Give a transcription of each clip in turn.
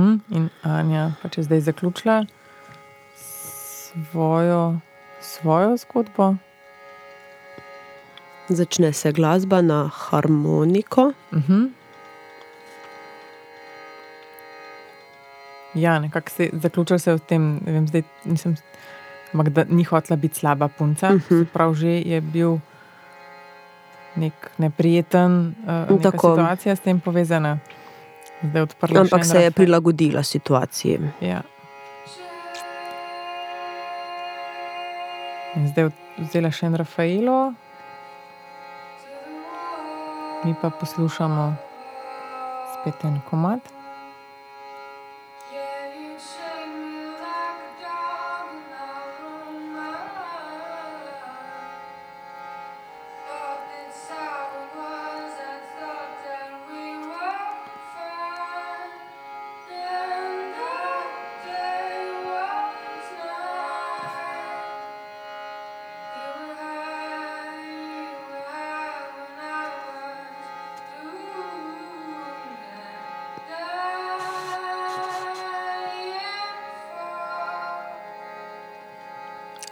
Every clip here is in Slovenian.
-huh. In Anja pač je zdaj zaključila svojo, svojo zgodbo. Začne se glasba na harmoniko. Uh -huh. Ja, nekako se zaključil se v tem, vem, zdaj nisem, ampak da ni hotela biti slaba punca. Uh -huh. Prav že je bil nek neprijeten uh, situacija s tem povezana. Ampak se je prilagodila situaciji. Ja. Zdaj vzela še en Rafaelo, mi pa poslušamo spet en komat.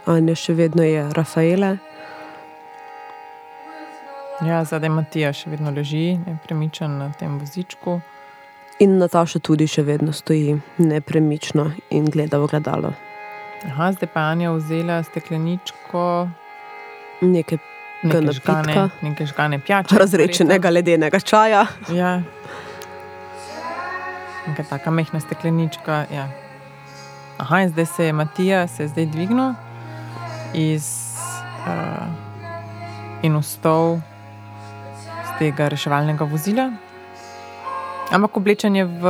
Anja še vedno je Rafaela. Ja, zadaj Matija še vedno leži, nepremičen na tem vozičku. In Nataša tudi še vedno stoji nepremično in gleda v gledalo. Aha, zdaj pa Anja vzela stekleničko. Nekaj Nekaj žgane, nekaj žgane pijače. Razrečenega ledenega čaja. Ja. Neka taka mehna steklenička. Ja. Aha, in zdaj se je Matija se je zdaj dvignil iz, uh, in vstal z tega reševalnega vozila. Ampak oblečen je v,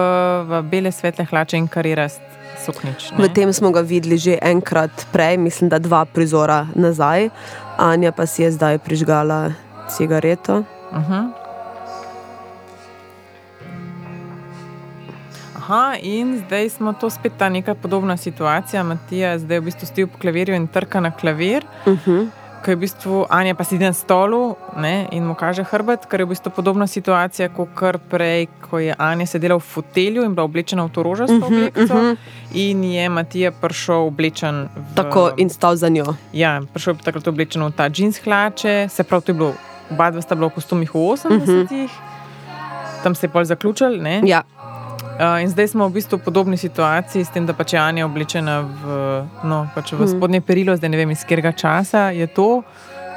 v bele svetle hlače in karirast suknič. V tem smo ga videli že enkrat prej, mislim, da dva prizora nazaj. Anja pa si je zdaj prižgala cigareto. Uh -huh. Aha, in zdaj smo to spet ta neka podobna situacija. Matija zdaj v bistvu stoji po klavirju in trka na klavir. Uh -huh. Ko je v bistvu Anja pa sedi na stolu ne, in mu kaže hrbet, ker je v bistvu podobna situacija kot kar prej, ko je Anja sedela v fotelju in bila oblečena v to rožasto uh -huh, obleko, uh -huh. in je Matija prišel oblečen v. Tako in stal za njo. Ja, prišel je takrat oblečen v ta džins hlače, se pravi, to je bilo, oba dva sta bila v kostumih v 80-ih, uh -huh. tam se je pol zaključil. Ne? Ja. Uh, in zdaj smo v bistvu v podobni situaciji, s tem, da pač je Anja oblečena v, no, pač v spodnje perilo, zdaj ne vem, iz katerega časa je to,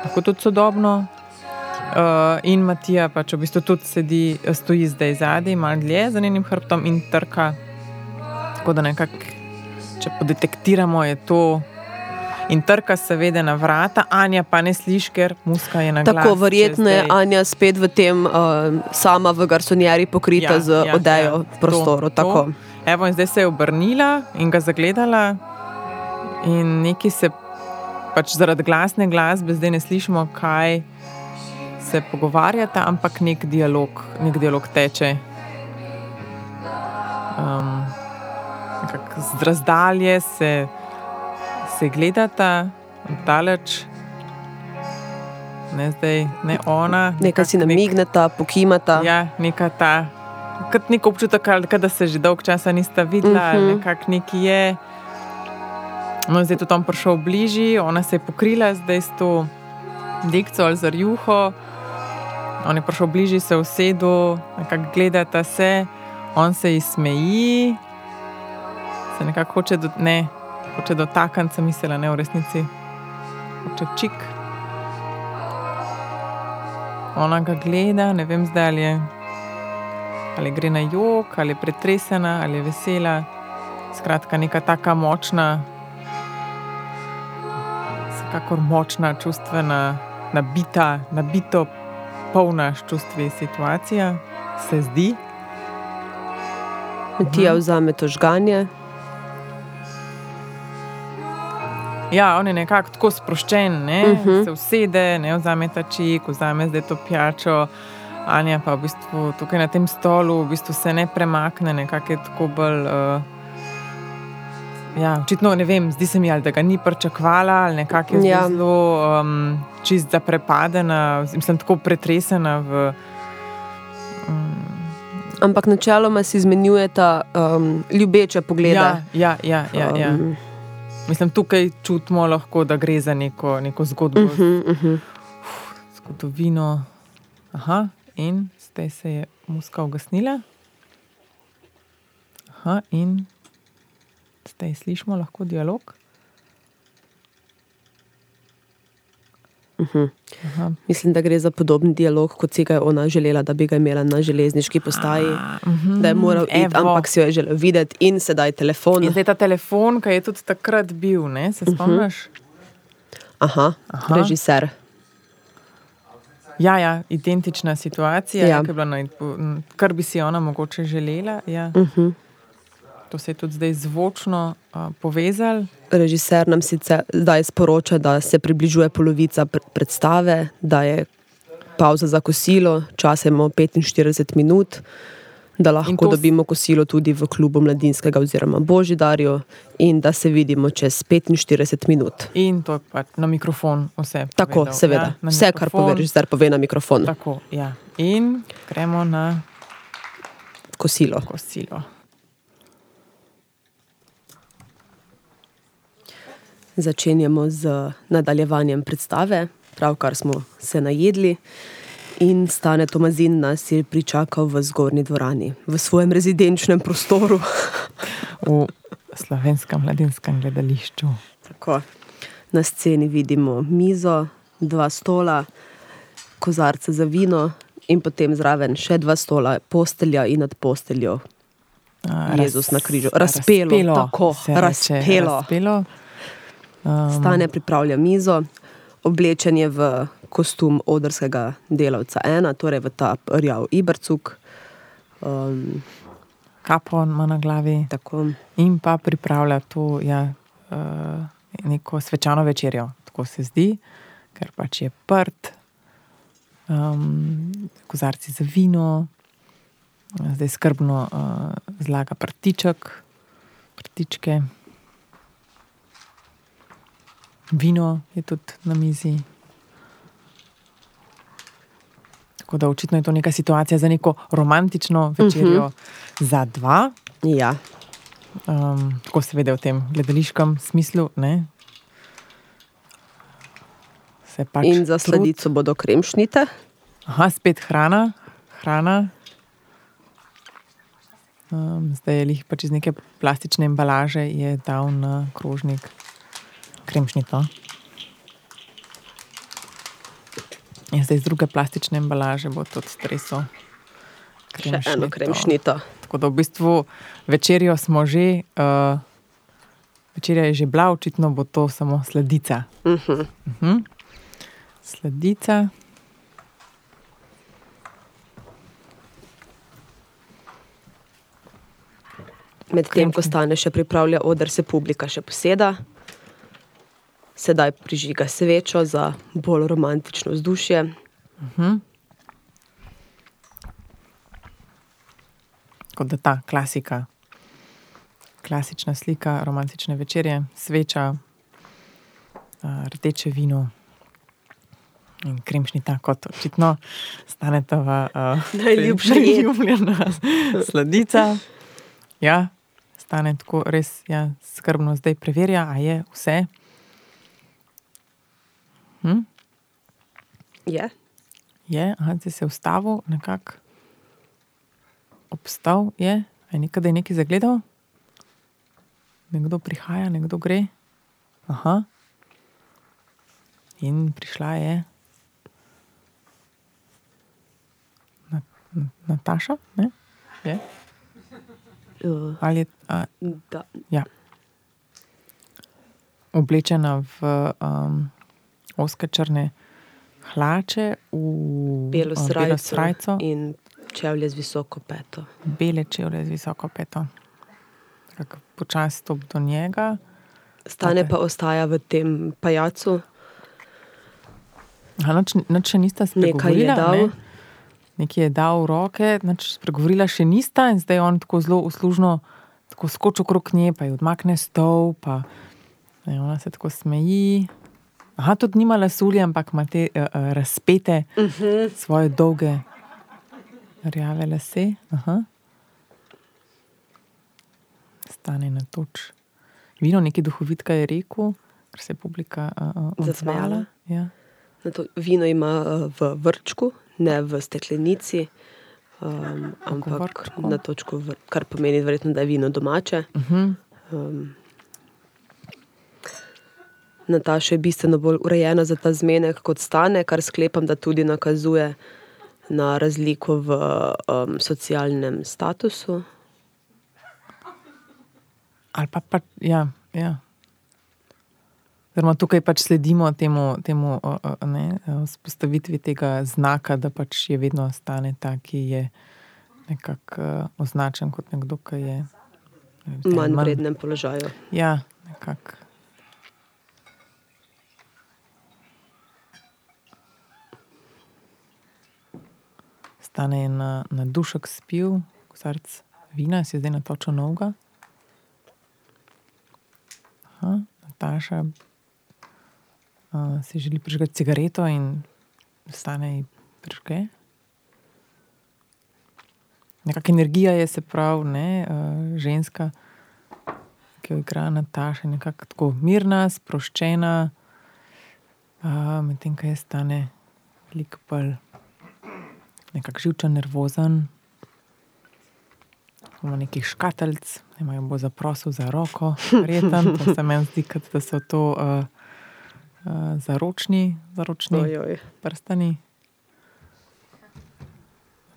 lahko tudi sodobno. Uh, in Matija pač v bistvu tudi sedi, stoji zdaj zadaj, malo dlje za njenim hrbtom in trka. Tako da nekako, če podetektiramo, je to. In trka se vede na vrata, Anja pa ne sliši, ker muska je na glas. Tako verjetno je Anja spet v tem, uh, sama v garsonjeri pokrita ja, z ja, odejo ja, prostoru. To, to. Evo, in zdaj se je obrnila in ga zagledala, in neki se pač zaradi glasne glasbe zdaj ne slišimo, kaj se pogovarjata, ampak nek dialog, nek dialog teče. Um, z razdalje se se gledata, daleč, ne zdaj, ne ona. Nekaj si namigneta, nek, pokimata. Ja, neka ta, kot nek občutek, da se že dolgo časa nista videla, uh -huh. nekako neki je. No, zdaj je tam prišel bližji, ona se je pokrila zdaj s to dikcijo ali z juho. On je prišel bližji, se usedel, nekako gledata se, on se ji smeji, se nekako hoče do ne hoče dotakniti, sem mislila, ne v resnici, hoče čik. Ona ga gleda, ne vem zdaj ali je. Ali gre na jog, ali je pretresena, ali je vesela. Skratka, neka taka močna, kakor močna, čustvena, nabita, nabito, polna s čustvi situacija, se zdi. Ti ja vzame to žganje. Ja, on je nekako tako sproščen, ne? uh -huh. se usede, ne vzame ta čik, vzame zdaj to pijačo. Anja pa v bistvu tukaj na tem stolu v bistvu se ne premakne, nekako je tako bolj. Uh, ja, očitno ne vem, zdi se mi, ali da ga ni pričakvala, ali nekako je ja. zelo um, čist zaprepadena, mislim, tako pretresena v. Um, Ampak načeloma si izmenjujeta um, ljubeče poglede. Ja, ja, ja. ja, ja. Um, Mislim, tukaj čutimo lahko, da gre za neko, neko zgodbo, uh uh -huh, uh -huh. zgodovino. Aha, in zdaj se je muska ugasnila. Aha, in zdaj slišimo lahko dialog. Uh -huh. Aha. Mislim, da gre za podoben dialog, kot si ga je ona želela, da bi ga imela na železniški postaji. A, mhm, Da je moral iti, evo. ampak si jo je želel videti, in sedaj telefon. In zdaj ta telefon, ki je tudi takrat bil, ne, se spomniš? Aha, Aha. režiser. Ja, ja, identična situacija, Ja. je bila, no, kar bi si ona mogoče želela. Ja. Uh -huh. To se je tudi zdaj zvočno uh, povezalo. Režiser nam sicer zdaj sporoča, da se približuje polovica pr- predstave, da je pauza za kosilo, čas imamo 45 minut, da lahko dobimo kosilo tudi v klubu mladinskega oziroma Božidarju in da se vidimo čez 45 minut. In to je pač na mikrofon vse. Tako, povedal, seveda. Ja, Vse, kar mikrofon. pove režiser, pove na mikrofon. Tako, ja. In gremo na Kosilo. kosilo. Začenjamo z nadaljevanjem predstave, pravkar smo se najedli. In stane Tomazin nas je pričakal v zgornji dvorani, v svojem rezidenčnem prostoru. V slovenskem mladinskem gledališču. Tako. Na sceni vidimo mizo, dva stola, kozarce za vino in potem zraven še dva stola, postelja in nad posteljo. A, Jezus na križu. Razpelo, tako, se reče, razpelo. Um, Stane pripravlja mizo, oblečen je v kostum odrskega delavca ena, torej v ta rjav ibrcuk. Um, kapo ima na glavi tako. in pa pripravlja to ja, uh, neko svečano večerjo. Tako se zdi, ker pač je prt, um, kozarci za vino, zdaj skrbno uh, zlaga prtiček, prtičke. Vino je tudi na mizi. Tako da očitno je to neka situacija za neko romantično večerjo uh -huh. za dva. Ja, Um, tako seveda v tem gledališkem smislu. Ne? Se pač in za trud- sladico bodo kremšnite. Aha, spet hrana, hrana. Um, zdaj je lih pač iz neke plastične embalaže je dal na krožnik kremšnito. In zdaj iz druge plastične embalaže bo tudi streso. Še eno kremšnito. Tako da v bistvu večerjo smo že, uh, večerja je že bila, očitno bo to samo sledica. Uh -huh. Uh -huh. Sledica. Medtem ko stane še pripravlja oder, se publika še poseda. Sedaj prižiga svečo za bolj romantično vzdušje. Kot da ta klasika, klasična slika romantične večerje, sveča, uh, rdeče vino in kremšnita, kot očitno staneta v uh, Najljubša jed. ljubljena sladica. Ja, stane tako res ja, skrbno zdaj preverja, a je vse. Hm? Je. Je, aha, zdaj se ustavil, nekako obstal je, je nekaj, da je nekaj zagledal. Nekdo prihaja, nekdo gre. Aha. In prišla je Na- Nataša, ne? Je? Uh, Ali je a, da. ja. oblečena v um, oske črne hlače, v Belo a, srajco, belo srajco in čevlje z visoko peto. bele čevlje z visoko peto. Počasi stop do njega. Stane pa ostaja v tem pajacu, Aha, Nič, nič še nista nekaj je spregovorila. dal. Ne? Nekaj je dal v roke, nič spregovorila še nista in zdaj on tako zelo uslužno tako skoči okrog nje, pa ji odmakne stol, pa ne, ona se tako smeji. Aha, tudi nima lasulja, ampak ima te uh, uh, razpete, uh Mhm. -huh. svoje dolge rjave lase. Aha. Stane na toč. Vino, neki duhovitka je rekel, ker se je publika uh, odzvala. Ja. To, vino ima v vrčku, ne v steklenici, um, ampak na točku, kar pomeni, verjetno, da je vino domače. Uh -huh. um, Nataša je bistveno bolj urejena za ta zmenek kot stane, kar sklepam, da tudi nakazuje na razliko v um, socialnem statusu. Ali pa, pa ja, ja. Zdaj, tukaj pač sledimo temu, temu ne, spostavitvi tega znaka, da pač je vedno stane ta, ki je nekako uh, označen kot nekdo, ki je v manj vrednem položaju. Ja, nekako. Stane na, na dušek spil, kozarc vina, si zdaj natočil noga. Aha, Nataša uh, si želi prižgati cigareto in stane in prižge. Nekakšna energija je, se pravi, ne, uh, ženska, ki jo igra Nataša, nekako tako mirna, sproščena, uh, medtem ko je stane veliko bolj nekako živčen, nervozen. Imamo nekih škatelc, ne imajo bo zaprosil za roko, reten, to se meni zdi, da so to. Uh, uh, zaročni, zaročni prstani.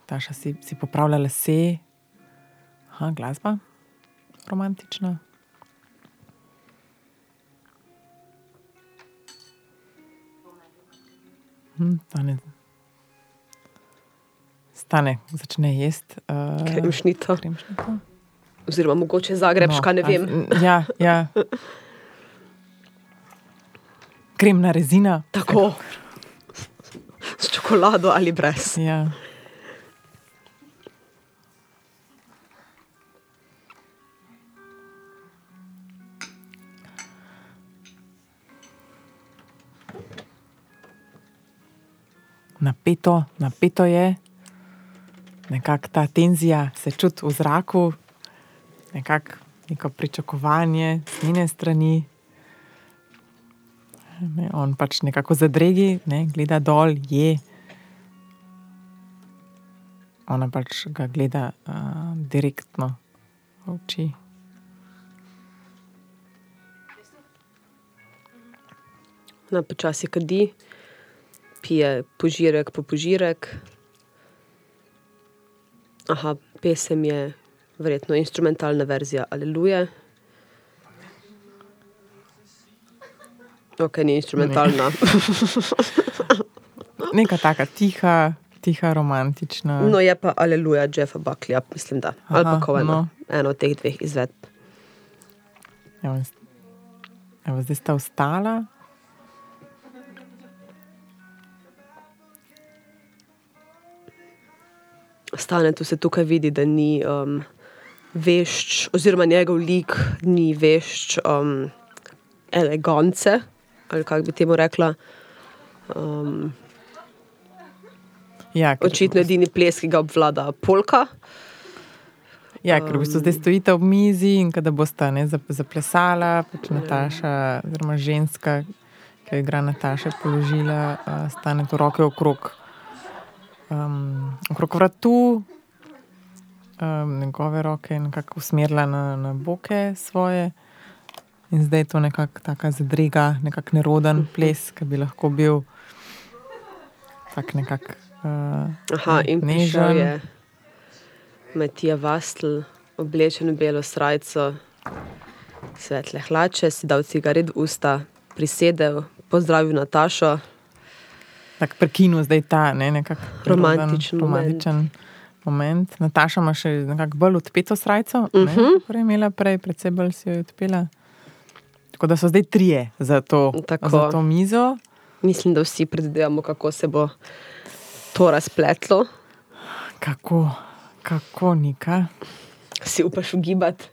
Taša si, si popravlja lase, Aha, glasba, romantična. Hm, stane, stane, začne jesti. Uh, kremšnito. kremšnito. Oziroma, mogoče zagrebška, no, ne vem. Ja, ja. kremna rezina. Tako. S čokolado ali brez. Ja. Napeto, napeto je, nekako ta tenzija se čuti v zraku, nekako neko pričakovanje z njene strani. Ne, on pač nekako zadregi, ne, gleda dol, je. Ona pač ga gleda uh, direktno v oči. Na počasi kadi, pije požirek po požirek. Aha, pesem je verjetno instrumentalna verzija Aleluja. Ok, ni instrumentalna. Neka taka tiha, tiha, romantična. No, je pa Aleluja, Jeffa Buckleya, mislim, da. Aha, Ali pa Kovena, no. eno od teh dveh izvedb. Evo, evo, zdaj sta ostala. Stane tu se tukaj vidi, da ni um, vešč, oziroma njegov lik ni vešč um, elegance ali kako bi temu rekla. Um, ja, očitno je edini ples, ki ga obvlada polka. Ja, ker v bistvu zdaj stojite ob mizi in da boste ne, zaplesala, pač Nataša, oziroma ženska, ki jo igra Nataša, položila, uh, stane tu roke okrog, um, okrog vratu, um, njegove roke nekako usmerila na, na boke svoje. In zdaj je to nekako tako zadrega, nekako neroden mhm. ples, ki bi lahko bil tak nekako. Uh, Aha, in nežen. je Matija Vastl, oblečen v belo srajco, svetle hlače, si dal cigaret v usta, prisedel, pozdravil Natašo. Tako prekinu zdaj ta ne, nekako romantičen, romantičen moment. moment. Nataša ima še nekako bolj odpeto srajco, uh -huh. kot je imela prej, predvsem bolj si jo odpela. Tako da so zdaj trije za to, za to mizo. Mislim, da vsi predvidevamo, kako se bo to razpletlo. Kako, kako nika. Si upaš ugibati.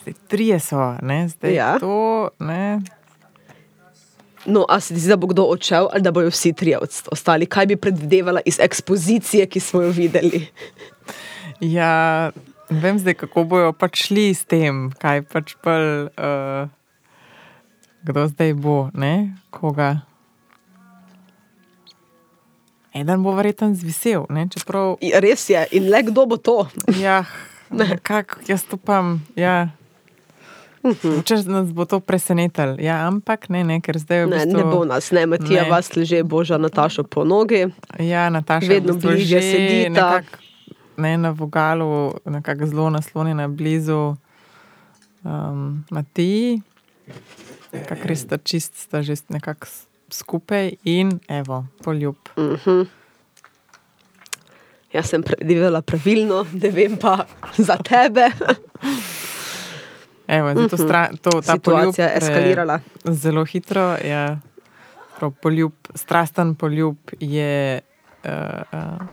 Zdaj, trije so, ne? zdaj ja. to. Ne? No, a se ti zdi, da bo kdo odšel ali da bojo vsi trije ostali? Kaj bi predvidevala iz ekspozicije, ki smo jo videli? Ja, vem zdaj, kako bojo pač šli s tem, kaj pač pol, uh, kdo zdaj bo, ne, koga. Eden bo verjeten zvisel, ne, čeprav, Ja, Res je, in le kdo bo to? ja, nekako jaz upam, ja. Če nas bo to presenetilo, ja, ampak ne, ne, ker zdaj je v Ne, bistvu, ne bo nas, ne, Matija Ne. vas leže Boža Natašo po nogi. Ja, Nataša Vedno v bistvu bližje že sedita. nekako, Ne, na vogalu, nekako zelo naslonjena blizu um, Matiji, kako res sta čist, sta že nekako skupaj in evo, poljub. Jaz sem predvidela pravilno, ne vem pa za tebe. Evo, zdaj to stra, to, ta Situacija je eskalirala. Zelo hitro. Prav Poljub, strasten poljub je uh, uh,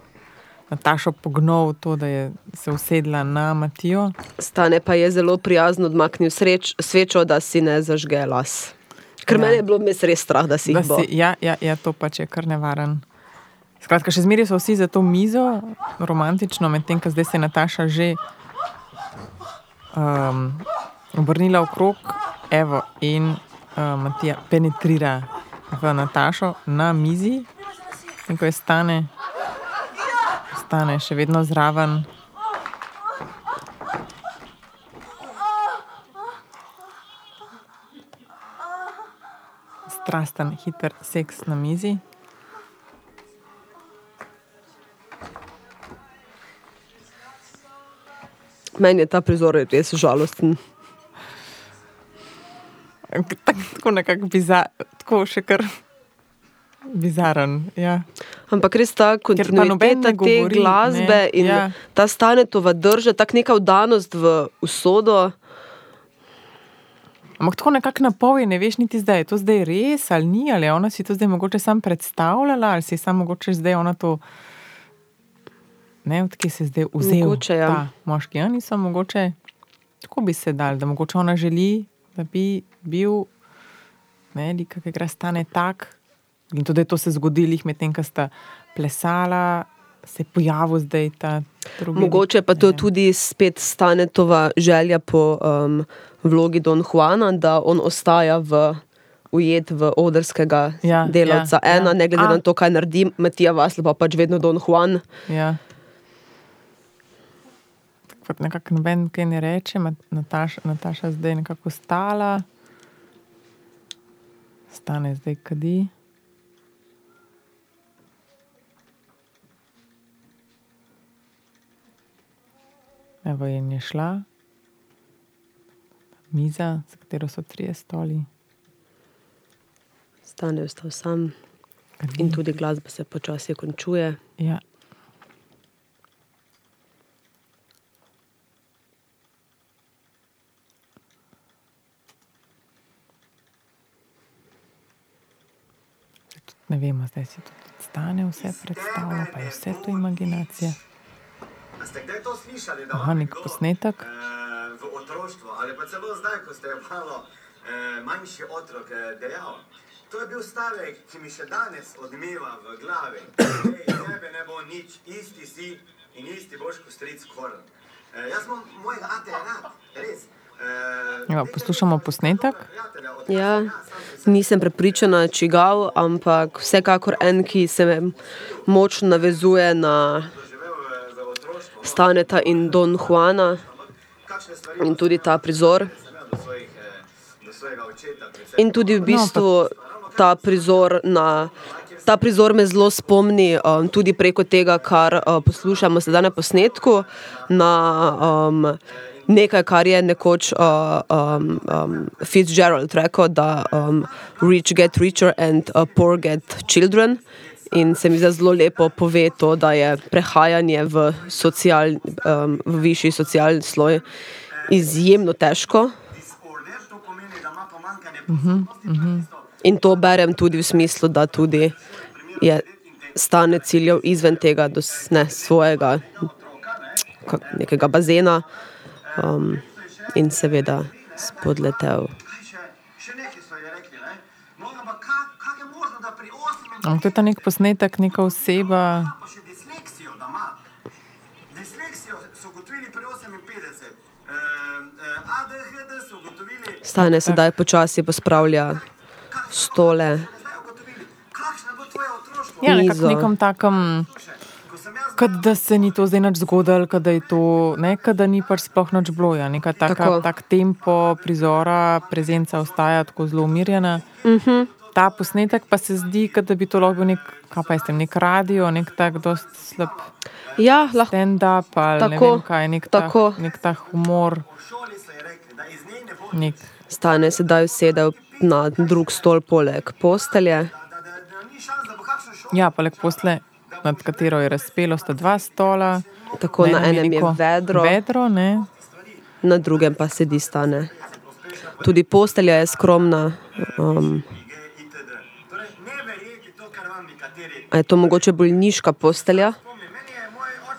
Natašo pognal to, da je se usedla na Matijo. Stane pa je zelo prijazno odmaknil sreč, svečo, da si ne zažge las. Ker Ja. ja. meni je bilo res strah, da si Da jih bo. si, ja, ja, ja, to pač je kar nevaren. Skratka, še zmeraj so vsi za to mizo, romantično, medtem ko zdaj se Nataša že um, obrnila okrog, evo, in uh, Matija penetrira v Natašo na mizi, in ko je stane, stane še vedno zraven. Strasten, hiter seks na mizi. Meni je ta prizor res žalosten. Tak- Tako nekako bizar, tako še kar bizaren. Ja. Ampak res ta kontinuiteta te govori, glasbe ne, in ja. ta stanetova drža, tako neka vdanost v usodo. Ampak tako nekako na pol je, ne veš niti zdaj, je to zdaj res ali ni, ali ona si to zdaj mogoče sam predstavljala, ali si sam mogoče zdaj ona to. Ne, odkje se je zdaj vzel Mogoče, ja. ta moški. Ja, niso mogoče, tako bi se dal, da mogoče ona želi, da bi bil, ne, lik, ki ga stane tak. In tudi to se je zgodilo, medtem, ko sta plesala, se je pojavil zdaj ta drugi. Mogoče pa to tudi spet stanetova želja po um, vlogi Don Juana, da on ostaja v. Ujet v odrskega Ja, delavca, ja, ena, ja. ne glede A. na to, kaj naredi, Matija Vasl pa pač vedno Don Juan. Ja. Kot nekako noben kaj ne reče, Nataša, Nataša zdaj nekako stala, stane zdaj kadi. Evo je nje šla, miza, za katero so trije stoli. Stane ostal sam in tudi glasba se počasi končuje. Ja. Ne vemo, zdaj si tudi stane, vse predstavlja, pa je vse to imaginacija. A ste kdaj to slišali, da Aha, nek posnetek. eh, v otroštvu ali pa celo zdaj, ko ste malo eh, manjši otrok eh, dejal? To je bil stavek, ki mi še danes odmeva v glavi. Ej, tebe ne bo nič, isti si in isti boš kot stric Korn. Eh, jaz imam mojega ate rad, res. Ja, poslušamo posnetek. Ja, nisem prepričana, čigav, ampak vsekakor en, ki se močno navezuje na. Staneta in Don Juana in tudi ta prizor. In tudi v bistvu ta prizor, na, ta prizor me zelo spomni um, tudi preko tega, kar uh, poslušamo sedaj na posnetku, na um, nekaj, kar je nekoč uh, um, um, Fitzgerald rekel, da um, rich get richer and uh, poor get children. In se mi zdi zelo lepo pove to, da je prehajanje v, social, um, v višji socialni sloj izjemno težko. da ima pomanjkanje pozornosti. In to berem tudi v smislu, da tudi je stane ciljev izven tega, dos, ne, svojega nekega bazena um, in seveda spodletel. To je ta nek posnetek, neka oseba. pa še disleksijo, da ima. Disleksijo so ugotovili pri 58. ADHD so ugotovili, Stane sedaj počasi pospravlja stole. Ja, nekako takem, sem jaz kot da se ni to zdaj nič zgodilo, kot da je to, ne, da ni pač sploh nič bilo. Ja. Neka taka, Tako. tak tempo prizora, prezenca ostaja tako zelo umirjena. Uh Mhm. -huh. Ta posnetek pa se zdi, da bi to lahko bil nek, kaj pa vem, nek radio, nek tak dost slab Ja, lahko. stand-up ali ne Tako, vem kaj, nek, tako. ta, nek ta humor, so ji rekli, da ne nek Stane sedaj usedel na drug stol poleg postelje. Ja, poleg posle, nad katero je razpelo, sta dva stola. Tako na enem enem je vedro, Vedro, ne. na drugem pa sedi stane. Tudi postelja je skromna. Um, a je to mogoče bolniška postelja?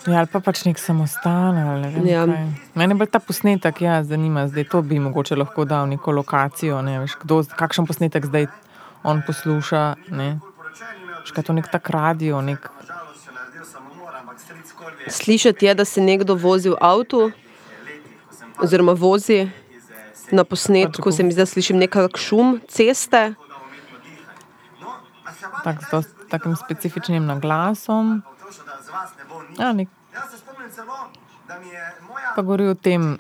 Ja, ali pa pač nek samostan. vem Ja. kaj. Mene bolj ta posnetek ja, zanima, zdaj to bi mogoče lahko dal neko lokacijo. Ne, veš, kdo, kakšen posnetek zdaj on posluša. Ne. poročen imel, Veš, kaj je to nek tak radio, nek, na žalost še naredil samomor, ampak stric Korvi je Slišati je, da se nekdo vozi v avtu, oziroma vozi na posnetku. Se mi zdi, da slišim nekak šum ceste. tak, z dost, takim specifičnim naglasom. Ja, nek, pa govori o tem,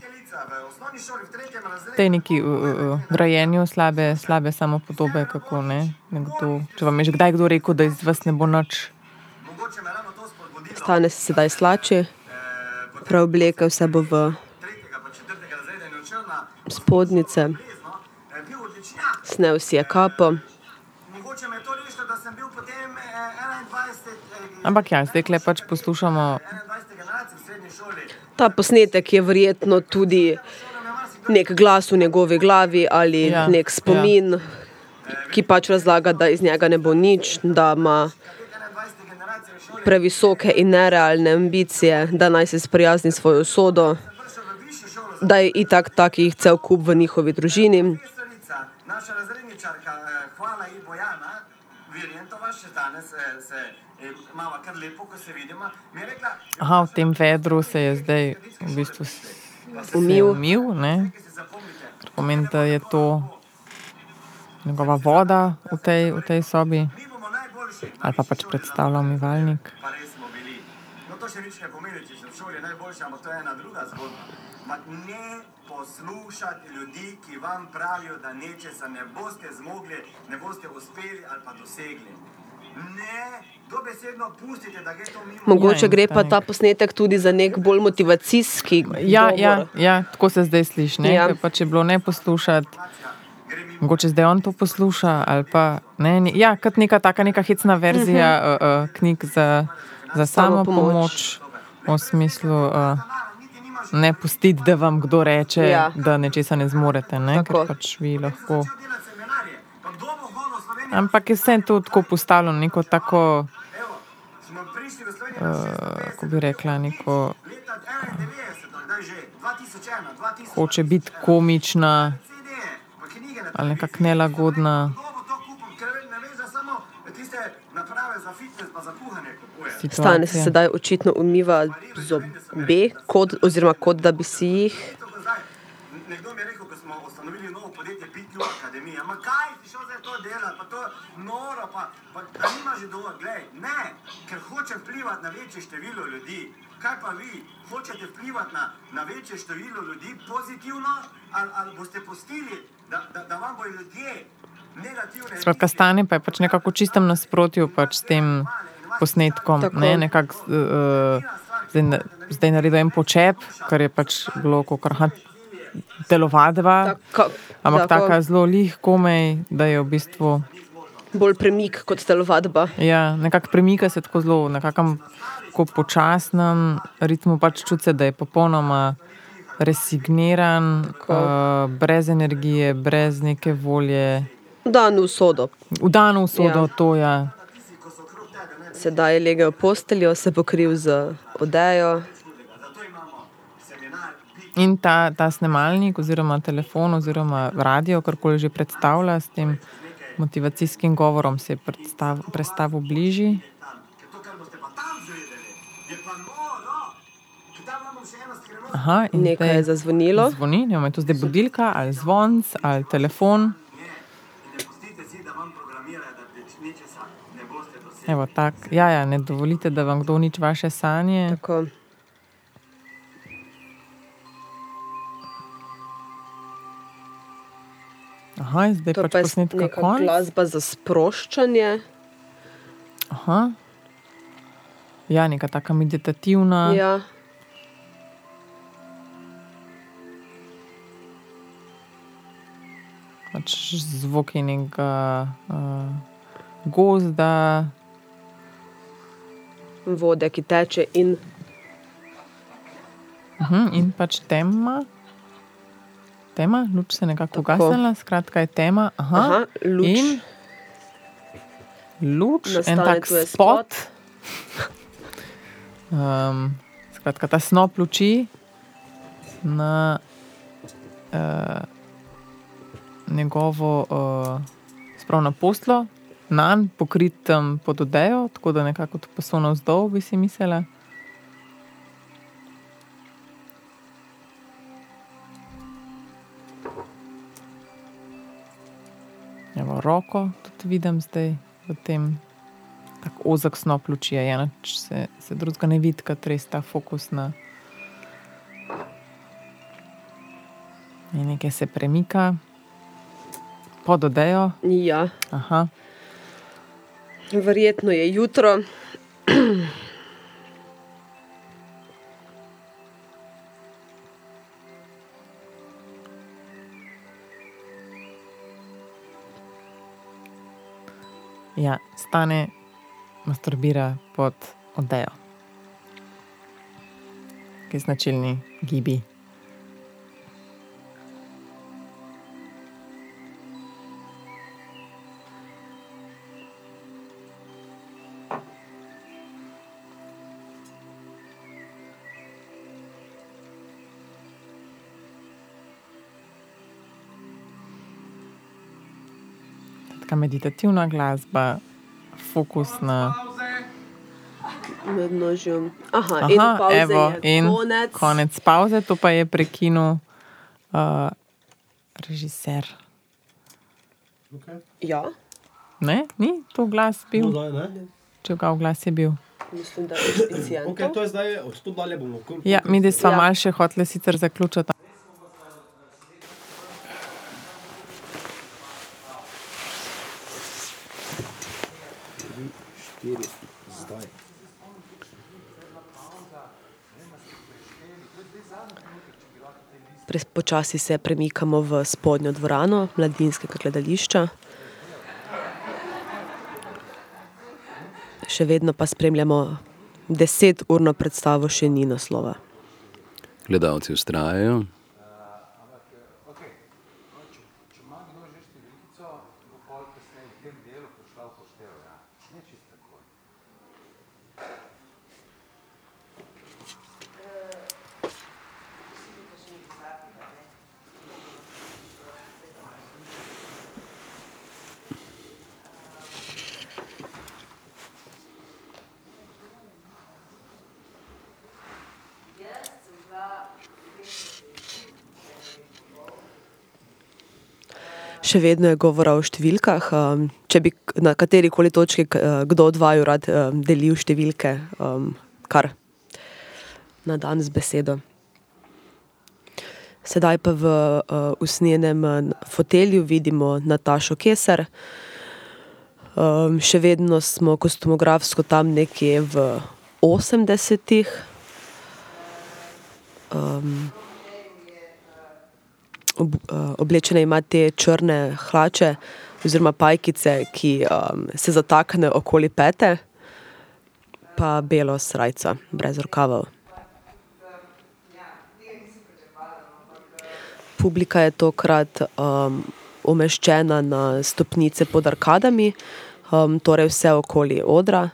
tej neki uh, grajenju slabe, slabe samopodobe, kako ne. Nekdo, če vam je že kdaj kdo rekel, da iz vas ne bo nič. mogoče me to spodbudilo. Stane se sedaj potem preoblekel se bo v spodnjice, snel si je kapo. Mogoče me je to rešilo, da sem bil potem 21, Ampak ja, zdaj kle pač poslušamo 21 generacij v srednji šoli. Ta posnetek je verjetno tudi nek glas v njegovi glavi ali Ja, nek spomin, ki pač razlaga, da iz njega ne bo nič, da ima 21 generacij v šoli. Previsoke in nerealne ambicije, da naj se sprijazni s svojo šolo, da je itak takih cel kup v njihovi družini. naša razredničarka, eh, hvala ji Bojana, Virjentova, še danes eh, se eh, imamo kar lepo, ko se vidimo, rekla, Aha, v tem vedru se je zdaj v bistvu Umil. umil ne? Kar pomeni, da je to njegova voda v tej, v tej sobi. Ali pa pač predstavlja umivalnik. Pa res smo bili. No, to še nič ne pomeni, če si v šoli najboljši, ampak to je ena druga zgodba. Ma ne poslušati ljudi, ki vam pravijo, da nečesa ne boste zmogli, ne boste uspeli ali pa dosegli. Ne, dobesedno pustite, da gre to mimo. Mogoče Ja, gre pa ta posnetek tudi za nek bolj motivacijski Ja, govor. ja, ja, tako se zdaj sliši. Ne? Ja. Ja. Pa če je bilo ne poslušati. Mogoče zdaj on to posluša. Pa, ne, ne, ja, kot neka taka neka hecna verzija uh -huh. uh, knjig za, za samo pomoč, v smislu uh, ne pustiti, da vam kdo reče, Ja. da nečesa ne zmorete, ne? Tako. ker pač vi lahko. Ampak je vse to tako postavljeno, neko tako, uh, 650 kako bi rekla, neko leta 91, kdaj že, 2001, 2000. hoče biti komična CD-je, pa knjige na ali nekako nelagodna Kdo bo to kupil? Ker ne veš, da samo tiste naprave za fitness pa za kuhanje kupuje. Stane se sedaj očitno umiva zobe, kot, oziroma kot da bi si jih. Nekdo mi je rekel, ko smo ustanovili novo podjetje PQ Akademija, ma kaj si šel zdaj to delati, pa to je noro, pa, pa da nimaš že dovolj, glej, ne, ker hoče vplivati na večje število ljudi. Kaj pa vi, hočete vplivati na, na večje število ljudi pozitivno, ali, ali boste pustili, da, da, da vam bodo ljudje negativne Skratka, stanje pa je pač nekako v čistem nasprotju pač s tem posnetkom. Tako. Ne, nekako, uh, zdaj, na- zdaj naredil en počep, kar je pač bilo kot telovadba, Tako, ampak tako, taka zelo lih komej, da je v bistvu. bolj premik kot telovadba. Ja, nekako premika se tako zelo, na kakem počasnem ritmu, pač čuti se, da je popolnoma resigniran, uh, brez energije, brez neke volje, Dan v sodo. vdano usodo, Ja. ja. to je. Sedaj je legel v posteljo, se pokril z odejo. In ta, ta snemalnik, oziroma telefon, oziroma radio, karkoli že predstavlja s tem motivacijskim govorom se je predstav, predstavil bližje. Aha, Nekaj je zazvonilo. Zvoni, ne vem, je to zdaj budilka ali zvonc ali telefon. Evo, tak. Ja, ja, ne dovolite, da vam kdo nič vaše sanje. Tako. Aha, zdaj To pač pa je posnetka neka konc. glasba za sproščanje. Aha. Ja, neka taka meditativna. Ja. Pač zvoki nekega uh, gozda, Vode, ki teče in uh -huh, in pač tema. Tema, luč se nekako ugasnila, skratka je tema. Aha, aha, luč. In luč, en Nastane tak tu je spot. Um, skratka, ta snop luči na uh, njegovo, uh, sprav na poslo, na njen pokritem pod odejo, tako da nekako to paso navzdol, bi si mislila. Evo, roko tudi vidim zdaj v tem. Tako ozek snop luči je, enač se, se drugega ne vidi, kot res ta fokus na. In nekaj se premika pod odejo. Ja, Aha. verjetno je jutro. Ja, stane, masturbira pod odejo. Kaj značilni gibi. Taka meditativna glasba, fokus na. Med nožjem. Aha, Aha, in pauze evo, je in konec. konec pauze, to pa je prekinil uh, režiser. Okay. Ja, Ne, ni to glas bil, No, zdaj, ne? čigav glas je bil. mislim, da je incident. Okay, to je zdaj, od tu dalje bomo. Ja, mi smo Ja. mal še hoteli sicer zaključiti. Štiri, zdaj. Pres- Počasi se premikamo v spodnjo dvorano mladinskega gledališča. Še vedno pa spremljamo deseturno predstavo, še ni naslova. Gledalci ustrajajo. Še vedno je govora o številkah. um, Če bi na kateri koli točki eh, kdo od vaju rad um, delil številke, um, kar na dan z besedo. Sedaj pa v uh, usnjenem uh, fotelju vidimo Natašo Keser. Um, še vedno smo kostumografsko tam nekje v 80-ih. Um, ob, uh, oblečene ima te črne hlače oziroma pajkice, ki um, se zataknejo okoli pete, pa belo srajco, brez rokavov. Publika je tokrat um, umeščena na stopnice pod arkadami, um, torej vse okoli odra.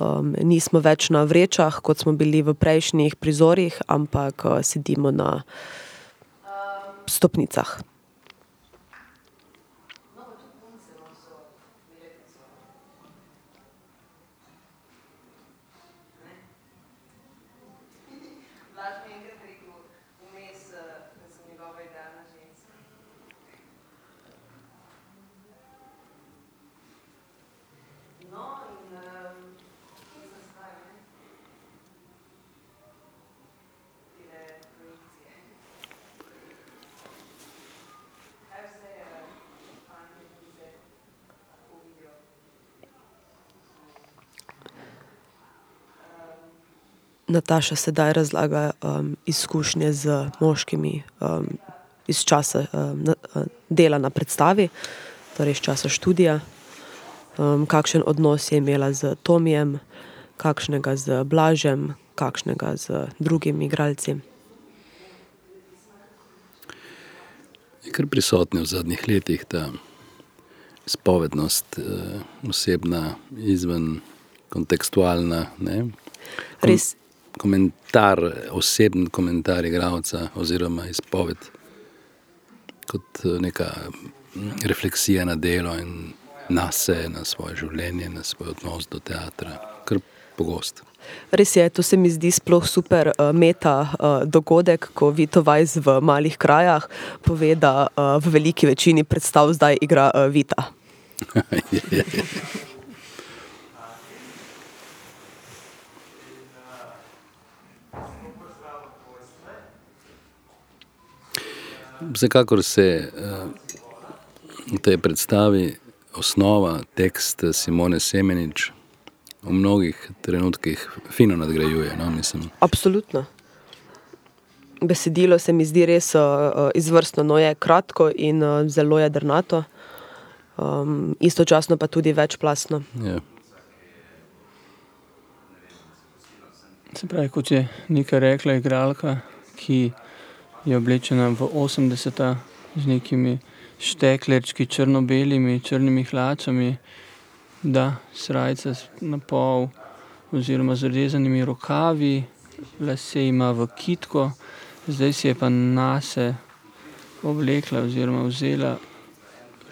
Um, nismo več na vrečah, kot smo bili v prejšnjih prizorih, ampak uh, sedimo na stopnicah. Nataša sedaj razlaga um, izkušnje z moškimi um, iz časa um, na, dela na predstavi, torej iz časa študija, um, kakšen odnos je imela z Tomijem, kakšnega z Blažem, kakšnega z drugimi igralci. Je kar prisotna v zadnjih letih ta spovednost, uh, osebna, izven kontekstualna. Ne? Res, komentar, osebni komentar igralca oziroma izpoved kot neka refleksija na delo in na sebe, na svoje življenje, na svoj odnos do teatra, kar pogosto. Res je, to se mi zdi sploh super uh, meta uh, dogodek, ko Vito Vajs v malih krajah pove, da uh, v veliki večini predstav zdaj igra uh, Vita. je, je, je. Vsekakor se v tej predstavi osnova, tekst Simone Semenič v mnogih trenutkih fino nadgrajuje. No, Absolutno. Besedilo se mi zdi res izvrstno, no je kratko in zelo jedrnato, um, istočasno pa tudi večplastno. Ja. Se pravi, kot je nekaj rekla igralka, ki je oblečena v osemdeseta z nekimi šteklerčki, črno-belimi, črnimi hlačami, da srajca na pol oziroma z rezanimi rokavi, lase ima v kitko, zdaj si je pa nase oblekla oziroma vzela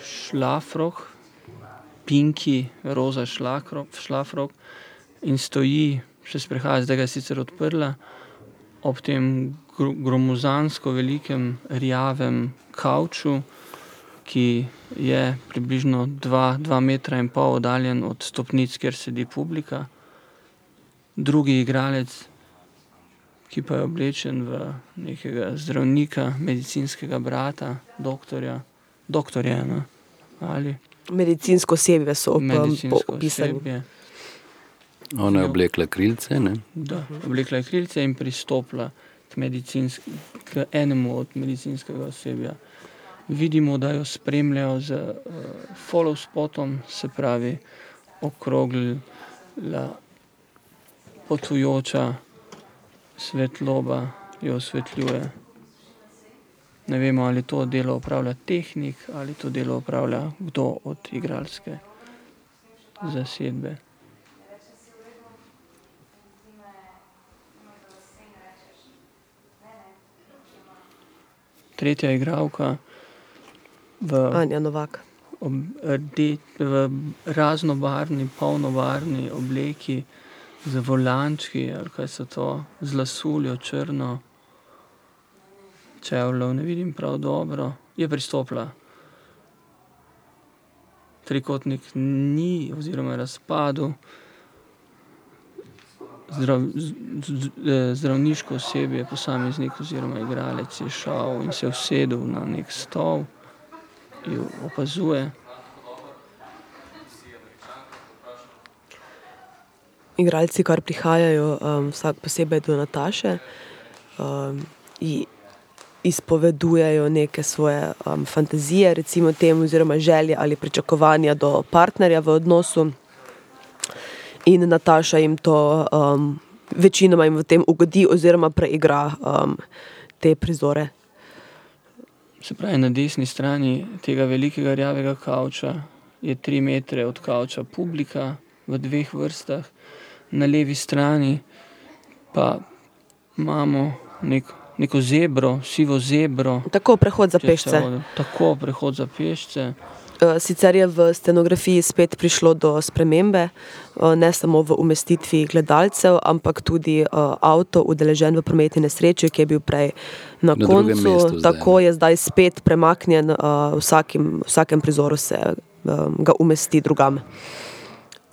šlafrok, pinki, roza šlafrok in stoji, se sprehaja, zdaj ga je sicer odprla, ob tem gromozansko velikem rjavem kavču, ki je približno dva, dva metra in pol oddaljen od stopnic, kjer sedi publika. Drugi igralec, ki pa je oblečen v nekega zdravnika, medicinskega brata, doktorja, doktorja, no, ali. Medicinsko osebje so opisali. Ona je oblekla krilce, ne? Da, oblekla je krilce in pristopila k enemu od medicinskega osebja. Vidimo, da jo spremljajo z uh, follow spotom, se pravi okrogla potujoča svetloba jo osvetljuje. Ne vemo, ali to delo opravlja tehnik ali to delo opravlja kdo od igralske zasedbe. Tretja igralka v, Anja Novak. Ob, rde, v raznobarvni, polnobarvni obleki z volančki, ali kaj so to, z lasuljo črno, čevljev ne vidim prav dobro, je pristopila. Trikotnik ni, oziroma je razpadel zdrav, z, z, zdravniško osebje, posameznik oziroma igralec je šel in se usedel na nek stol in opazuje. Igralci, kar prihajajo, um, vsak posebej do Nataše, um, izpovedujejo neke svoje um, fantazije, recimo temu, oziroma želje ali pričakovanja do partnerja v odnosu in Nataša jim to um, večinoma jim v tem ugodi, oziroma preigra um, te prizore. Se pravi, na desni strani tega velikega rjavega kavča je tri metre od kavča publika v dveh vrstah, na levi strani pa imamo nek, neko zebro, sivo zebro. Tako prehod za pešce. Tako prehod za pešce. Eh, Sicer je v scenografiji spet prišlo do spremembe, eh, ne samo v umestitvi gledalcev, ampak tudi eh, avto udeležen v prometni nesreči, ki je bil prej na, Na koncu. mestu zdaj, tako je zdaj spet premaknjen, v vsakem, vsakem prizoru se ga umesti drugam.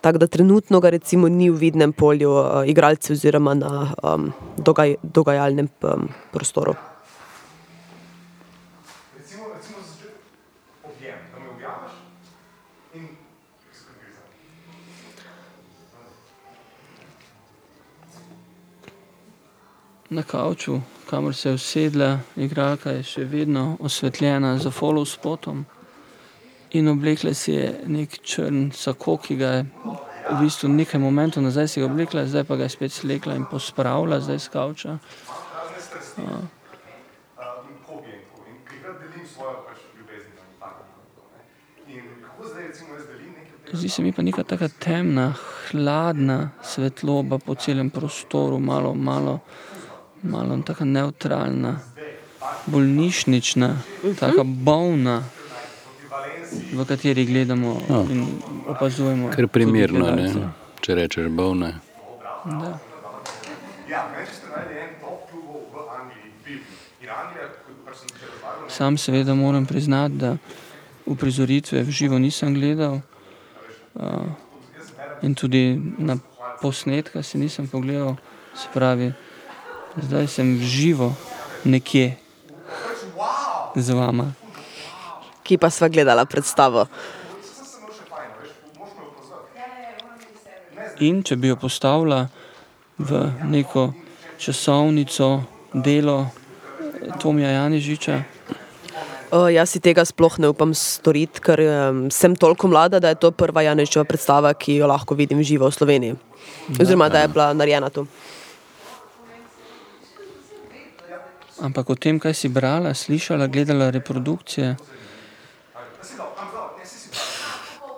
Tako da trenutno ga recimo ni v vidnem polju igralcev oziroma na um, dogaj, dogajalnem um, prostoru. Recimo, recimo za začetek objem, da me objameš in skrizam. Na kavču, kamor se je usedla, igralka je še vedno osvetljena z follow spotom in oblekla si je nek črn sako, ki ga je v bistvu nekaj momentov nazaj si ga oblekla, zdaj pa ga je spet slekla in pospravila zdaj z kavča. Uh? Zdi se mi pa neka taka temna, hladna svetloba po celem prostoru, malo, malo, malo taka neutralna, bolnišnična, taka bolna, v kateri gledamo Ja. in opazujemo. Ker primerno, ne? če rečeš bolne. Da. Sam seveda moram priznati, da uprizoritve v živo nisem gledal. Uh, in tudi na posnetka si nisem pogledal, se pravi, zdaj sem v živo nekje z vama. Ki pa sva gledala predstavo. In če bi jo postavila v neko časovnico, delo Tomija Janižiča, Uh, jaz si tega sploh ne upam storiti, ker um, sem toliko mlada, da je to prva Janečeva predstava, ki jo lahko vidim živo v Sloveniji. Oziroma, da je bila narejena tu. Ampak o tem, kaj si brala, slišala, gledala reprodukcije.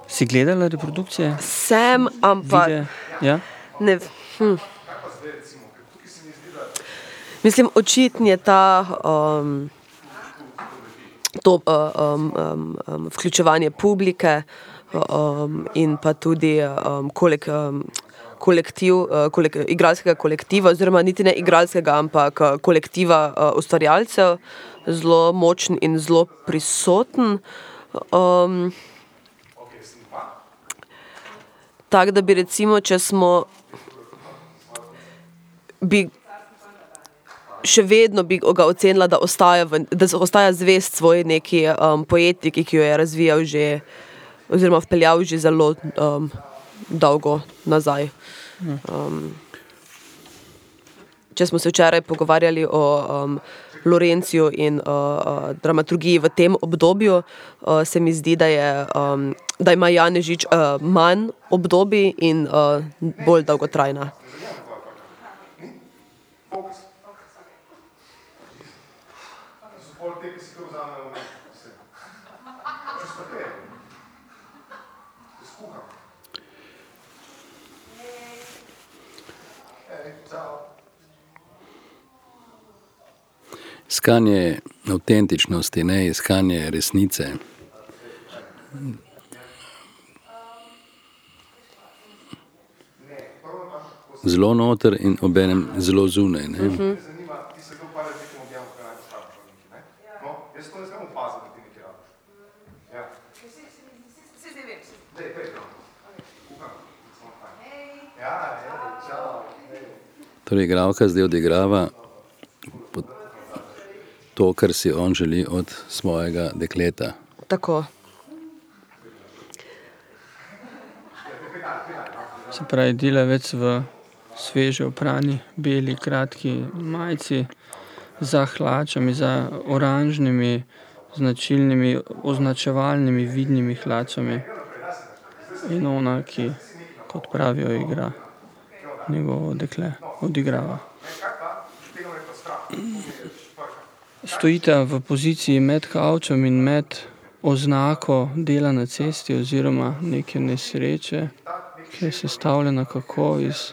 Si gledala reprodukcije? Sem, ampak Videe? Ja? ne. Hm. Mislim, očitno je ta. Um, To uh, um, um, um, vključevanje publike um, in pa tudi um, kolek, um, kolektiv, uh, kolek, igralskega kolektiva, oziroma niti ne igralskega, ampak uh, kolektiva uh, ustvarjalcev, zelo močen in zelo prisoten. Um, Tako da bi recimo, če smo, bi še vedno bi ga ocenila, da ostaja, v, da ostaja zvest svoji neki um, poetiki, ki jo je razvijal že, oziroma vpeljal že zelo um, dolgo nazaj. Um, če smo se včeraj pogovarjali o um, Lorenciju in uh, uh, dramaturgiji v tem obdobju, uh, se mi zdi, da, je, um, da ima Janežič uh, manj obdobij in uh, bolj dolgotrajna. so pol te, ki si to vzamejo v vse. Čez papir. Skuham. Ej, čau. Iskanje avtentičnosti, ne iskanje resnice. Zelo noter in obenem zelo zunaj. Ne? Ej, čau. Ej. Torej, igralka zdaj odigrava to, kar si on želi od svojega dekleta. Tako. Se pravi, delavec v sveže oprani, beli, kratki majici, za hlačami, za oranžnimi, značilnimi, označevalnimi, vidnimi hlačami. In ona, ki, kot pravijo, igra njegovo dekle, odigrava. Stojite v poziciji med kavčem in med oznako dela na cesti oziroma neke nesreče, ki je sestavljena kako iz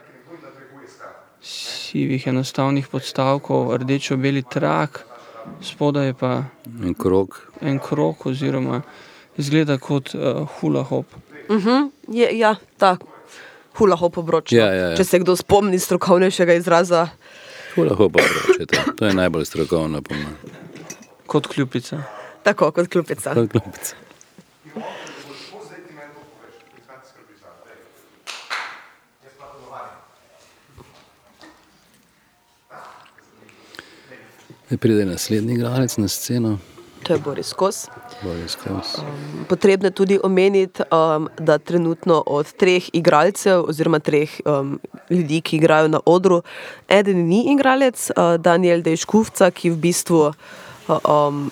sivih enostavnih podstavkov, rdečo-beli trak, spodaj je pa En krok, en krok oziroma izgleda kot uh, hula hop. Je, ja, ta hula hop obroč. no. Ja, ja, ja. Če se kdo spomni strokovnejšega izraza. Hula hopa obročete. To je najbolj strokovno po mojem. Kot kljupica. Tako kot klupica. Kot. Zdaj pride naslednji igralec na sceno, To je Boris Kos. Boris Kos. Potrebno je tudi omeniti, um, da trenutno od treh igralcev, oziroma treh um, ljudi, ki igrajo na odru, eden ni igralec, uh, Daniel Dejškufca, ki v bistvu uh, um,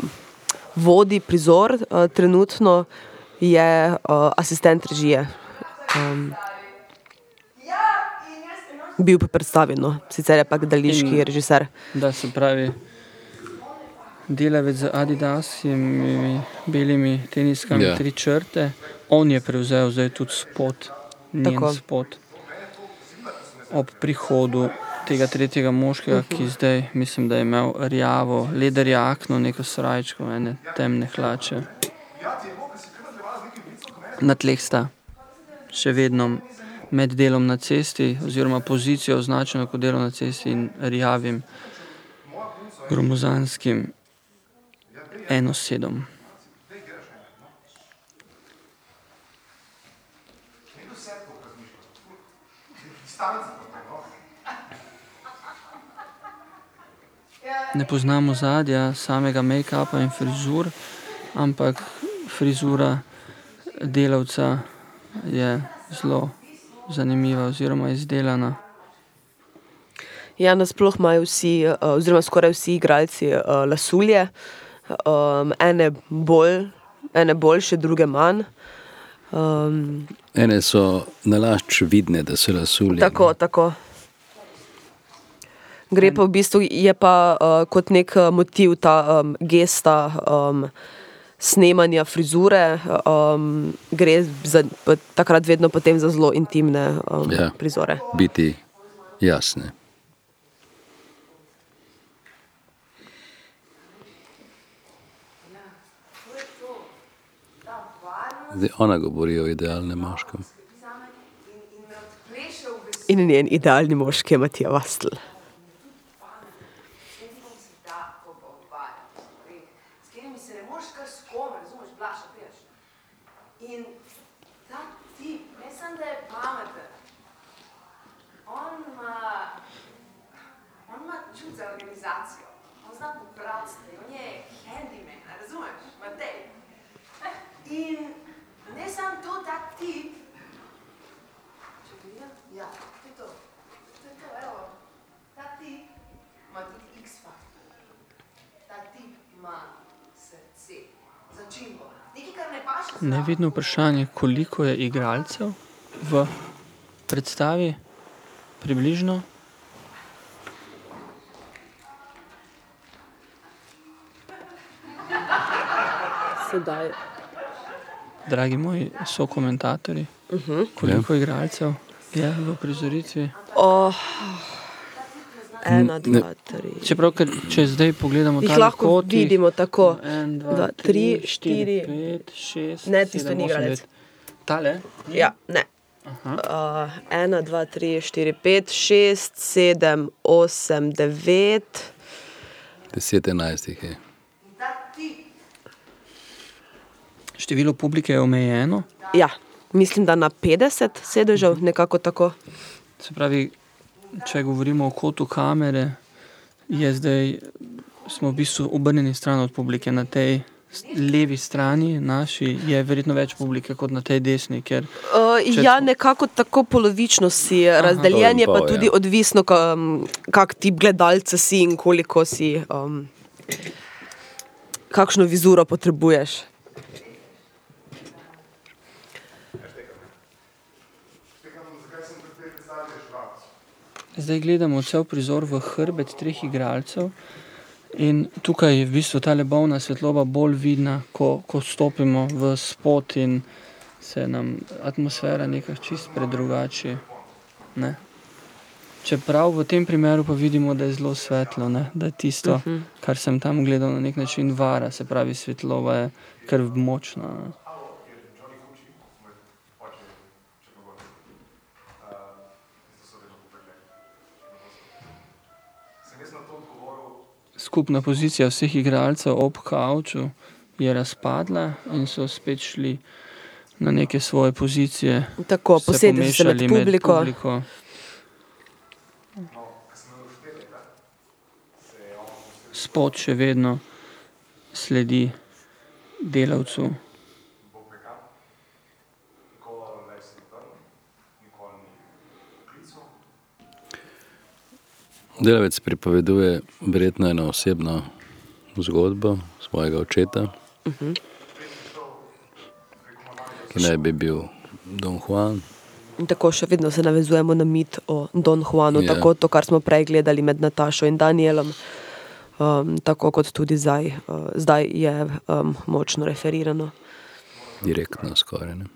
vodi prizor, uh, trenutno je uh, asistent režije. Um, bil pa predstavljen, sicer je pa gledališki režiser. Da se pravi, delavec z Adidasimi belimi teniskami, Ja. ja. tri črte, on je prevzel zdaj tudi spot, njen Tako. spot. Ob prihodu tega tretjega moškega, ki zdaj mislim, da je imel rjavo, leder jakno, neko srajčko, ene temne hlače. Na tleh sta še vedno med delom na cesti, oziroma pozicijo označeno kot delo na cesti in rjavim gromozanskim enosedom. Ne poznamo zadja, samega make-upa in frizur, ampak frizura delavca je zelo zanimiva oziroma izdelana. Ja, nasploh imajo vsi, uh, oziroma skoraj vsi igralci uh, lasulje, um, ene, bolj, ene boljše, druge manj. Um, Ene so nalašč vidne, da so rasulje. tako, tako. Gre pa v bistvu, je pa uh, kot nek uh, motiv ta um, gesta um, snemanja frizure, um, gre za, takrat vedno potem za zelo intimne um, Ja. prizore. Biti jasne. Zdaj ona govori o idealnem moškem. In njen idealni moški je Matija Vastl. s katerimi se ne moreš kar s kom, razumeš, blaša priješ. In ta tip, ne samo da je pameten, on ima, on ima čut za organizacijo, on zna popraviti stvari, on je handyman, a razumeš, Matej. In ne samo to, ta tip, če vidim, ja, to je to, to je to, evo, ta tip ima tudi X-faktor. Ta tip ima srce, začimbo. Nekaj, kar ne paše zraven. Nevidno vprašanje, koliko je igralcev v predstavi, približno. Sedaj. Dragi moji sokomentatorji, uh -huh. koliko ja. igralcev je v prizoritvi? Oh, ena, dva, tri. Čeprav, ker, če zdaj pogledamo Jih lahko kotih, vidimo tako. En, dva, Dva, tri, tri, štiri, štiri. pet, šest. Ne, tisto ni igralec. Tale? Ja, ne. Uh, ena, dva, tri, štiri, pet, šest, sedem, osem, devet. 10-11 jih je. Število publike je omejeno, Ja, mislim, da na 50 sedežev, nekako tako. se pravi, če govorimo o kotu kamere, je zdaj, smo v bistvu obrnjeni stran od publike. Na tej levi strani naši je verjetno več publike kot na tej desni, ker Uh, ja, smo- nekako tako polovično si razdeljen, je pa pol, ja. tudi odvisno, ka- um, kak tip gledalca si in koliko si, um, kakšno vizuro potrebuješ. Zdaj gledamo cel prizor v hrbet treh igralcev. In tukaj je v bistvu ta lebovna svetloba bolj vidna, ko, ko stopimo v spot in se nam atmosfera nekaj čist predrugači. Ne? Čeprav v tem primeru pa vidimo, da je zelo svetlo, ne? da je tisto, uh -huh. kar sem tam gledal, na nek način vara, se pravi, svetloba je kar močna. Ne? Skupna pozicija vseh igralcev ob kavču je razpadla in so spet šli na neke svoje pozicije. Tako, se posedli se med publiko. publiko. Spot še vedno sledi delavcu. Delavec pripoveduje verjetno eno osebno zgodbo svojega očeta, ki naj bi bil Don Juan. In tako še vedno se navezujemo na mit o Don Juanu, ja. tako to, kar smo prej gledali med Natašo in Danielom. Um, tako kot tudi zdaj, uh, zdaj je um, močno referirano. direktno skoraj. Ne?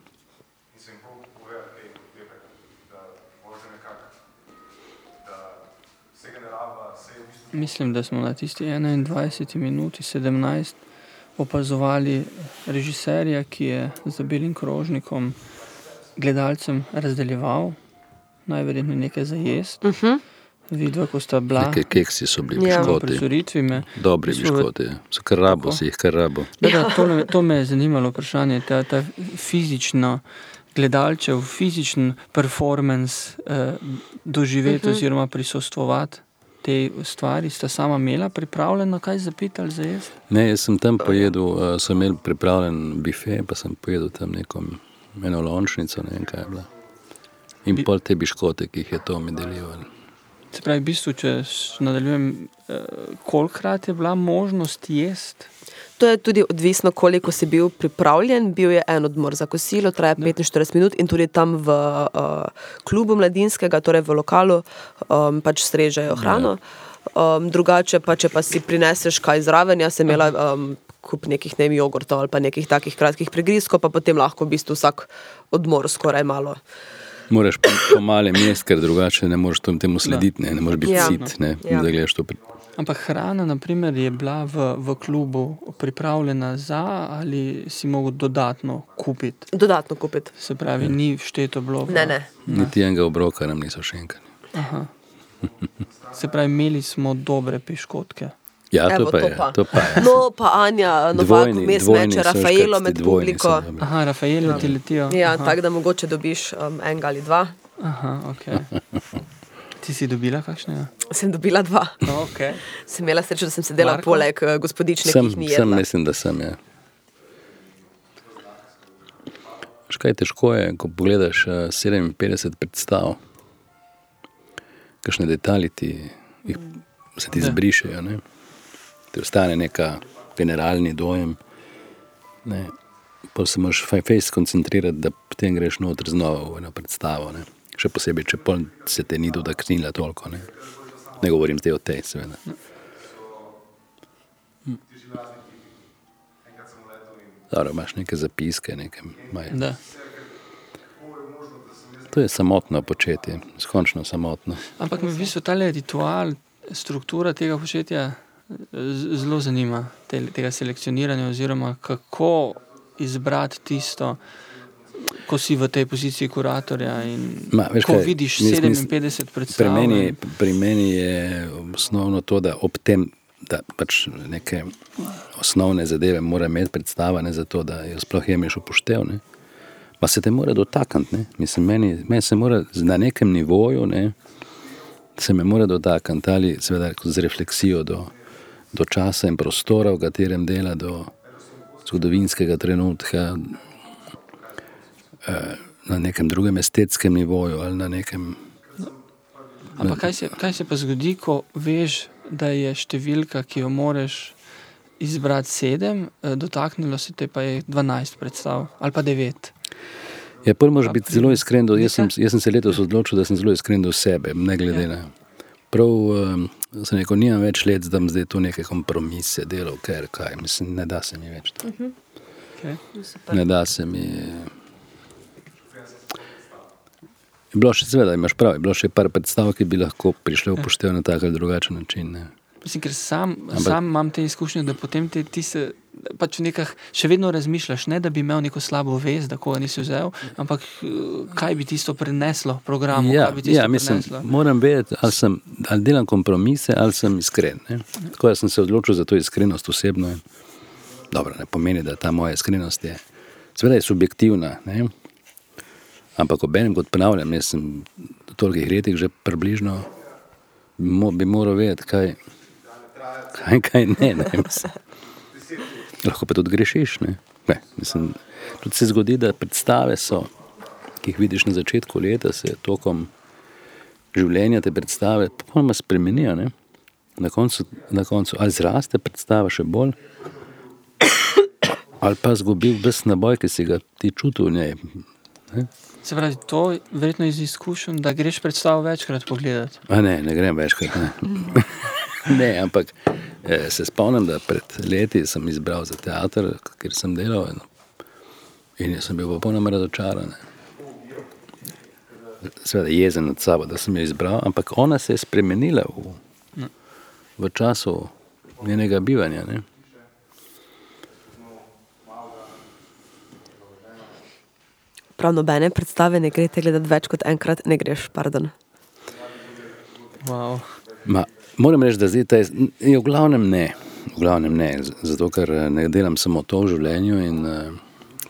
Mislim, da smo na tisti 21 minuti 17 opazovali režiserja, ki je za belim krožnikom gledalcem razdeljeval najverjetneje nekaj za jesti. Uh -huh. Vidva, ko sta bila Nekaj keksi so bili Ja. na piškoti, prizoritvi. Me, dobri v- piškoti. So kar rabo, si jih kar rabo. Da, da, to, me, to me je zanimalo vprašanje, ta, ta fizično, gledalčev, fizičen performance eh, doživeti uh Mhm. -huh. oziroma prisostvovati te stvari. Sta sama imela pripravljeno kaj za pit ali za jesti? Ne, jaz sem tam pojedel, uh, so imeli pripravljen bife, pa sem pojedel tam neko eno lončnico, ne vem kaj je bila. In Bi- pol te biškote, ki jih je to mi delil. Se pravi, v bistvu, če nadaljujem, eh, kolikrat je bila možnost jesti? To je tudi odvisno, koliko si bil pripravljen. Bil je en odmor za kosilo, traja 45 minut in tudi tam v uh, klubu mladinskega, torej v lokalu, um, pač strežejo hrano. Um, drugače pa, če pa si prineseš kaj zraven, jaz sem imela um, kup nekih ne vem, jogurtov ali pa nekih takih kratkih pregrizkov, pa potem lahko v bistvu vsak odmor skoraj malo. Moraš po, po malem jesti, ker drugače ne moreš tem- temu slediti, ne, ne moreš biti Ja. sit, ne, Ja. da gledaš to. pri- Ampak hrana, naprimer, je bila v, v klubu pripravljena za ali si mogel dodatno kupiti. Dodatno kupiti. Se pravi, ni všteto bilo. v- Ne, ne. Niti enega obroka nam niso še enkrat. Aha. Se pravi, imeli smo dobre piškotke. Ja, Evo, to pa to je. pa. To pa je. No, pa Anja Novak vmes meče Rafaelo med dvojni publiko. Aha, Rafaeli ti letijo. Ja, tako da mogoče dobiš um, enega ali dva. Aha, ok. Ti si dobila kakšnega? Sem dobila dva. No, okay. Sem imela srečo, da sem sedela Marko? poleg uh, gospodične, ki Sem, jih ni sem, jedla. mislim, da sem. Ja. Škaj težko je, ko pogledaš eh, 57 predstav, kakšne detalji ti, jih, se ti Da. zbrišejo. Ne? Ti ostane neka generalni dojem. Ne? Pa se moraš fejs skoncentrirati, da potem greš noter znova v eno predstavo. Ne? Še posebej, če pol se te ni dotaknila toliko. Ne, ne govorim zdaj o tej, seveda. Dobro, imaš neke zapiske, neke maj. Da. To je samotno početje, skončno samotno. Ampak v bistvu ta ritual, struktura tega početja zelo zanima, te, tega selekcioniranja, oziroma kako izbrati tisto, ko si v tej poziciji kuratorja. in Ma, veš ko kaj, vidiš mislim, 57 predstav. Pri meni, pri meni je osnovno to, da ob tem, da pač neke osnovne zadeve mora imeti predstava, ne zato, da jo sploh jemeš upoštev. Ne. Pa se te mora dotakniti. Mislim, meni, meni se mora na nekem nivoju, ne, se me mora dotakniti ali seveda z refleksijo do, do časa in prostora, v katerem dela, do zgodovinskega trenutka, eh, na nekem drugem estetskem nivoju ali na nekem Ampak kaj se, kaj se pa zgodi, ko veš, da je številka, ki jo moraš izbrati sedem, eh, dotaknilo se te pa je 12 predstav ali pa 9. Ja, prvo moraš biti zelo iskren. Do, jaz, sem, jaz sem se letos odločil, da sem zelo iskren do sebe, ne glede Ja. na. Prav sem rekel, nimam več let, da bom zdaj tu neke kompromise delal, ker kaj, mislim, ne da se mi več to. Okay. Ne da se mi. Je bilo še, seveda, imaš prav, je bilo še par predstav, ki bi lahko prišle v poštev na tak ali drugačen način. Ne. Mislim, ker sam, Ampak- sam imam te izkušnje, da potem te, ti se pač nekah, še vedno razmišljaš, ne da bi imel neko slabo vest, da koga nisi vzel, ampak eh, kaj bi tisto preneslo programu. Ja, ja mislim, preneslo. moram vedeti, ali, sem, ali delam kompromise, ali sem iskren. Ne? Tako da sem se odločil za to iskrenost osebno. In, dobro, ne pomeni, da ta moja iskrenost je, seveda je subjektivna. Ne? Ampak ob enem, kot ponavljam, jaz sem v tolikih letih že približno, bi, mo, bi moral vedeti, kaj, kaj, kaj ne. ne mislim. Lahko pa tudi grešiš. Ne? Ne, mislim, tudi se zgodi, da predstave so, ki jih vidiš na začetku leta, se tokom življenja te predstave popolnoma spremenijo. Ne? Na koncu, na koncu ali zraste predstava še bolj, ali pa zgubi ves naboj, ki si ga ti čutil v njej. Ne? Se pravi, to je verjetno iz izkušenj, da greš predstavo večkrat pogledati. A ne, ne grem večkrat. Ne. ne, ampak eh, se spomnim, da pred leti sem izbral za teater, ker sem delal in, in sem bil popolnoma razočaran. Seveda jezen nad sabo, da sem jo izbral, ampak ona se je spremenila v, v času njenega bivanja. Ne. Prav nobene predstave ne greš gledati več kot enkrat, ne greš, pardon. Wow. Ma, moram reči, da zdaj je, je v glavnem ne. V glavnem ne, zato ker eh, ne delam samo to v življenju in uh,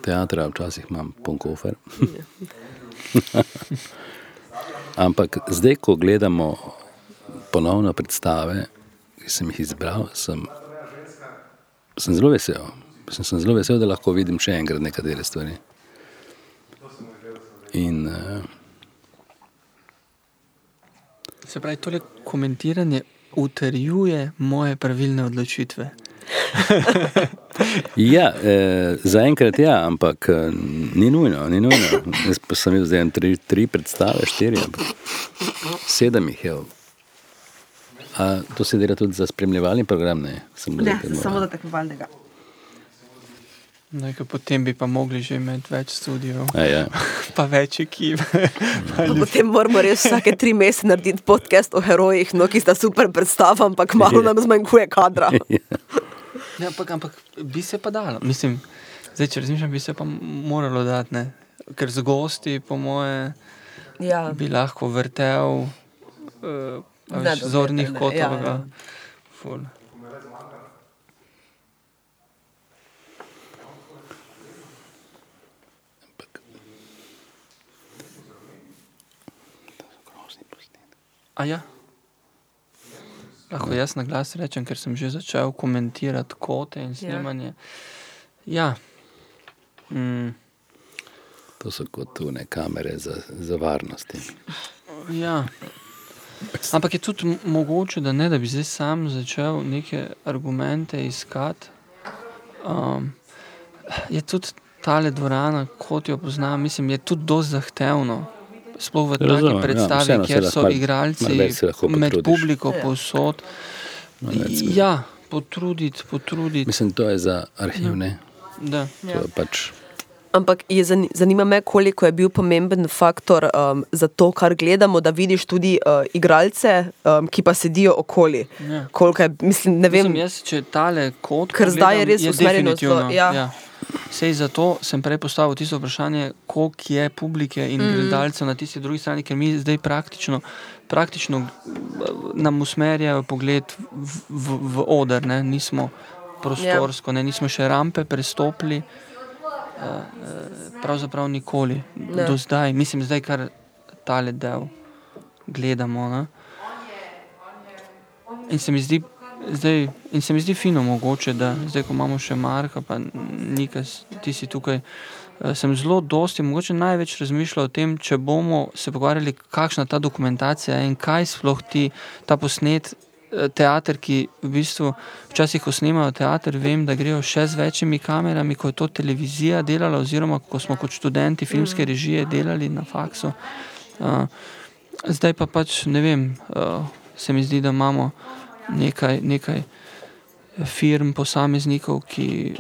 teatra včasih imam poln kofer. Ampak zdaj, ko gledamo ponovno predstave, ki sem jih izbral, sem, sem zelo vesel. Sem, sem zelo vesel, da lahko vidim še enkrat nekatere stvari. In uh, Se pravi, tole komentiranje utrjuje moje pravilne odločitve. Ja, eh, zaenkrat ja, ampak eh, ni nujno. Ni nujno. Jaz pa sem videl zdaj en tri, tri predstave, štiri, sedem jih je. A to se dela tudi za spremljevalni program? Ne, samo za tekmovalni. tekmovalnega. No, ker potem bi pa mogli že imeti več studijev, A Ja. pa več ekip. Potem moramo res vsake tri mesece narediti podcast o herojih, no, ki sta super predstava, ampak malo nam zmanjkuje kadra. Ne, ampak, ampak bi se pa dalo. Mislim, zdaj, če razmišljam, bi se pa moralo dati, ne? ker z gosti, po moje, Ja. bi lahko vrtel uh, Ne, da zornih kotov. ja, Ja, ja. Ja. A ja. Lahko jaz na glas rečem, ker sem že začel komentirati kote in snemanje. Ja. Mm, To so kot tune kamere za, za varnost. ja. Ampak je tudi mogoče, da ne, da bi zdaj sam začel neke argumente iskati. Um, je tudi tale dvorana, kot jo poznam, mislim, je tudi dosti zahtevno. Sploh v taki ja, predstavi, se kjer so malo igralci lahko med publiko povsod. Ja, potruditi, potruditi. Mislim, to je za arhiv, ne? Da. Je pač, Ampak je zani- zanima me, koliko je bil pomemben faktor um, za to, kar gledamo, da vidiš tudi uh, igralce, um, ki pa sedijo okoli. Ja. Koliko je, mislim, ne vem, Mislim, jaz, če tale kot. Ker zdaj je res definitivno, ja. ja. Sej zato sem prej postavil tisto vprašanje, koliko je publike in mm. gledalcev na tisti drugi strani, ker mi zdaj praktično, praktično eh, nam usmerjajo pogled v, v, v oder, ne? nismo prostorsko, ne? nismo še rampe prestopili. eh, eh, Pravzaprav nikoli, Ne. do zdaj, mislim, zdaj kar tale del gledamo. Ne? In se mi zdi, zdaj, in se mi zdi fino, mogoče, da zdaj, ko imamo še Marka, pa nekaj, ti si tukaj. eh, Sem zelo dosti, mogoče največ razmišljal o tem, če bomo se pogovarjali, kakšna ta dokumentacija je in kaj sploh ti ta posnet. eh, Teater, ki v bistvu včasih, ko snemajo teater, vem, da grejo še z večjimi kamerami, kot je to televizija delala, oziroma ko smo kot študenti filmske režije delali na faksu. Uh, zdaj pa pač ne vem, uh, se mi zdi, da imamo nekaj, nekaj firm, posameznikov, ki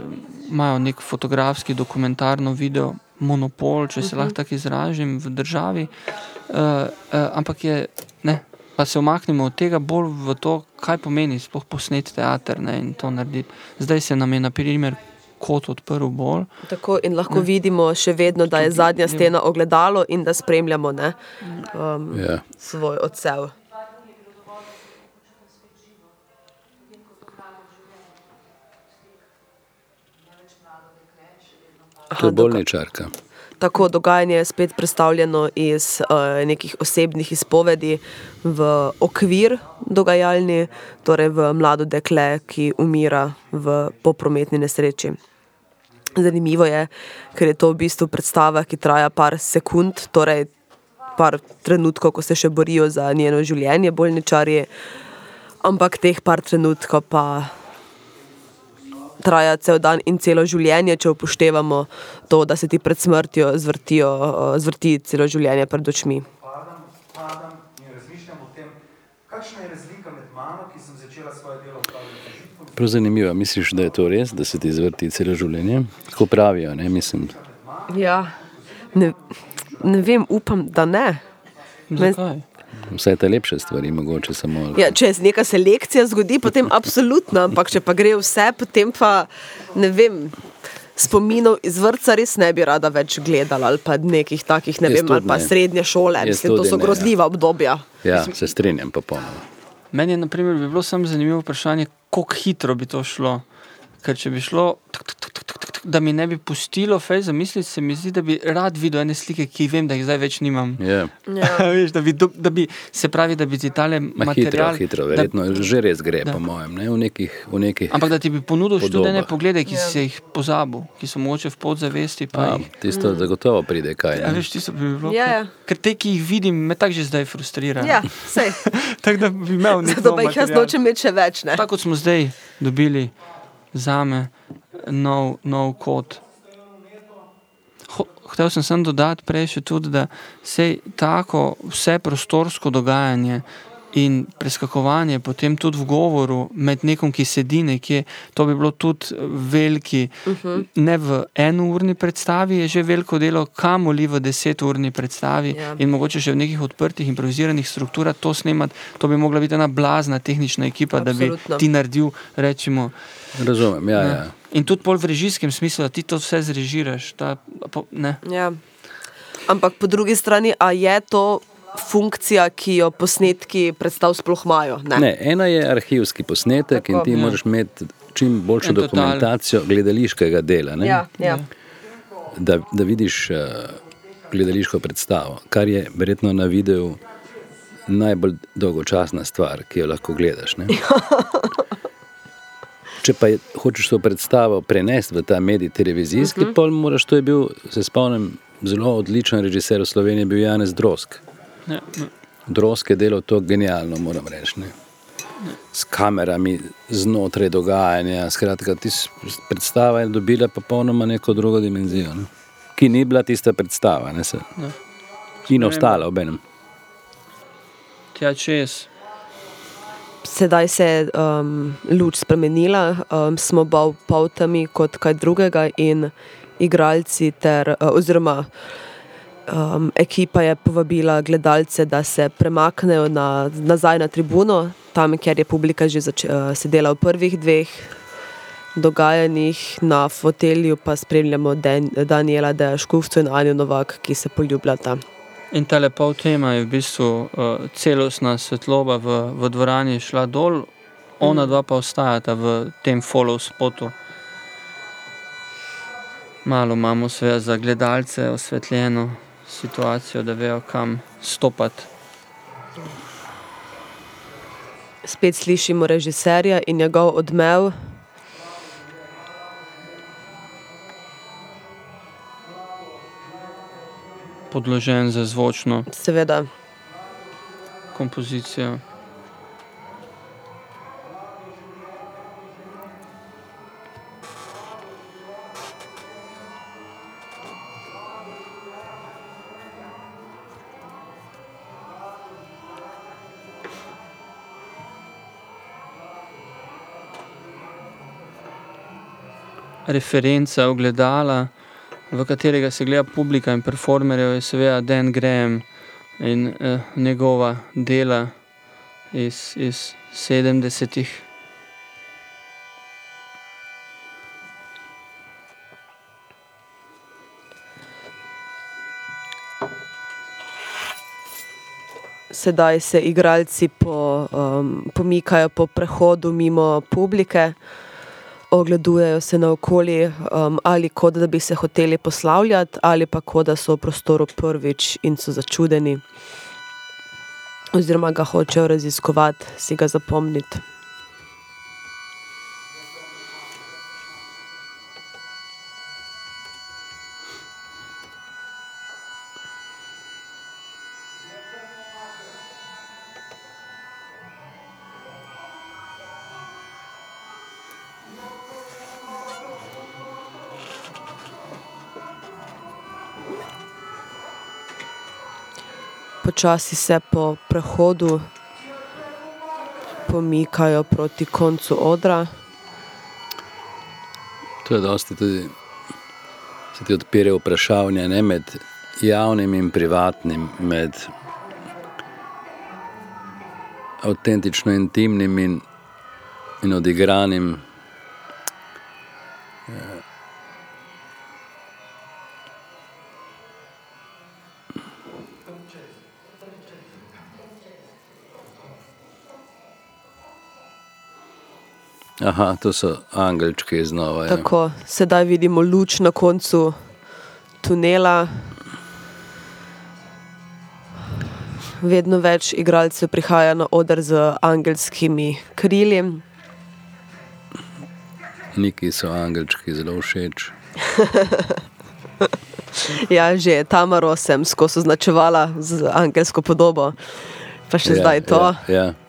imajo nek fotografski, dokumentarno video monopol, če se lahko tako izražim, v državi. Uh, uh, ampak je, ne, Pa se omaknemo od tega bolj v to, kaj pomeni sploh posnet teater ne, in to narediti. Zdaj se nam je, na primer, kot odprl bolj. Tako, in lahko ne. vidimo še vedno, da je zadnja stena ogledalo in da spremljamo ne, um, Ja. svoj odsev. To je bolničarka. Tako dogajanje je spet predstavljeno iz uh, nekih osebnih izpovedi v okvir dogajalni, torej v mlado dekle, ki umira v poprometni nesreči. Zanimivo je, ker je to v bistvu predstava, ki traja par sekund, torej par trenutkov, ko se še borijo za njeno življenje, bolničarji, ampak teh par trenutkov pa traja cel dan in celo življenje, če upoštevamo to, da se ti pred smrtjo zvrtijo, eh, zvrti celo življenje pred očmi. Padam, padam in razmišljam o tem, kakšna je razlika med mano, ki sem začela svoje delo užitkom, Prav zanimivo, misliš, da je to res, da se ti zvrti celo življenje? Tako pravijo, ne mislim. Ja, ne, ne vem, upam, da ne. Zakaj? Vse te lepše stvari, mogoče samo. Ja, če se neka selekcija zgodi, potem absolutno, ampak če pa gre vse, potem pa ne vem. Spominov iz vrca res ne bi rada več gledala, ali pa nekih takih, ne Jaz vem, ali pa ne. srednje šole. Jaz Mislim, to so ne, ja. grozljiva obdobja. Ja, se strinjam popolnoma. Meni je, na primer, bi bilo samo zanimivo vprašanje, kako hitro bi to šlo. Ker če bi šlo, tuk, tuk, tuk, tuk, da mi ne bi pustilo fej zamisliti, se mi zdi, da bi rad videl ene slike, ki vem, da jih zdaj več nimam. Ja. Ja. Veš, da, bi, do- da bi, se pravi, da bi ti tale Ma hitro, material. hitro, da- verjetno že res gre, da. po mojem, ne? v nekih, v nekih Ampak da ti bi ponudil študene poglede, ki Ja. si se jih pozabil, ki so mogoče v podzavesti. Pa A, jih, tisto zagotovo pride kaj. ja, ne. veš, tisto bi bilo. Ja, ja. Ker te, ki jih vidim, me tako že zdaj frustrirajo. Ja, sej. tako da bi imel nekaj. Zato pa jih jaz nočem imeti še več. Ne? Tako kot smo zdaj dobili za me nov, nov. Ho- Hotel sem samo dodati prej še tudi, da se tako vse prostorsko dogajanje in preskakovanje, potem tudi v govoru med nekom, ki sedi nekje, to bi bilo tudi veliki, uh -huh. ne v enourni predstavi, je že veliko delo, kamoli v deseturni predstavi Ja. in mogoče še v nekih odprtih, improviziranih strukturah to snemati, to bi mogla biti ena blazna tehnična ekipa, da Absolutno. bi ti naredil, rečemo. Razumem, ja, ne. ja. In tudi pol v režijskem smislu, da ti to vse zrežiraš. Ta, po, ne. Ja. Ampak po drugi strani, a je to funkcija, ki jo posnetki predstav sploh imajo? Ne. Ne, ena je arhivski posnetek Tako, in ti ja. moraš imeti čim boljšo En total. dokumentacijo gledališkega dela. Ne? Ja, ja. da, da vidiš uh, gledališko predstavo, kar je verjetno na videu najbolj dolgočasna stvar, ki jo lahko gledaš. Če pa je, hočeš to predstavo prenesti v ta medij televizijski, uh -huh. pol moraš, to je bil, se spomnim, zelo odličen režiser v Sloveniji, bil Janez Drosk. Ne, ne. Drosk je delal to genialno, moram reči. Ne? S kamerami znotraj dogajanja. Skratka, tis, predstava je dobila popolnoma neko drugo dimenzijo, ne? ki ni bila tista predstava. Ne, se, Ne. in ostala ob enem. Tja čez. Sedaj se je um, luč spremenila, um, smo bolj poltami kot kaj drugega, in igralci, ter, uh, oziroma um, ekipa je povabila gledalce, da se premaknejo na, nazaj na tribuno, tam, kjer je publika že zač, uh, sedela v prvih dveh dogajanjih, na fotelju pa spremljamo Dan, Daniela Dejškufca in Anjo Novak, ki se poljubljata. In ta lepa tema je v bistvu uh, celostna svetloba v, v dvorani šla dol, ona dva pa ostajata v tem follow spotu. Malo imamo sve za gledalce osvetljeno situacijo, da vejo, kam stopati. Spet slišimo režiserja in njegov odmev. Podložen za zvočno Seveda, kompozicijo. Referenca ogledala, v katerega se gleda publika in performerjev, je seveda Dan Graham in eh, njegova dela iz, iz 70-ih. Sedaj se igralci po, um, pomikajo po prehodu mimo publike, ogledujejo se naokoli, um, ali kot da bi se hoteli poslavljati, ali pa kot da so v prostoru prvič in so začudeni, oziroma ga hočejo raziskovati, si ga zapomniti. Počasi se po prehodu pomikajo proti koncu odra. To je dosti tudi, se ti odpira vprašanje ne, med javnim in privatnim, med avtentično intimnim in, in odigranim. Aha, to so angelčki znova. Ja. Tako, sedaj vidimo luč na koncu tunela. Vedno več igralcev prihaja na oder z angelskimi krili. Neki so angelčki zelo všeč. Ja, že Tamaro sem skozi označevala z angelsko podobo, pa še zdaj to. Ja, ja.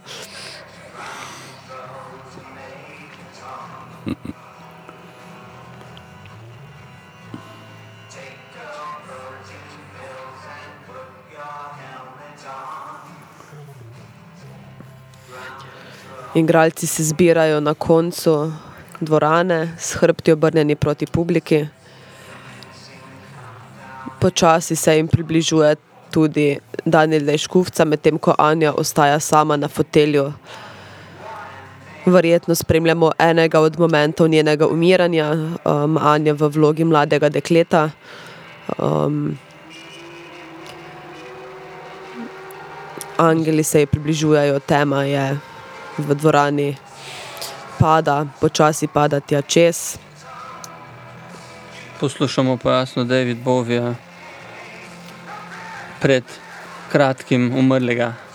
Igralci se zbirajo na koncu dvorane, s hrbti obrnjeni proti publiki. Počasi se jim približuje tudi Daniel Dejškufca, medtem ko Anja ostaja sama na fotelju. Verjetno spremljamo enega od momentov njenega umiranja, um, Anja v vlogi mladega dekleta. Um, angeli se ji približujejo, tema je v dvorani, pada, počasi pada tja čez. Poslušamo pa jasno David Bovija, pred kratkim umrlega.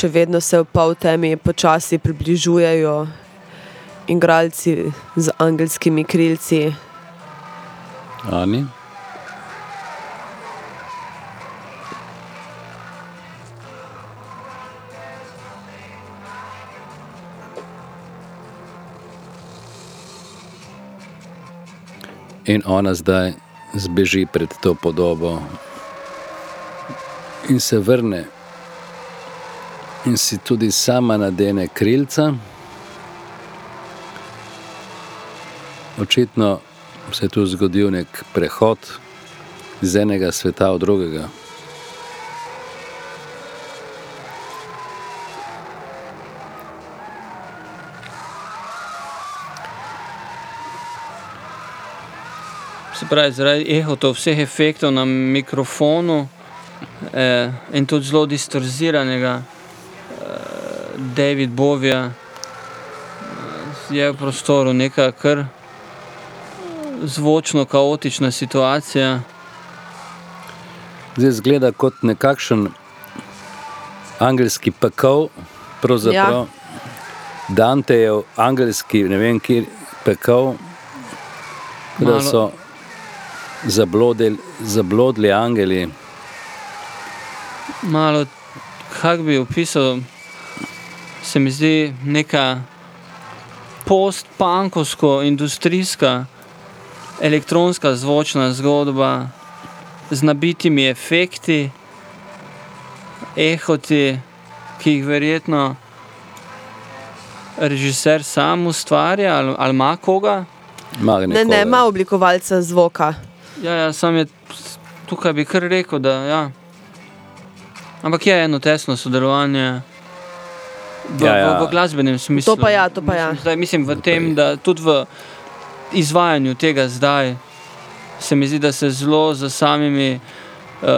Še vedno se v pol temi počasi približujejo igralci z angelskimi krilci. Ani? In ona zdaj zbeži pred to podobo in se vrne, in si tudi sama nadene krilca. Očitno se je tu zgodil nek prehod iz enega sveta v drugega. Se pravi, zaradi ehotov, vseh efektov na mikrofonu eh, in tudi zelo distorziranega David Bovija je v prostoru neka kar zvočno kaotična situacija. Zdaj zgleda kot nekakšen angelski pekel, pravzaprav. Ja. Dantejev angelski, ne vem, kje pekel, Da so zablodel, zablodli angeli, malo kako bi opisal, se mi zdi neka post-punkovsko, industrijska, elektronska zvočna zgodba z nabitimi efekti, ehoti, ki jih verjetno režiser sam ustvarja ali, ali ima koga. Ne, ne, ima oblikovalca zvoka. Ja, ja, sam je tukaj bi kar rekel, da ja. Ampak je eno tesno sodelovanje v, Ja, ja. v, v glasbenem smislu. To pa ja, to pa ja. Mislim, zdaj, mislim v tem, da tudi v izvajanju tega zdaj se mi zdi, da se zelo za samimi uh,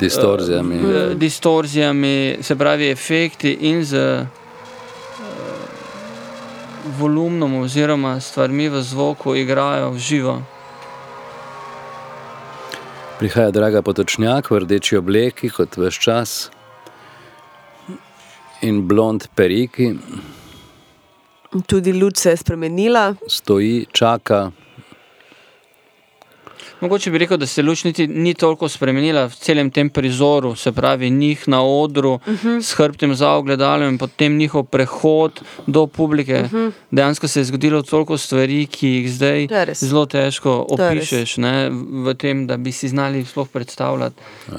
Distorzijami. uh, distorzijami, se pravi efekti in z uh, volumnom oziroma stvarmi v zvoku igrajo v živo. Prihaja draga potočnjak v rdeči obleki, kot veš čas, in blond periki, Tudi luč se je spremenila. stoji, čaka. Mogoče bi rekel, da se luč niti ni toliko spremenila v celem tem prizoru, se pravi njih na odru uh Mhm. -huh. s hrbtom za ogledalom in potem njihov prehod do publike. Uh Mhm. -huh. Dejansko se je zgodilo toliko stvari, ki jih zdaj zelo težko opišeš ne, v tem, da bi si znali sploh predstavljati.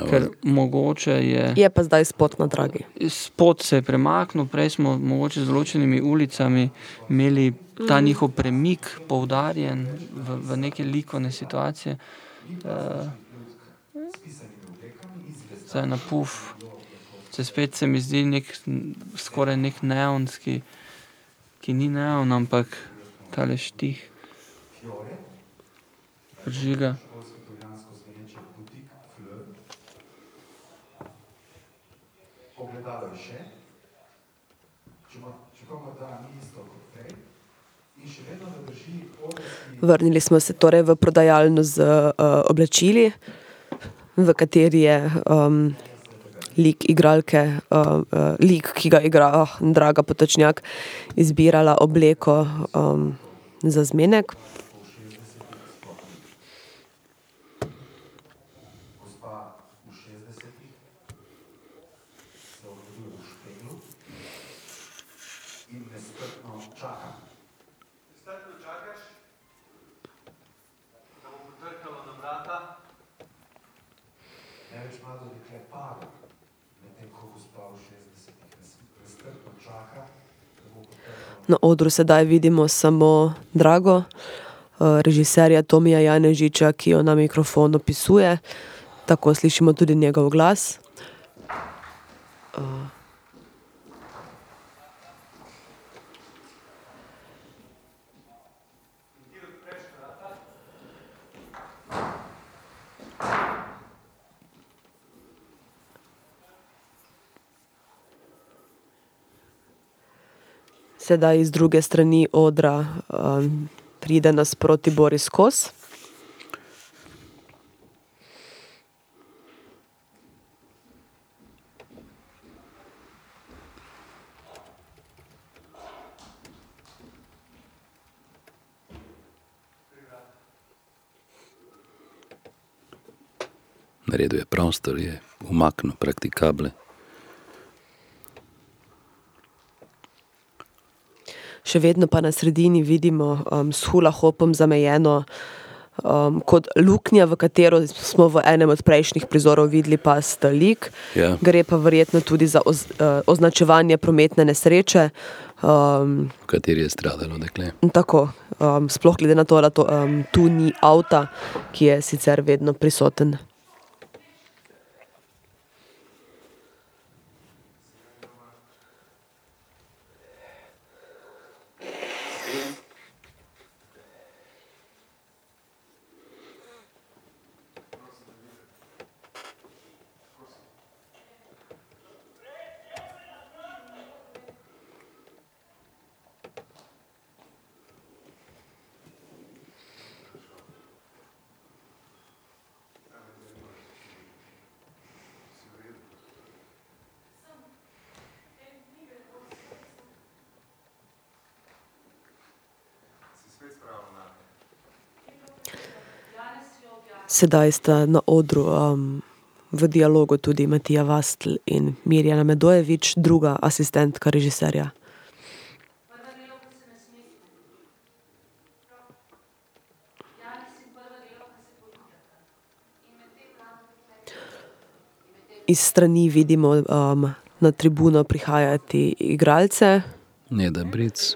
Ker mogoče je. Je pa zdaj spot na dragi. Spot se je premaknil, prej smo mogoče z določenimi ulicami imeli ta njihov premik poudarjen v, v neke likovne situacije. Uh, zdaj na puf. Se spet se mi zdi nek, skoraj nek neonski, ki ni neon, ampak tale štih. Žiga. Ogledalo je še, čeprav čeprav morda ni isto kot prej, in še vedno ne drži odrski Vrnili smo se torej v prodajalno z uh, oblačili, v kateri je um, lik igralke, uh, uh, lik, ki ga igra oh, Draga Potočnjak, izbirala obleko um, za zmenek. gospa v 60-ih se ogleduje v špeglu in nestrpno čaka. Strpno čakaš, da bo potrkalo na vrata. Največ mlado dekle pada, medtem ko gospa v 60-ih nes- nestrpno čaka, da bo potrkalo Na odru sedaj vidimo samo Drago, uh, režiserja Tomija Janežiča, ki jo na mikrofon opisuje. Tako slišimo tudi njegov glas. Sedaj iz druge strani odra um, pride nasproti Boris Kos. Naredil je prostor, je umaknil praktikable. Še vedno pa na sredini vidimo um, s hula hopom zamejeno um, kot luknja, v katero smo v enem od prejšnjih prizorov videli past lik. Ja. Gre pa verjetno tudi za oz, uh, označevanje prometne nesreče. Um, v kateri je stradalo dekle. tako, um, sploh glede na to, da to, um, tu ni avta, ki je sicer vedno prisoten. Sedaj sta na odru um, v dialogu tudi Matija Vastl in Mirjana Medojevič, druga asistentka režiserja. Iz strani vidimo um, na tribuno prihajati igralce. Neda Bric.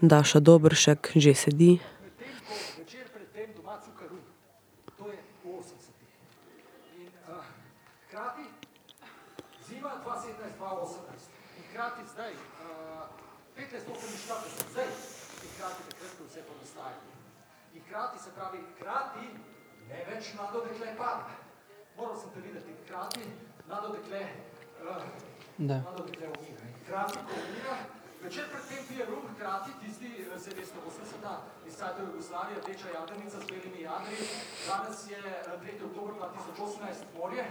Daša Dobršek že sedi. Večer pred tem doma Cukaru, to je v 80-ih. In uh, hkrati zima 2017-2018 in hkrati zdaj, uh, 15-48, zdaj in hkrati takrat, ko vse to nastaja. In hkrati se pravi, hkrati ne več mlado dekle pada. Moral sem te videti, hkrati mlado dekle, uh, Da. mlado dekle umira. Hkrati, ko umira, večer pred tem pije rum, hkrati tisti, eh, se veste, 80-ta, iz Cajtov Jugoslavije, rdeča jadrnica z belimi jadri, danes je eh, 3. oktober 2018 morje.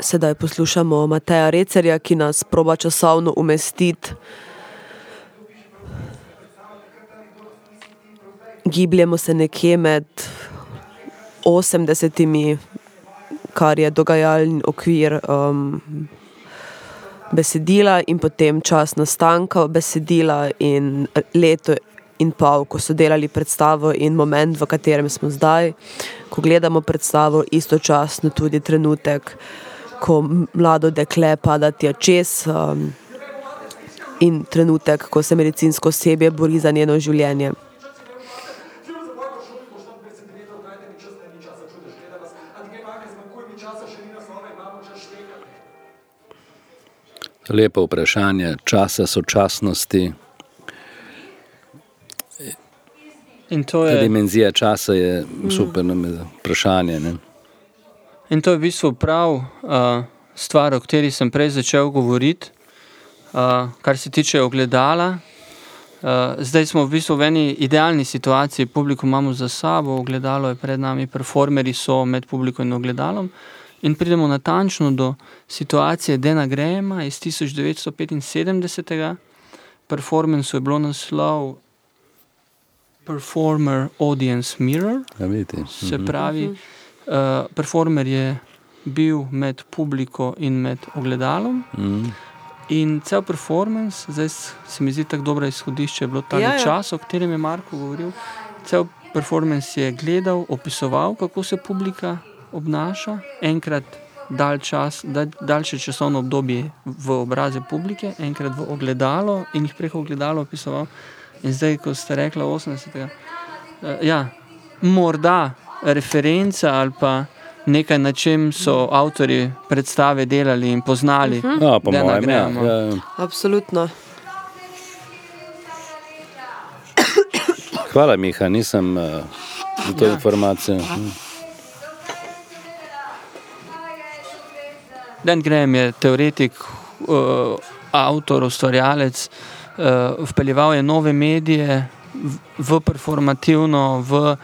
Sedaj poslušamo Mateja Recerja, ki nas proba časovno umestiti. Gibljemo se nekje med 80-imi, kar je dogajalni okvir um, besedila, in potem čas nastanka besedila, in leto in pol, ko so delali predstavo, in moment, v katerem smo zdaj, ko gledamo predstavo, istočasno tudi trenutek, ko mlado dekle pada tja čez, um, in trenutek, ko se medicinsko osebje bori za njeno življenje. Lepo vprašanje časa sočasnosti. In to Ta je, dimenzija časa je super no, me- vprašanje. Ne? in to je v bistvu prav uh, stvar, o kateri sem prej začel govoriti, uh, kar se tiče ogledala. Uh, zdaj smo v bistvu v eni idealni situaciji, publiko imamo za sabo, ogledalo je pred nami, performerji so med publiko in ogledalom. In pridemo natančno do situacije Dena Grema iz 1975. Performansu je bilo naslov Performer Audience Mirror. Ja, vidite. Se Mhm. pravi, uh, performer je bil med publiko in med ogledalom. Mhm. In cel performance, zdaj se mi zdi tako dobro izhodišče, je bilo ta Ja, ja. čas, o katerem je Marko govoril. Cel performance je gledal, opisoval, kako se publika obnaša, enkrat dalj čas, dalj, daljše časovno obdobje v obraze publike, enkrat v ogledalo in jih preko ogledala opisoval. In zdaj, ko ste rekli 80. Uh, ja, morda referenca ali pa nekaj, na čem so avtori predstave delali in poznali. Mhm. Ja, po Dana mojem, ja, ja, ja. Absolutno. Hvala, Miha, nisem uh, za to Ja. ja. informacijo. Hm. Dan Graham je teoretik, uh, avtor, ustvarjalec, uh, vpeljeval je nove medije v, performativno, v uh,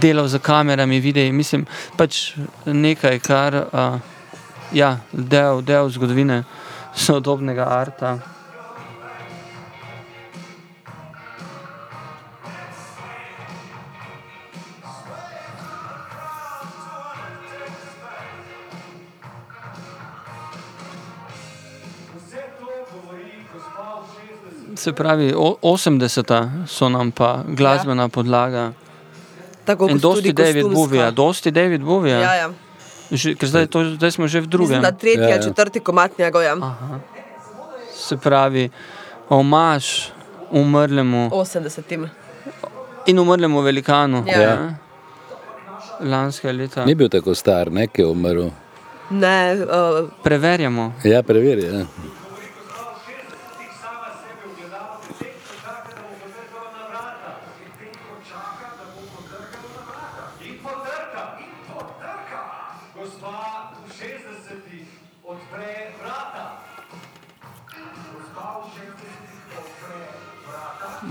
delo z kamerami, videi. Mislim, pač nekaj, kar uh, ja, del, del zgodovine sodobnega arta. Se pravi, o- 80-ta so nam pa glasbena podlaga. Tako kot dosti tudi David. Bovija, dosti David Bovija. Ja, ja. Že, ker zdaj, to, zdaj smo že v drugem. Mislim, da tretji, Ja, ja, ja. četrti komat njegova. Se pravi, omaž umrlemu 80. in umrlemu velikanu. Ja. Ja. ne? Lanskega leta. Ni bil tako star, ne, ki je umrl. Ne, uh, Preverjamo. Ja, preveri. Ja.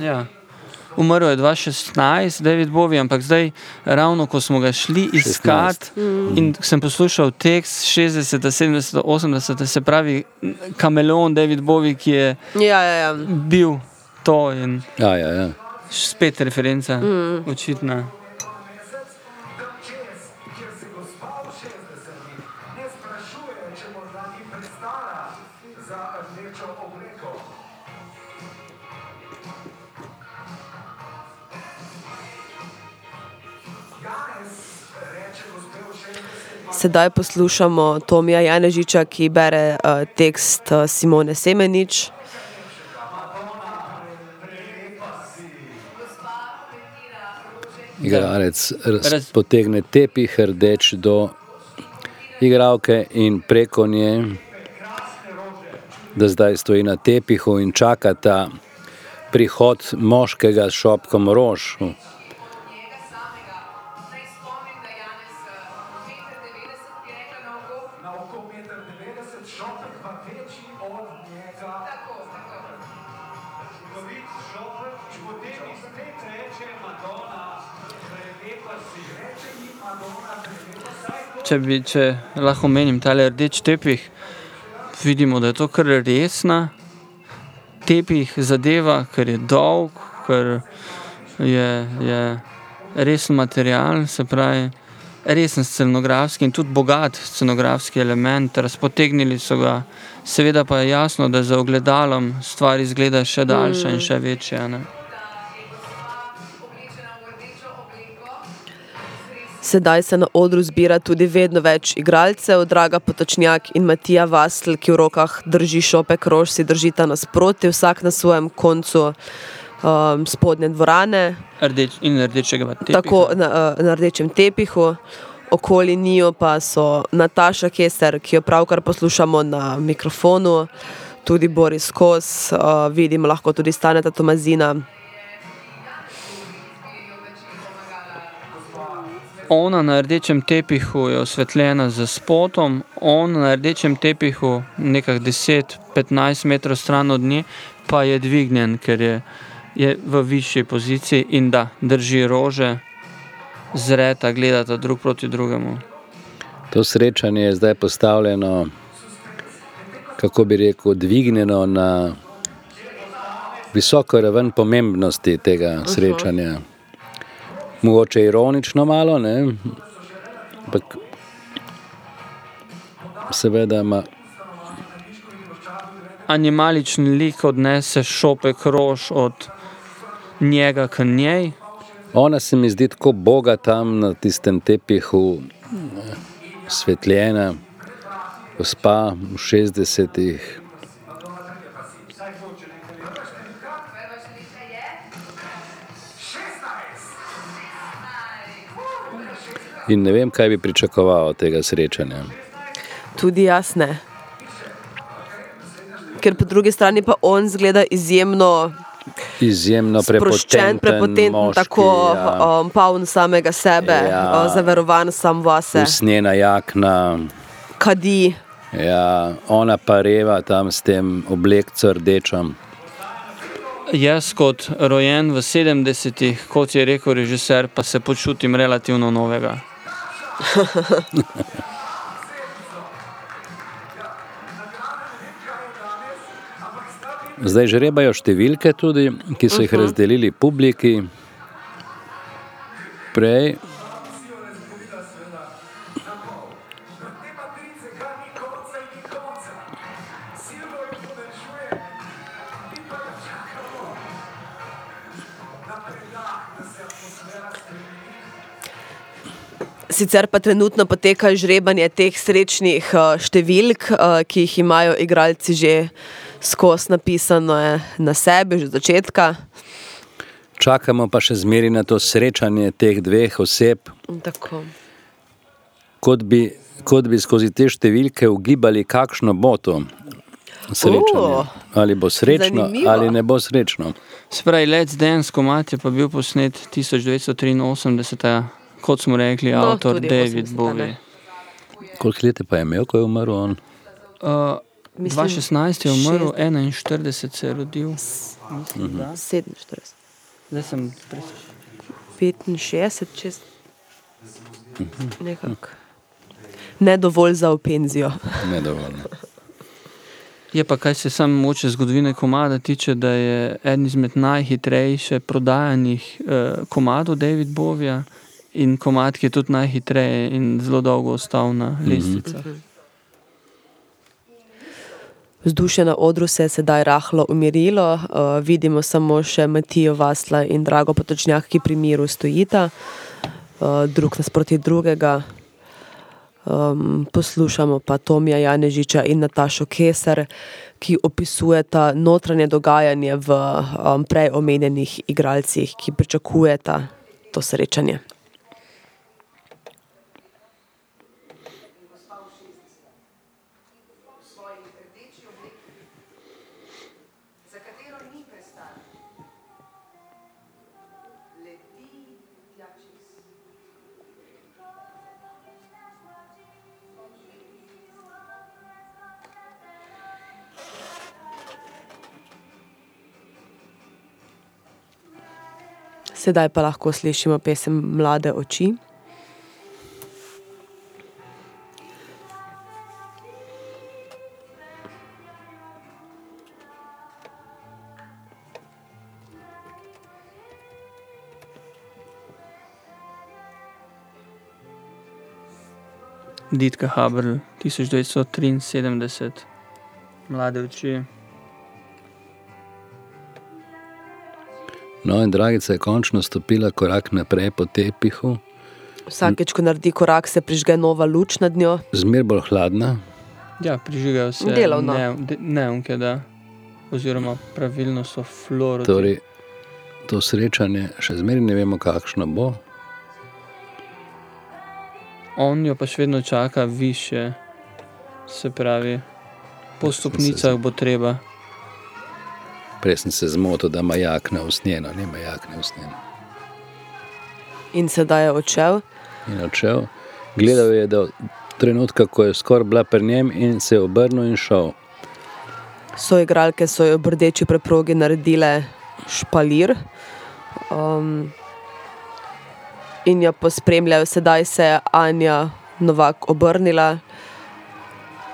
Ja. Umrl je 2016, David Bowie, ampak zdaj, ravno ko smo ga šli iskat in sem poslušal tekst 60, 70, 80, se pravi, kameleon David Bowie, ki je ja, ja, ja. bil to in Ja, ja, ja. spet referenca, mm. očitna. Sedaj poslušamo Tomija Janežiča, ki bere uh, tekst uh, Simone Semenič. Igralec potegne tepih rdeč do igralke in preko nje, da zdaj stoji na tepihu in čaka ta prihod moškega s šopkom rož. Če, bi, če lahko menim ta rdeč tepih, vidimo, da je to kar resna tepih zadeva, ker je dolg, ker je, je resen material, se pravi, resen scenografski in tudi bogat scenografski element. Razpotegnili so ga, seveda pa je jasno, da za ogledalom stvar izgleda še daljša in še večja. Ne? Sedaj se na odru zbira tudi vedno več igralcev, Draga Potočnjak in Matija Vasl, ki v rokah drži šopek rož, si držita nasproti, vsak na svojem koncu um, spodnje dvorane. Rdeč, in rdečega tepiha. Tako na, uh, na rdečem tepihu. Okoli njo pa so Nataša Keser, ki jo pravkar poslušamo na mikrofonu, tudi Boris Kos, uh, vidimo lahko tudi Staneta Tomazina. Ona na rdečem tepihu je osvetljena z spotom, on na rdečem tepihu, nekaj 10-15 metrov stran od nje, pa je dvignjen, ker je, je v višji poziciji in da drži rože, zreta, gledata drug proti drugemu. To srečanje je zdaj postavljeno, kako bi rekel, dvignjeno na visoko raven pomembnosti tega srečanja. Mogoče ironično malo, ne? ampak seveda ima. Animalični lik odnese šopek rož od njega k njej. Ona se mi zdi tako boga tam na tistem tepihu, svetljena, gospa v 60-ih. In ne vem, kaj bi pričakoval od tega srečanja. Tudi jaz ne. Ker po drugi strani pa on zgleda izjemno Izjemno sproščen, prepotenten, prepotenten moški, tako ja. um, poln samega sebe, Ja. ja. zaverovan sam vase, usnjena jakna. kadi. Ja, ona pa reva tam s tem oblekcem rdečem. Jaz kot rojen v 70-ih, kot je rekel režiser, pa se počutim relativno novega. Zdaj žrebajo številke tudi, ki so jih Mhm. razdelili publiki. Prej Sicer pa trenutno poteka žrebanje teh srečnih uh, številk, uh, ki jih imajo igralci že skozi napisano na sebi, že od začetka. čakamo pa še zmeri na to srečanje teh dveh oseb, Tako. kot bi, kot bi skozi te številke ugibali, kakšno bo to srečanje. O, Ali bo srečno, zanimivo. ali ne bo srečno. Spravi, Let's Dance komat je pa bil posnet 1983, kot smo rekli, No, avtor David 80, Bowie. ne. Koliko let je pa je imel, ko je umrl on? Uh, Mislim, 2016 je umrl, 60. 41 se je rodil. Mislim, da. 47, Zdaj sem 65, čez. Nekako. Ne dovolj za v penzijo. Nedovoljno. Je pa, kaj se samo moče zgodovine komada tiče, da je eden izmed najhitrejše prodajanih eh, komadov David Bovija in komad, ki je tudi najhitreje in zelo dolgo ostal na lestvicah. Vzdušje na odru se je sedaj rahlo umirilo, uh, vidimo samo še Matijo Vasla in Drago Potočnjak, ki pri miru stojita. uh, drug nasproti drugega. Um, poslušamo pa Tomija Janežiča in Natašo Kesar, ki opisujeta notranje dogajanje v um, prej omenjenih igralcih, ki pričakujeta to srečanje. Sedaj pa lahko slišimo pesem Mlade oči. Ditka Haberl, 1973, mlade oči. No, in Dragica je končno stopila korak naprej po tepihu, Vsakeč, ko naredi korak, se prižge nova luč nad njo. zmer bolj hladna. Ja, prižigajo se Delovno. ne- neonke, da. Oziroma, pravilno so fluoroti. Torej, to srečanje še zmeraj ne vemo, kakšno bo. On jo pa še vedno čaka više, se pravi, po stopnicah bo treba. Prej sem se zmotil, da ima jakne usnjeno, nima jakne usnjeno. In sedaj je odšel. In odšel. Gledal je do trenutka, ko je skoraj bila pri njem, in se je obrnil in šel. Soigralke so jo ob rdeči preprogi naredile špalir. Um, in jo pospremljajo, sedaj se je Anja Novak obrnila,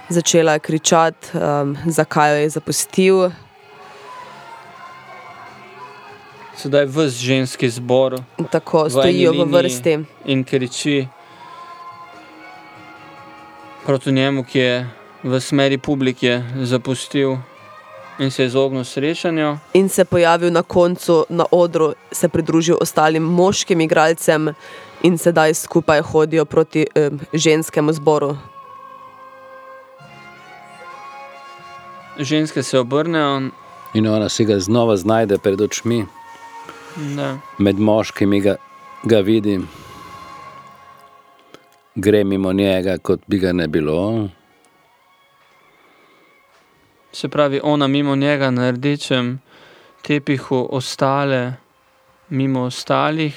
začela je kričati, um, zakaj jo je zapustil. Sedaj v ženski zbor. Tako stojijo v vrsti. In kriči proti njemu, ki je v smeri publike zapustil in se izognil srečanju. In se pojavil na koncu na odru, se pridružil ostalim moškim igralcem in sedaj skupaj hodijo proti um, ženskemu zboru. Ženske se obrnejo. In ona si ga znova znajde pred očmi, Da. med moškimi ga, ga vidi, gre mimo njega, kot bi ga ne bilo. Se pravi, ona mimo njega na rdečem tepihu, ostale mimo ostalih,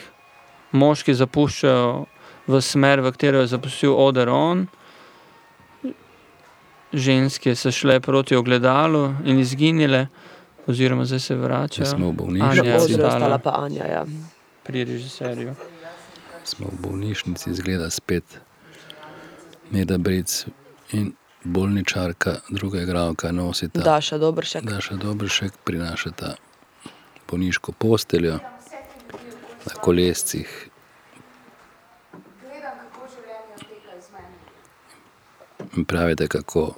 moški zapuščajo v smer, v katero je zapustil oder on, ženske so šle proti ogledalu in izginile, oziroma zdaj se vračajo. Smo v bolnišnici. Anja je ostala pa Anja. Ja. pri režiserju. Smo v bolnišnici, zgleda spet Meda Bric in bolničarka, druga igralka nosita. Daša Dobršek. Daša Dobršek prinašata bolniško posteljo na kolescih. In pravite, kako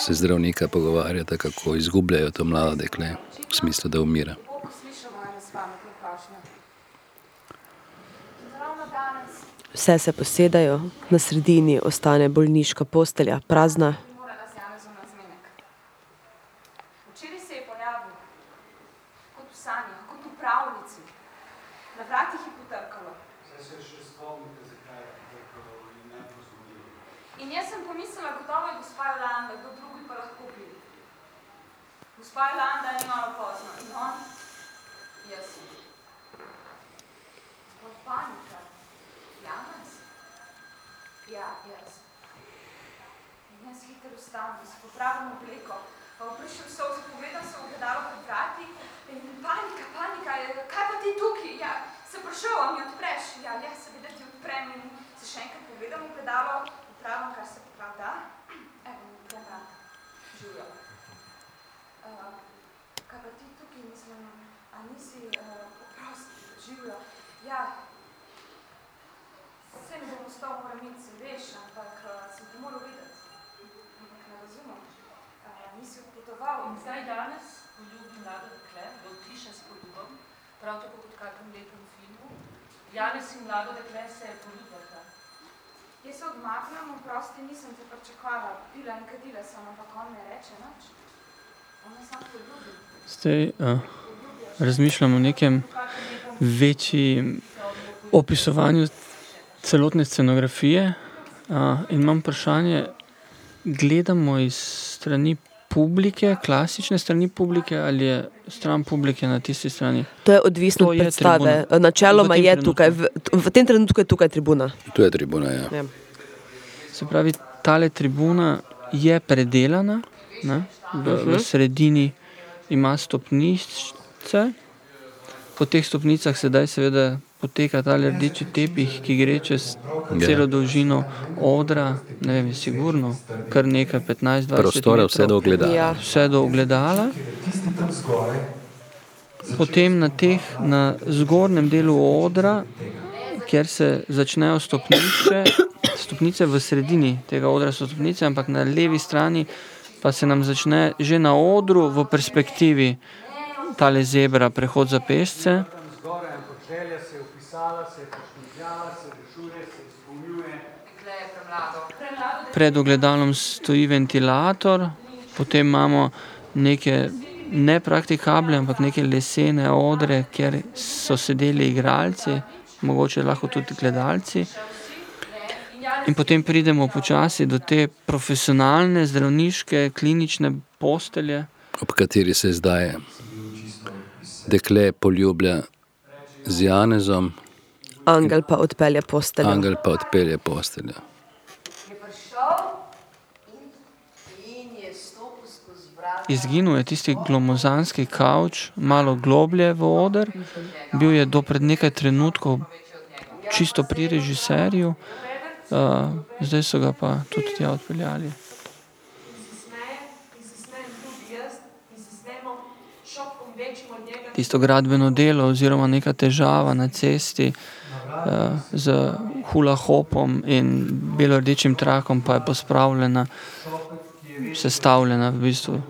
se zdravnika pogovarjata, kako izgubljajo to mlado dekle, v smislu, da umira. Vse se posedajo, na sredini ostane bolniška postelja, prazna. bi morala z Janezom na zmenek. Včeraj se je pojavil, kot v sanjah, kot v pravljici. Na vratih je potrkalo. Zdaj se še spomnite, zakaj je trkalo in ne pozvonilo. In jaz sem pomislila, gotovo je gospa Jolanda, kdo drugi pa lahko pride. Gospa Jolanda je malo pozno in on, jaz. Sploh panika. Janez? Ja, jaz. In jaz hitro vstanem, se popravim obleko, pa obrišem solze, pogledam se v ogledalo pred vrati in panika, panika, kaj pa ti tukaj? Ja, sem prišel, a mi odpreš? Ja, ja, seveda ti odprem in se še enkrat pogledam v ogledalo, popravim, kar se poprav da. Evo, mi odprem vrata. Živijo. Uh, kaj pa ti tukaj, mislim, a nisi, uh, oprosti, živijo. Ja, Vse ne bom ostal, moram iti, se veš, ampak uh, sem te moral videti. Ampak ne razumem. Uh, nisi odpotoval in zdaj danes poljubi mlado dekle, da utiša s poljubom, prav tako kot v kakem lepem filmu, Janez in mlado dekle se poljubljata. Jaz se odmaknem, prosti nisem te pričakovala, pila in kadila sem, ampak on ne reče nič. On me samo poljubi. Zdaj uh, razmišljam o nekem večjem opisovanju celotne scenografije uh, in imam vprašanje, gledamo iz strani publike, klasične strani publike ali je stran publike na tisti strani? To je odvisno To od je predstave. tribuna. Načeloma V tem je trenutku. tukaj, v, v tem trenutku je tukaj tribuna. Tu je tribuna, ja. Ja. Se pravi, tale tribuna je predelana, ne? V, v Mhm. sredini ima stopnice, po teh stopnicah sedaj seveda poteka ta rdeči tepih, ki gre čez Ja. celo dolžino odra, ne vem, sigurno, kar nekaj 15-20 Prostora vse do ogledala. Ja. Vse do ogledala. Tisti tam zgoraj, Potem na, teh, na zgornjem delu odra, kjer se začnejo stopnice, stopnice v sredini tega odra so stopnice, ampak na levi strani pa se nam začne že na odru v perspektivi tale zebra, prehod za pešce. Pred ogledalom stoji ventilator, potem imamo neke ne praktikable, ampak neke lesene odre, kjer so sedeli igralci, mogoče lahko tudi gledalci. In potem pridemo počasi do te profesionalne, zdravniške, klinične postelje. ob kateri se zdaj dekle poljublja z Janezom, Angel pa odpelje posteljo. angel pa odpelje posteljo. je prišel in, in je stopil skozi vrata. Izginil je tisti glomozanski kavč, malo globlje v oder, bil je do pred nekaj trenutkov čisto pri režiserju, uh, zdaj so ga pa tudi tja odpeljali. In se smeje, in se smejem tudi jaz, in se smejemo šokom večjim od njega. Tisto gradbeno delo oziroma neka težava na cesti uh, z hula hopom in belordečim trakom pa je pospravljena, sestavljena v bistvu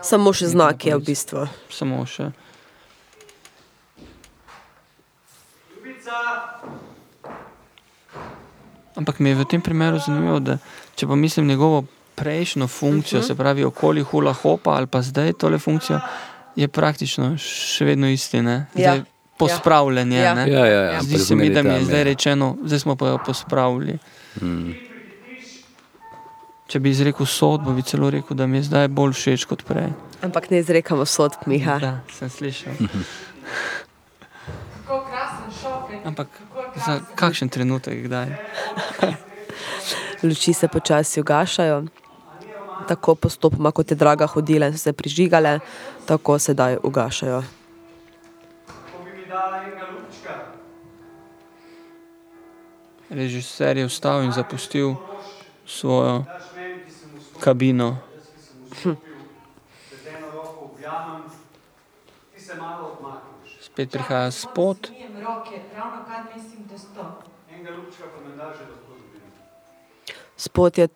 Samo še znak je v bistvu. samo še. Ampak mi je v tem primeru zanimivo, da če pa mislim njegovo prejšnjo funkcijo, uh -huh. se pravi okoli hula hopa ali pa zdaj tole funkcijo, je praktično še vedno isti. Ne? Ja. Zdaj, pospravljanje. Ja. ne. Ja, ja, ja, Zdi se mi, da mi je zdaj je. rečeno, zdaj smo pa jo pospravili. Mm. Če bi izrekel sodbo, bi celo rekel, da mi je zdaj bolj všeč kot prej. Ampak ne izrekamo sodb, Miha. Da, sem slišal. Kako krasen šop je. Ampak za kakšen trenutek, kdaj? Luči se počasi ugašajo. Tako postopoma, kot je draga hodila in so se prižigale, tako sedaj ugašajo. Režiser je vstal in zapustil svojo kabino. odmakneš. Spet prihaja spot. Spot je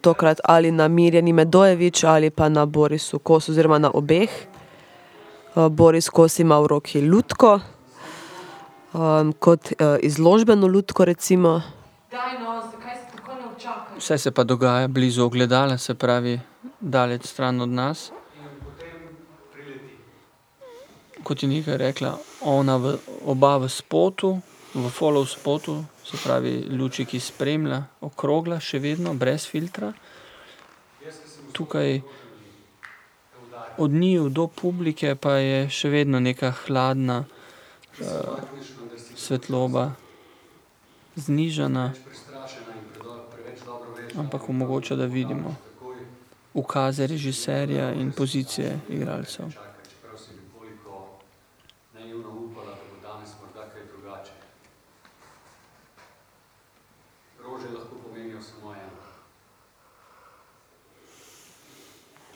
tokrat ali na Mirjani Medojevič ali pa na Borisu Kosu, oziroma na obeh. Uh, Boris Kos ima v roki lutko, um, kot uh, izložbeno lutko, recimo. Daj no, se vse pa dogaja blizu ogledala, se pravi, daleč stran od nas. Kot je nekaj rekla, ona v, oba v spotu, v follow spotu, se pravi, luči, ki spremlja, okrogla, še vedno, brez filtra. Tukaj od njiju do publike pa je še vedno neka hladna uh, svetloba, znižana, ampak omogoča, da vidimo ukaze režiserja in pozicije igralcev. Čeprav si nekoliko naivno upala, da bo danes morda kaj drugače. Rože lahko pomenijo samo eno.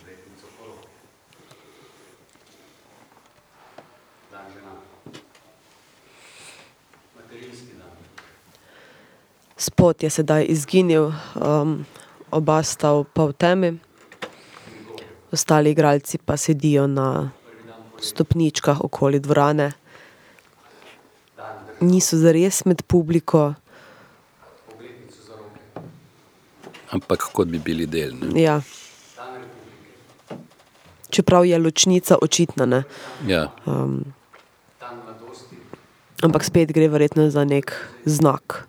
Letnico poroke. Dan žena. Materinski dan. Spot je sedaj izginil, um, oba sta v pol temi, ostali igralci pa sedijo na stopničkah okoli dvorane. niso zares med publiko. Ampak kot bi bili del. Ne? Ja. Čeprav je ločnica očitna. Ne? Ja. Um, ampak spet gre verjetno za nek znak.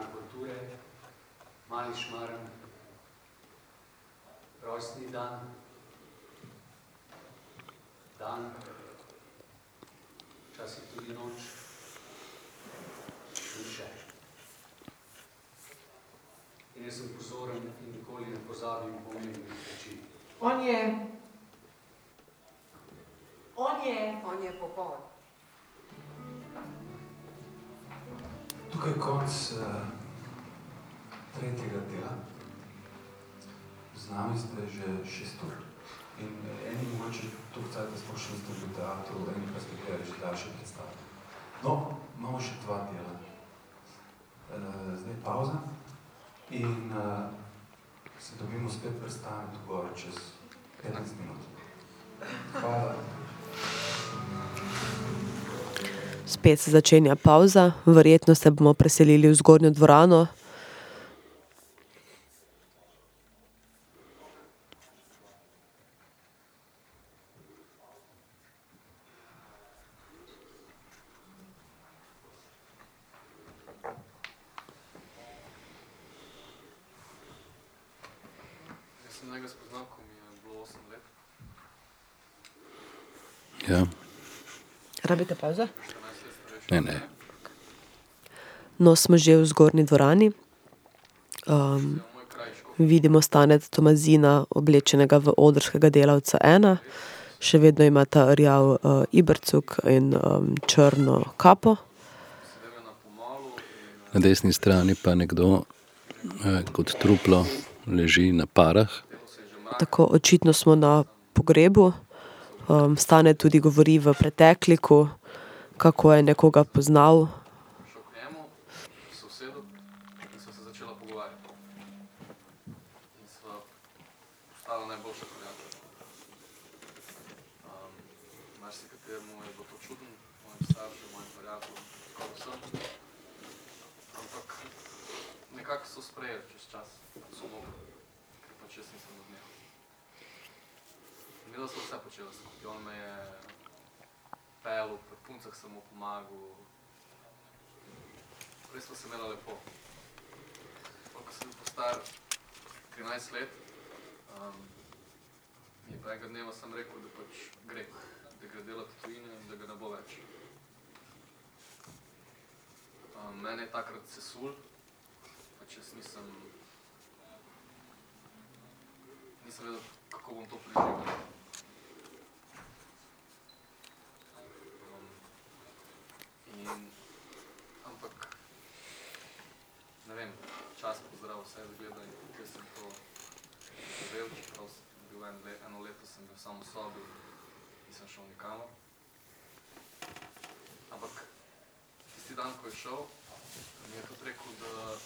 dan kulture, mali šmaren, rojstni dan, dan, včasih tudi noč, duše. In jaz sem pozoren in nikoli ne pozabim pomembnih reči. On je. On je. On je popoln. Tukaj je konc uh, tretjega dela. Z nami ste že šest ur. In eh, eni mogoče to cajt sploh še niste bili v teatru, eni pa ste gledali že daljše predstave. No, imamo še dva dela. Uh, zdaj pauza in uh, se dobimo spet predstaviti gor čez 15 minut. Hvala. Spet se začenja pauza, verjetno se bomo preselili v zgornjo dvorano. Jaz sem njega spoznal, ko mi je bilo 8 let. Ja. Rabite pauzo? Ne, ne. No, smo že v zgornji dvorani. Um, vidimo Staneta Tomazina, oblečenega v odrskega delavca ena. Še vedno ima ta rjav uh, ibercuk in um, črno kapo. Na desni strani pa nekdo eh, kot truplo leži na parah. Tako očitno smo na pogrebu. Um, Stane tudi govori v pretekliku, kako je nekoga poznal. Šel k njemu, se usedel in sva se začela pogovarjati. In sva postala najboljša prijatelja. Marsikateremu je bilo to čudno, mojim staršem, mojim prijateljem, skoraj vsem. Ampak nekako so sprejeli čez čas, ko so mogli, ker pač jaz nisem od njega. Midva sva vse počela skupaj, on me je pel, pri puncah sem mu pomagal, res smo se imeli lepo. Pol, Ko sem bil star 13 let, um, je pa enega dneva sem rekel, da pač gre, da gre delati tujine in da ga ne bo več. Um, mene je takrat sesul, pač jaz nisem, nisem vedel, kako bom to preživel. Um, in, ampak ne vem, čas pozdrav vse zgleda in tukaj sem to živel, čeprav sem bil en le, eno leto sem bil samo v sobi, nisem šel nikamor. Ampak tisti dan, ko je šel, mi je tudi rekel, da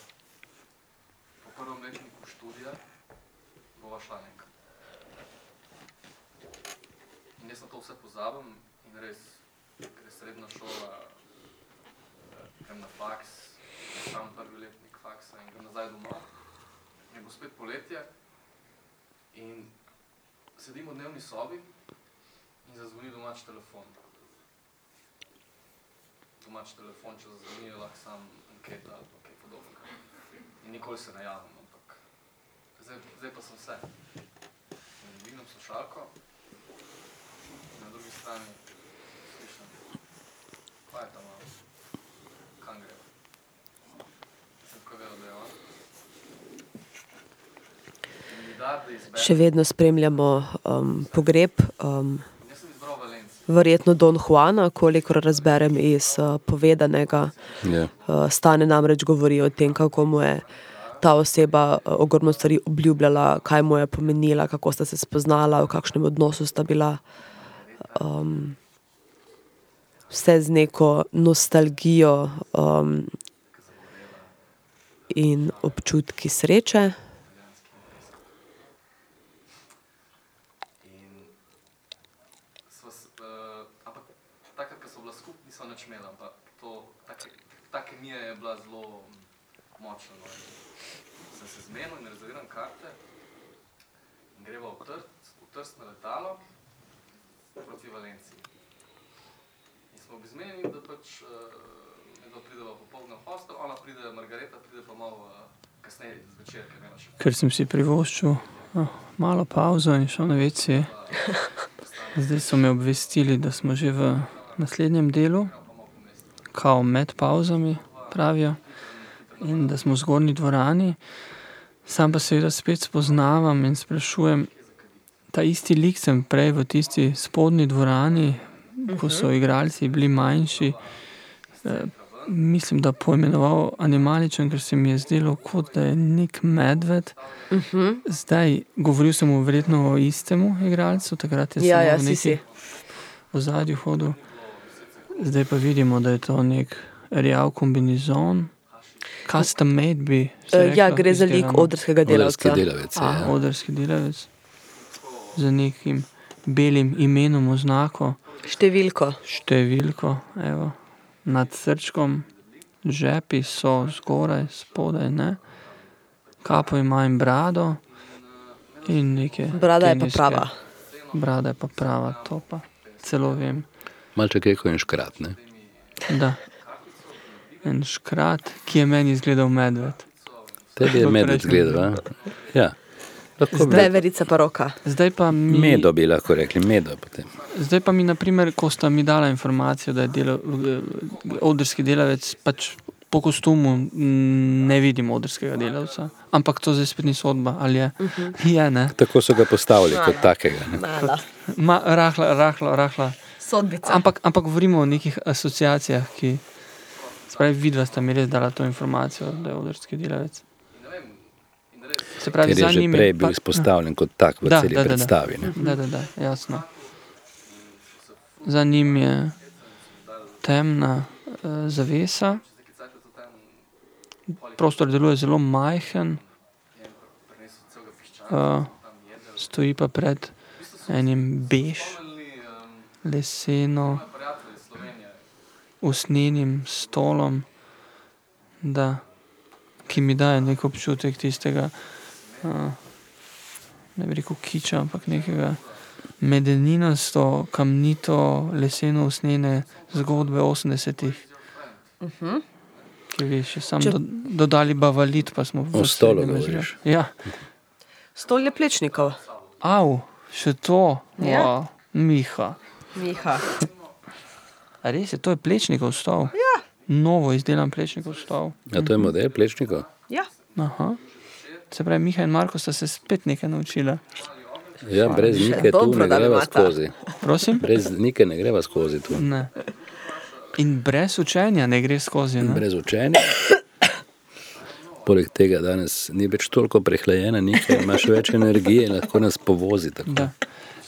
po prvem letniku študija bova šla nekam. In jaz na to vse pozabim in res, ker je srednja šola, grem na faks, sam prvi letnik faksa in grem nazaj domov. Je bo spet poletje in sedim v dnevni sobi in zazvoni domač telefon. Domač telefon, če zazvoni, je lahko sam anketa ali pa kaj podobnega. In nikoli se ne javim, ampak zdaj, zdaj pa sem vse. In dvignem slušalko, na drugi strani slišim, kaj je tam malo, kam gre. Sem tako vedel, da je on. Še vedno spremljamo um, pogreb. Um, Jaz sem izbral Valencijo. Verjetno Don Juana, kolikor razberem iz uh, povedanega. Ja. Uh, Stane namreč govori o tem, kako mu je ta oseba uh, ogromno stvari obljubljala, kaj mu je pomenila, kako sta se spoznala, v kakšnem odnosu sta bila. Um, vse z neko nostalgijo um, in občutki sreče. Sva, s- uh, ampak takrat, ko so bila skupaj, nisva nič imela, ampak to to, ta, ta kemija je bila zelo močna. No. In Sem se zmenil in rezerviram karte. In greva v Trst, v Trst na letalo proti Valenciji. In smo bili zmenjeni, da pač uh, nekdo pride popoldne v hostel, ona pride, Margareta pride pa malo uh, kasneje zvečer, nema še Ker sem si privoščil oh, malo pauzo in šel na vece. Zdaj so me obvestili, da smo že v naslednjem delu, kao med pauzami, pravijo, in da smo v zgornji dvorani. Sam pa seveda spet spoznavam in sprašujem, ta isti lik sem prej v tisti spodnji dvorani, ko so igralci bili manjši. Eh, mislim, da poimenoval animaličen, ker se mi je zdelo, kot da je nek medved. Mhm. Zdaj, govoril sem mu verjetno o istemu igralcu, takrat je Ja, ja, v si, si. ozadju hodil. Zdaj pa vidimo, da je to nek rjav kombinizon. Custom made bi. Eh, ja, gre za lik odrskega delavca. Odrski delavec, A, ja. odrski delavec. Z nekim belim imenom, oznako. Številko. Številko, evo. Nad srčkom, žepi so zgoraj, spodaj, ne. Kapo ima in brado. In neke. Brada je pa genijske- prava. Brada je pa prava, to pa celo vem. Malček je kot en škrat. Ne? Da. En škrat, ki je meni izgledal medved. Tebi je medved prejšnjem gledal. delu. a? Ja. Lahko bi- Veverica pa roka. Zdaj pa mi, Medo bi lahko rekli, medo potem. zdaj pa mi, naprimer, ko sta mi dala informacijo, da je delo, odrski delavec, pač po kostumu mm, ne vidim odrskega delavca. Ampak to zdaj spet ni sodba, ali je. Mhm. Je, ne. Tako so ga postavili kot takega. Ne? Mala. Ma, rahla, rahla, rahla. Sodbica. Ampak, ampak govorimo o nekih asociacijah, ki. Spravi, vidva sta mi res dala to informacijo, da je odrski delavec. Se pravi, Ker je že prej bil pa- izpostavljen kot tak v Da, celi da, da, da. predstavi. ne. Da, da, da, jasno. Za njim je temna uh, zavesa, prostor deluje zelo majhen, uh, stoji pa pred enim bež, leseno, usnjenim stolom, da, ki mi daje nek občutek tistega, uh, ne bi rekel kiča, ampak nekega medeninasto, kamnito, leseno usnjene zgodbe 80-ih. Mhm. Ki bi še sam Če- do, dodali bavalit, pa smo O stolu govoriš. Ja. Stol je plečnikov. Au, še to. Ja. Wow. Miha. Miha. A res je, to je plečnikov stol. Ja. Novo izdelan plečnikov stol. A to je model plečnikov? Ja. Aha. Se pravi, Miha in Marko sta se spet nekaj naučila. Ja, brez nike tu ne greva skozi. Prosim? Brez nike ne greva skozi tu. Ne. In brez učenja ne gre skozi. Ne? Brez učenja. Poleg tega danes ni več toliko prehlajena, nekaj imaš več energije in lahko nas povozi. Tako. Da.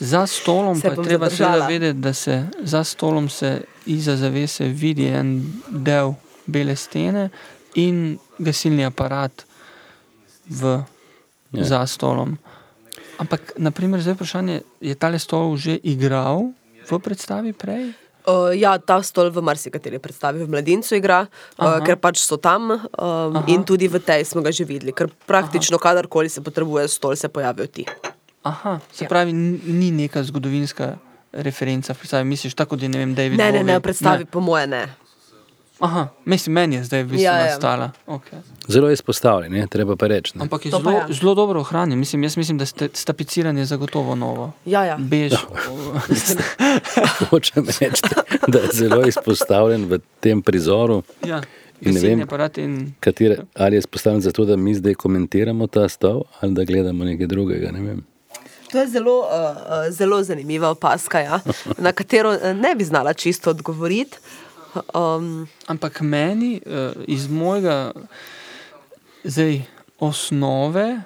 Za stolom Se pa je treba seveda vedeti, da se za stolom se iza zavese vidi en del bele stene in gasilni aparat v, Ja. za stolom. Ampak, naprimer, zdaj vprašanje, je tale stol že igral v predstavi prej? Uh, ja, ta stol v marsikateri predstavi v mladincu igra, uh, Aha. ker pač so tam um, Aha. in tudi v tej smo ga že videli, ker praktično kadarkoli se potrebuje stol, se pojavijo ti. Aha, se ja. pravi, ni neka zgodovinska referenca v predstavi. Misliš, tako da je ne vem, David Ne, ne, ne, Bowie? v predstavi po moje ne. Aha, mislim, meni je zdaj v bistvu Ja, ja, ja. nastala. Okay. Zelo izpostavljen, je, treba pa reči. ne. Ampak je To zelo, je. zelo dobro ohranjen. Mislim, jaz mislim, da ste, stapiciranje je zagotovo novo. Ja, ja. Bež. Hočem reči, da je zelo izpostavljen v tem prizoru. Ja, In ne vem, in- katera, ali je izpostavljen zato, da mi zdaj komentiramo ta stol, ali da gledamo nekaj drugega. Ne vem. To je zelo, uh, zelo zanimiva opaska, ja, na katero eh, ne bi znala čisto odgovoriti. Um, Ampak meni uh, iz mojega zdaj, osnove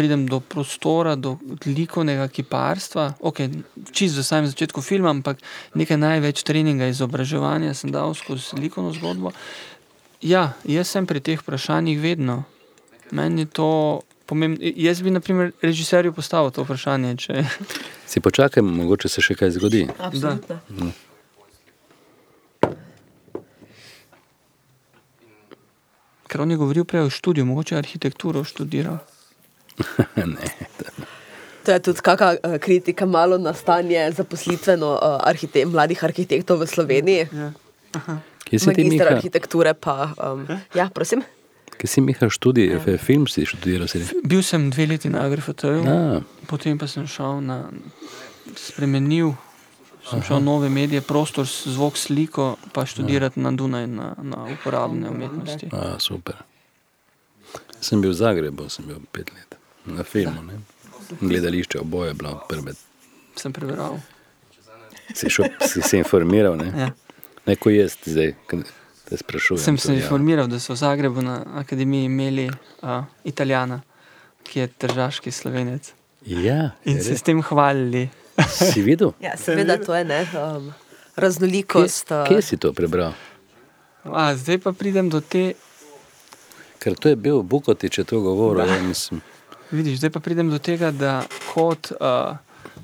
pridem do prostora, do likovnega kiparstva. Okay, čist v samem začetku filma, ampak nekaj največ treninga, izobraževanja sem dal skozi likovno zgodbo. Ja, jaz sem pri teh vprašanjih vedno. Meni je to pomembno. Jaz bi, na primer, režiserju postavil to vprašanje. Če... Si počakajmo, mogoče se še kaj zgodi. Absolutno. Mm. Ker on je govoril prej o študiju, mogoče arhitekturo študiral. ne. To je tudi kakšna uh, kritika malo na stanje zaposlitveno uh, arhite mladih arhitektov v Sloveniji. Ja. Kje si ti, Magister Miha? arhitekture pa. Um, ja, prosim. Kje si Miha študij, ja. film si študiral? Si? Bil sem dve leti na Agrifotaju, A. potem pa sem šel na spremenil. Sem Aha. šel v nove medije, prostor, zvok, sliko, pa študirati na Dunaj na, na uporabne umetnosti. A, super. Sem bil v Zagrebu, sem bil pet let na filmu. Ne? Gledališče oboje je bilo prve. Sem prebral. Si, šel, si se informiral, ne? Ja. Ne, ko jaz zdaj te sprašujem. Sem se ja. informiral, da so v Zagrebu na akademiji imeli uh, Italijana, ki je tržaški slovenec. Ja, In se s tem hvalili. Si videl? Ja, seveda, to je ne, um, raznolikost. Kje, uh, kje si to prebral? A, zdaj pa pridem do te, Ker to je bil Bukoti, če to govoril. Da. Ja, mislim. vidiš, zdaj pa pridem do tega, da kot uh,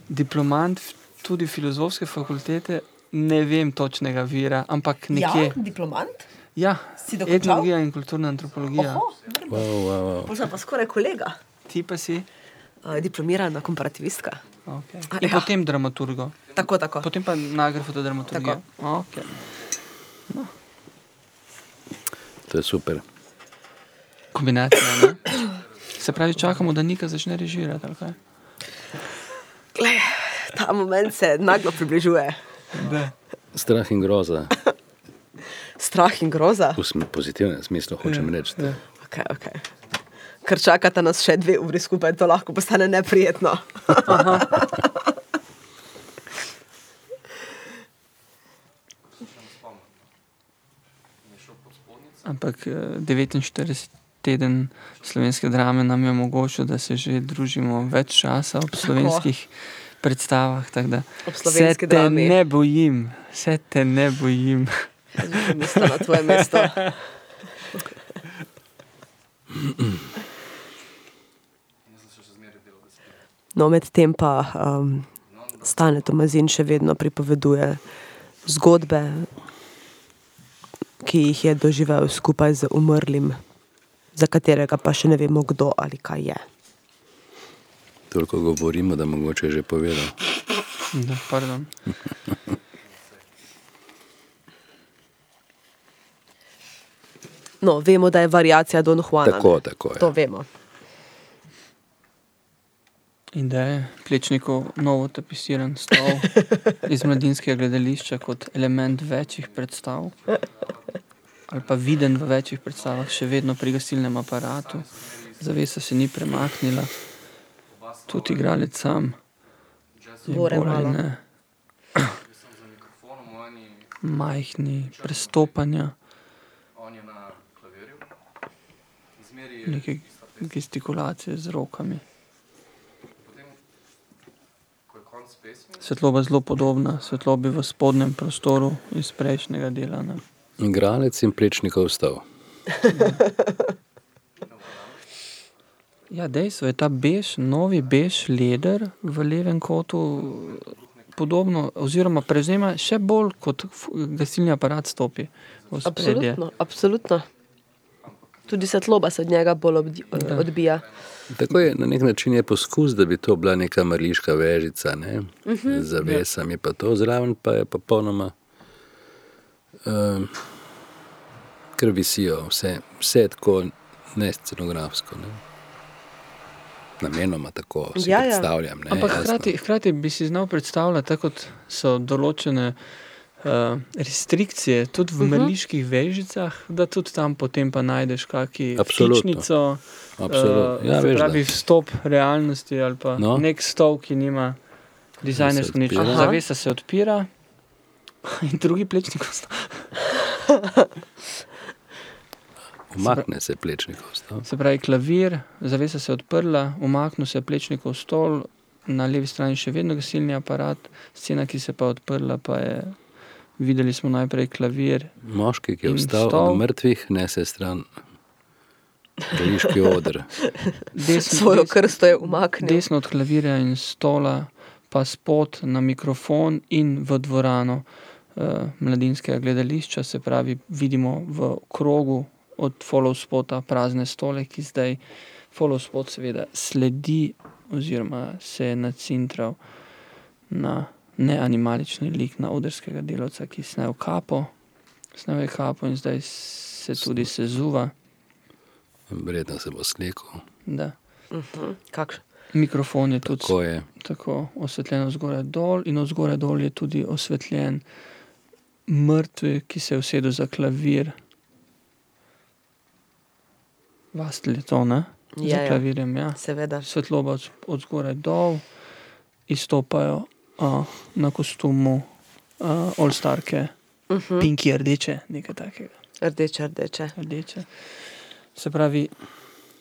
diplomant tudi filozofske fakultete ne vem točnega vira, ampak nekje. Ja, diplomant? Ja, etnologija in kulturna antropologija. Oho, Wow, wow, wow. Sem pa skoraj kolega. Ti pa si? Uh, diplomirana komparativistka. Okay. A, In ja. potem dramaturgo. Tako, tako. Potem pa nagrafo dramaturgijo. Okay. To je super. Kombinacija. Ne? Se pravi, čakamo, da Nika začne režirati. ali kaj? Glej, ta moment se naglo približuje. Strah in groza. Strah in groza. V pozitivnem smislu hočem reči. Ja. Okay, okay. Ker čakata nas še dve uri skupaj, to lahko postane neprijetno. Ampak eh, 49 teden slovenske drame nam je omogočil, da se že družimo več časa ob slovenskih tako da Ob Se slovenski te drami. ne bojim, se te ne bojim. Mislim na tvoje mesto. No, medtem pa um, Stane Tomazin še vedno pripoveduje zgodbe, ki jih je doživel skupaj z umrlim, za katerega pa še ne vemo, kdo ali kaj je. Toliko govorimo, da mogoče je že povedal. Da, pardon. No, vemo, da je variacija Don Juana. Tako, tako je. To vemo. In da je Plečnikov novo tapisiran stol iz mladinskega gledališča kot element večjih predstav, ali pa viden v večjih predstavah, še vedno pri gasilnem aparatu. Zavesa se ni premaknila, tudi igralec sam. je bolj ali malo. ne Majhni prestopanja, On je na klavirju, zmeri neke gestikulacije z rokami. Svetloba je zelo podobna svetlobi v spodnjem prostoru iz prejšnjega dela. Ne? Igralec in prečnikov vstal. Ja, dejstvo je ta bež, novi bež leder v levem kotu podobno, oziroma prevzema še bolj kot gasilni aparat stopi v spredje. Absolutno, absolutno. Tudi svetloba se od njega bolj Da. odbija. Tako je na nek način je poskus, da bi to bila neka mrliška vežica, ne? Mhm. z zavesami, pa to zraven pa je popolnoma, um, ker visijo vse, vse tako ne scenografsko. Ne? Namenoma tako si Ja, ja. predstavljam. Ne? Ampak jasno. hkrati, hkrati bi si znal predstavljati, tako kot so določene uh, restrikcije, tudi v uh Mhm. -huh. mrliških vežicah, da tudi tam potem pa najdeš kakšno Absolutno. vtičnico, Absolutno. Ja, se veš, pravi da. vstop realnosti ali pa No. nek stol, ki nima dizajnersko nič. Zavesa se odpira in drugi plečnik ostane. Umakne se plečnikov vstav. Se pravi, klavir, zavesa se je odprla, umaknil se je plečnikov stol, na levi strani še vedno gasilni aparat, scena, ki se pa je odprla, pa je. Videli smo najprej klavir. Moški, ki je in vstal stol. od mrtvih, nese stran gledališki oder. Svojo krsto je umaknil. Desno od klavirja in stola, pa spod na mikrofon in v dvorano uh, mladinskega gledališča, se pravi, vidimo v krogu od follow spota prazne stole, ki zdaj follow spot seveda sledi oziroma se je nacintral na neanimalični lik na odrskega delavca, ki snel kapo. Snel je kapo in zdaj se tudi sezuva. Verjetno se bo slekel. Da. Mhm. Kakšen? Mikrofon je tudi Tako je. tako osvetljen zgoraj dol in od zgoraj dol je tudi osvetljen mrtvi, ki se je usedel za klavir. Vastel je to, ne? Je, Za ja. klavirjem, ja. Seveda. Svetloba od, od zgoraj dol, izstopajo uh, na kostumu uh, All-Starke, Mhm. pinki rdeče, nekaj takega. Rdeče, rdeče. Rdeče. Se pravi,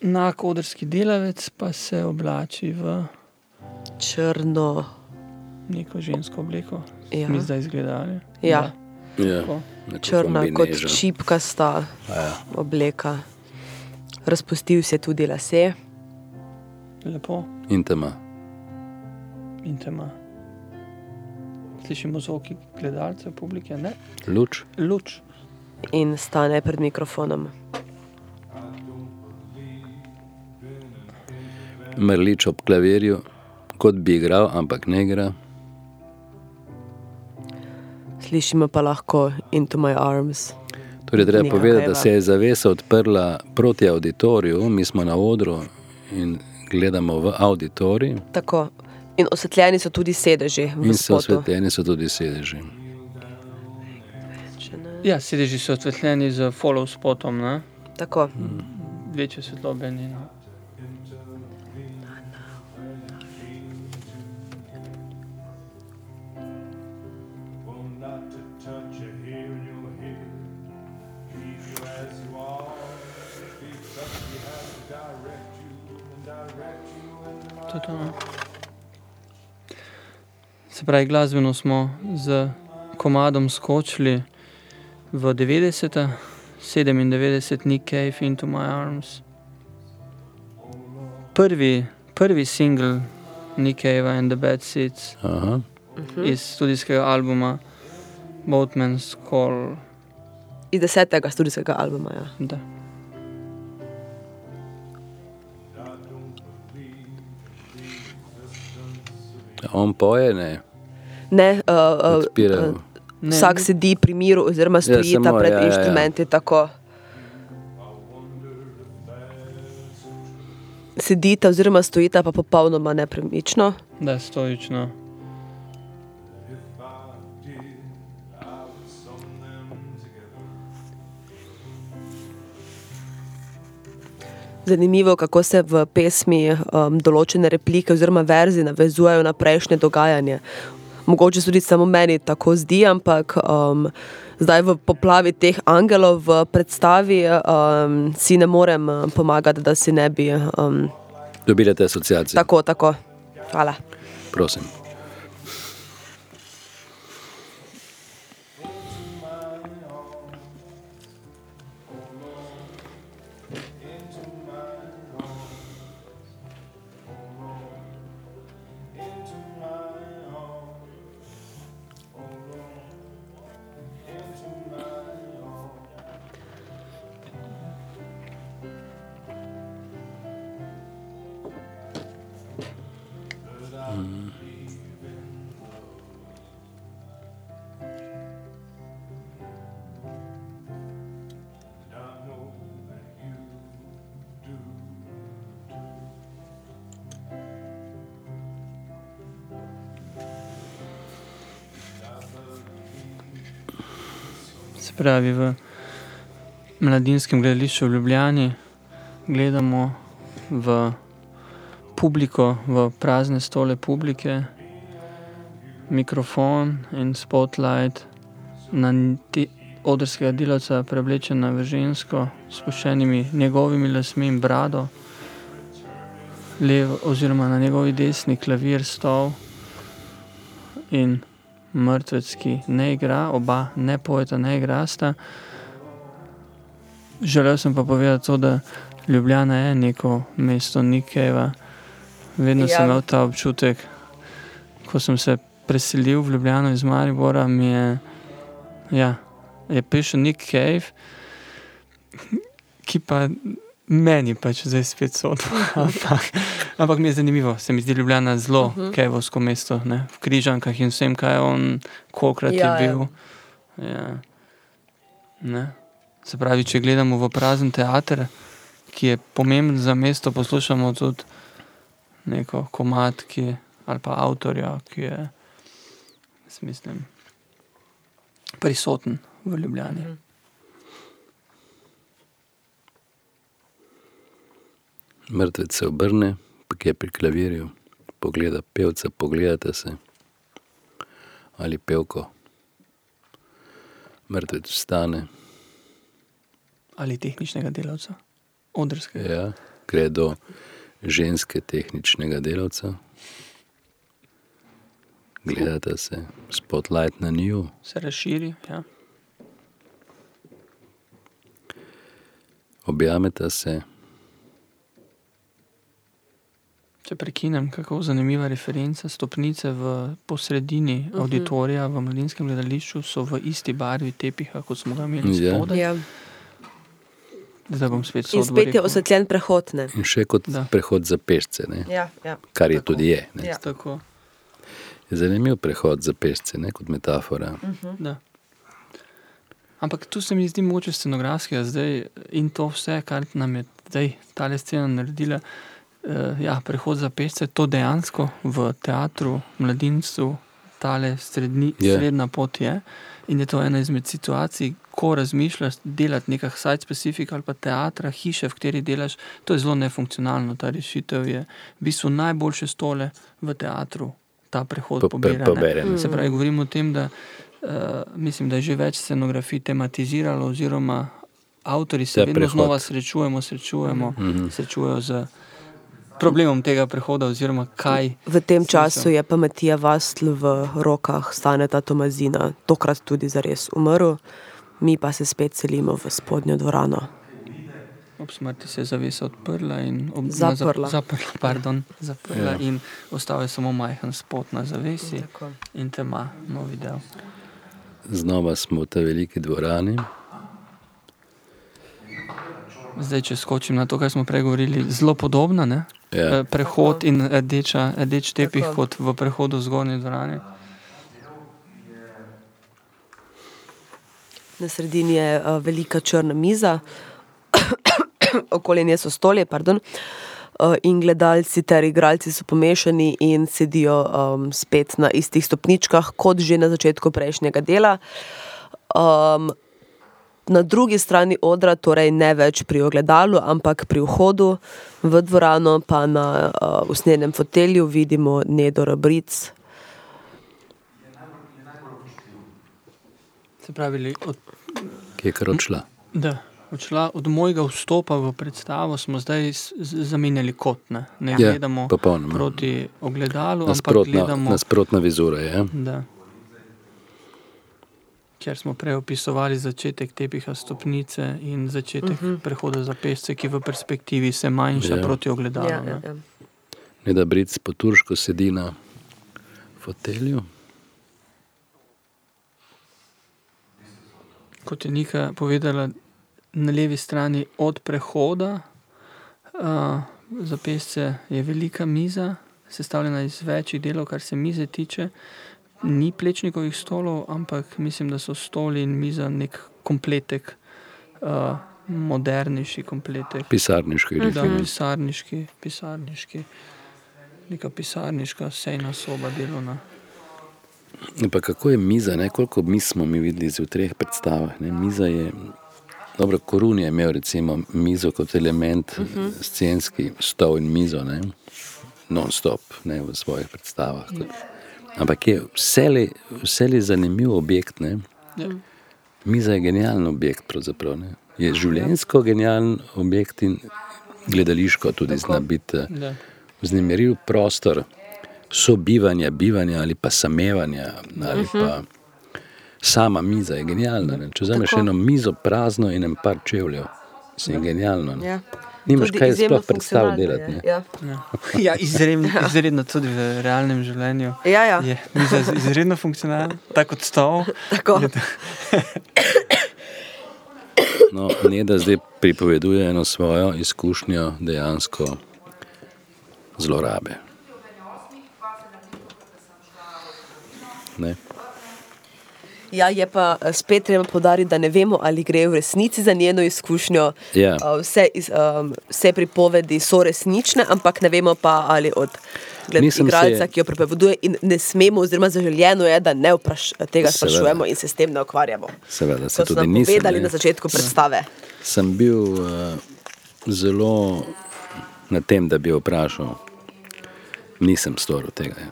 enak odrski delavec pa se oblači v črno, neko žensko obleko. Ja. Mi zdaj izgleda. Ja. Ja. Neko Črna kot kombinezon. šipkasta Ja. obleka. Razpustil si je tudi lase. Lepo In tema. in tema. Slišimo zvoki gledalcev, publike, ne? Luč. Luč. In stane pred mikrofonom. Mrlič ob klavirju, kot bi igral, ampak ne igra. Slišimo pa lahko Into My Arms. Torej, treba Nika povedati, da Kajva. se je zavesa odprla proti auditoriju, mi smo na odru in gledamo v auditorij, Tako. In osvetljeni so tudi sedeži v in so osvetljeni so tudi sedeži. Ja, sedeži so osvetljeni z follow spotom, ne? Tako. Večje svetlobe ni. no. To to, no. Se pravi, glasbeno smo z komadom skočili v 90. 97 Nick Cave Into My Arms. Prvi, prvi singl Nick Cave and the Bad Seeds Aha. iz studijskega albuma Boatman's Call. Iz desetega studijskega albuma. Ja. Da. On poje, ne. Ne, uh, uh, uh, vsak sedi pri miru, oziroma stoji samo, tam pred ja, ja, ja. inštrumenti. Tako. Sedita, oziroma stojita pa popolnoma nepremično. Da, stojično. Zanimivo, kako se v pesmi um, določene replike oziroma verzi navezujejo na prejšnje dogajanje. Mogoče tudi samo meni tako zdi, ampak um, zdaj v poplavi teh angelov v predstavi um, si ne morem uh, pomagati, da si ne bi. Um, Dobile te asociacije. tako, tako. Hvala. Prosim. Pravi, v mladinskem gledališču v Ljubljani gledamo v publiko, v prazne stole publike, mikrofon in spotlight na ti- odrskega delavca, preoblečena v žensko, s spuščenimi njegovimi lasmi in brado, levo, oziroma na njegovi desni klavir, stol in mrtvec, ki ne igra, oba ne pojeta, ne igrasta. Želel sem pa povedati to, da Ljubljana je neko mesto Nikeva. Vedno ja. Sem imel ta občutek, ko sem se preselil v Ljubljano iz Maribora, mi je, ja, je prišel Nick Cave ki pa meni pač zdaj spet so. ampak, ampak mi je zanimivo, se mi zdi Ljubljana zelo uh Mhm. -huh. kevovsko mesto, ne? v Križankah in vsem, kaj je on, kolikrat Ja, ja. je bil. Ja. Ne. Se pravi, če gledamo v prazen teater, ki je pomemben za mesto, poslušamo tudi neko komat, ki je, ali pa avtorja, ki je, mislim, prisoten v Ljubljani. Mhm. Mrtvec se obrne, pa je pri klavirju, pogleda pevca, pogledate se ali pevko. Mrtvec vstane, Ali tehničnega delavca, odrskega. ja, gre do ženske tehničnega delavca. Gledate se, spotlight na njo, Se razširi. Ja. objamete se, Če prekinem, kako zanimiva referenca. Stopnice v posredini uh Mhm. -huh. auditorija v mladinskem gledališču so v isti barvi tepiha, kot smo ga imeli Ja. spodaj. Ja. Zdaj bom spet In sodbo spet je osvetljen prehod. Ne? in še kot da. prehod za pešce, ne? Ja, ja. kar je tudi je. Ne? Ja. Tako. Je zanimiv prehod za pešce, ne? kot metafora. Da. Ampak tu se mi zdi moče scenografskega zdaj in to vse, kar nam je zdaj ta scena naredila. Uh, ja, prehod za pešce, to dejansko v teatru, mladincu, tale srednji, yeah. srednja pot je. In je to ena izmed situacij, ko razmišljaš delati nekaj site specifik ali pa teatra, hiše, v kateri delaš, to je zelo nefunkcionalno. Ta rešitev je v bistvu najboljše stole v teatru, ta prehod Po- pobira. pobere, ne. Se pravi, govorimo o tem, da uh, mislim, da je že več scenografij tematiziralo, oziroma avtori se Ta vedno prehod. znova srečujemo, srečujemo, Mhm. srečujejo z problemom tega prehoda, oziroma kaj. V tem smisel. času je pa Matija Vastl v rokah Staneta Tomazina, tokrat tudi zares umrl, mi pa se spet selimo v spodnjo dvorano. Ob smrti se je zavesa odprla in ob, Zaprla. Na, zap, zaprla, pardon, zaprla Ja. in ostal je samo majhen spot na zavesi Tako. in tema, novi del. Znova smo v tej veliki dvorani. Zdaj, če skočim na to, kar smo prej govorili, zelo podobno. Ne? Ja. Eh, Prehod in rdeča, rdeč tepih, kot v prehodu zgornji dvorani. Na sredini je uh, velika črna miza, okoli nje so stolje, pardon. Uh, in gledalci ter igralci so pomešani in sedijo um, spet na istih stopničkah, kot že na začetku prejšnjega dela. Um, na drugi strani odra, torej ne več pri ogledalu, ampak pri vhodu v dvorano, pa na uh, usnjenem fotelju vidimo Nedo Rabric. Se pravi, od, Ki je kar odšla. da, odšla, od mojega vstopa v predstavo smo zdaj zamenjali kot. Ne, ne Ja, gledamo popolnoma. proti ogledalu, ampak Nasprotna, gledamo. nasprotna vizura je. Da. Ker smo prej opisovali začetek tepiha stopnice in začetek uh Mhm. -huh. prehoda za pešce, ki v perspektivi se manjša Ja. proti ogledalu. Ja, ja, ja. Ne da Bric po turško sedi na fotelju. Kot je Nika povedala, na levi strani od prehoda uh, za pešce je velika miza, sestavljena iz večjih delov, kar se mize tiče. Ni plečnikovih stolov, ampak mislim, da so stoli in miza nek kompletek, uh, modernejši kompletek. Pisarniški Da, lik. pisarniški, pisarniški, neka pisarniška sejna soba delovna. Pa kako je miza, ne? koliko miz smo mi videli v treh predstavah. Ne? Miza je, dobro, Korun je imel recimo mizo kot element uh Mhm. -huh. scenski, stol in mizo, ne? non-stop ne? v svojih predstavah. Kot. Ampak je vse je zanimiv objekt. Ne? Ja. Miza je genijalen objekt, pravzaprav. Ne? Je življenjsko genijalen objekt in gledališko tudi zna biti Da. vznemirljiv prostor sobivanja, bivanja ali pa samevanja. Ali Mhm. pa sama miza je genialna. Ne? Če vzameš Tako. eno mizo prazno in en par čevljev, si je genialno. Ne? Ja. Nimaš kaj sploh predstav delati. je, ne. Ja. Ja, ja izredno, izredno tudi v realnem življenju. Ja, ja. Je miza izredno funkcionalna, tako kot stol. Tako. No, Neda zdaj pripoveduje eno svojo izkušnjo dejansko zlorabe. Ne? Ja, je pa eh, spet treba podariti, da ne vemo, ali gre v resnici za njeno izkušnjo. Ja. Eh, Vse, iz, um, vse pripovedi so resnične, ampak ne vemo pa, ali od gled- Mislim, igralca, se- ki jo pripoveduje, in ne smemo, oziroma zaželjeno je, da ne vpraš, tega Seveda. sprašujemo in se s tem ne ukvarjamo. Seveda, se Kot so tudi nisem. povedali ne. na začetku predstave. Sem bil uh, zelo na tem, da bi vprašal. Nisem storil tega. Ja.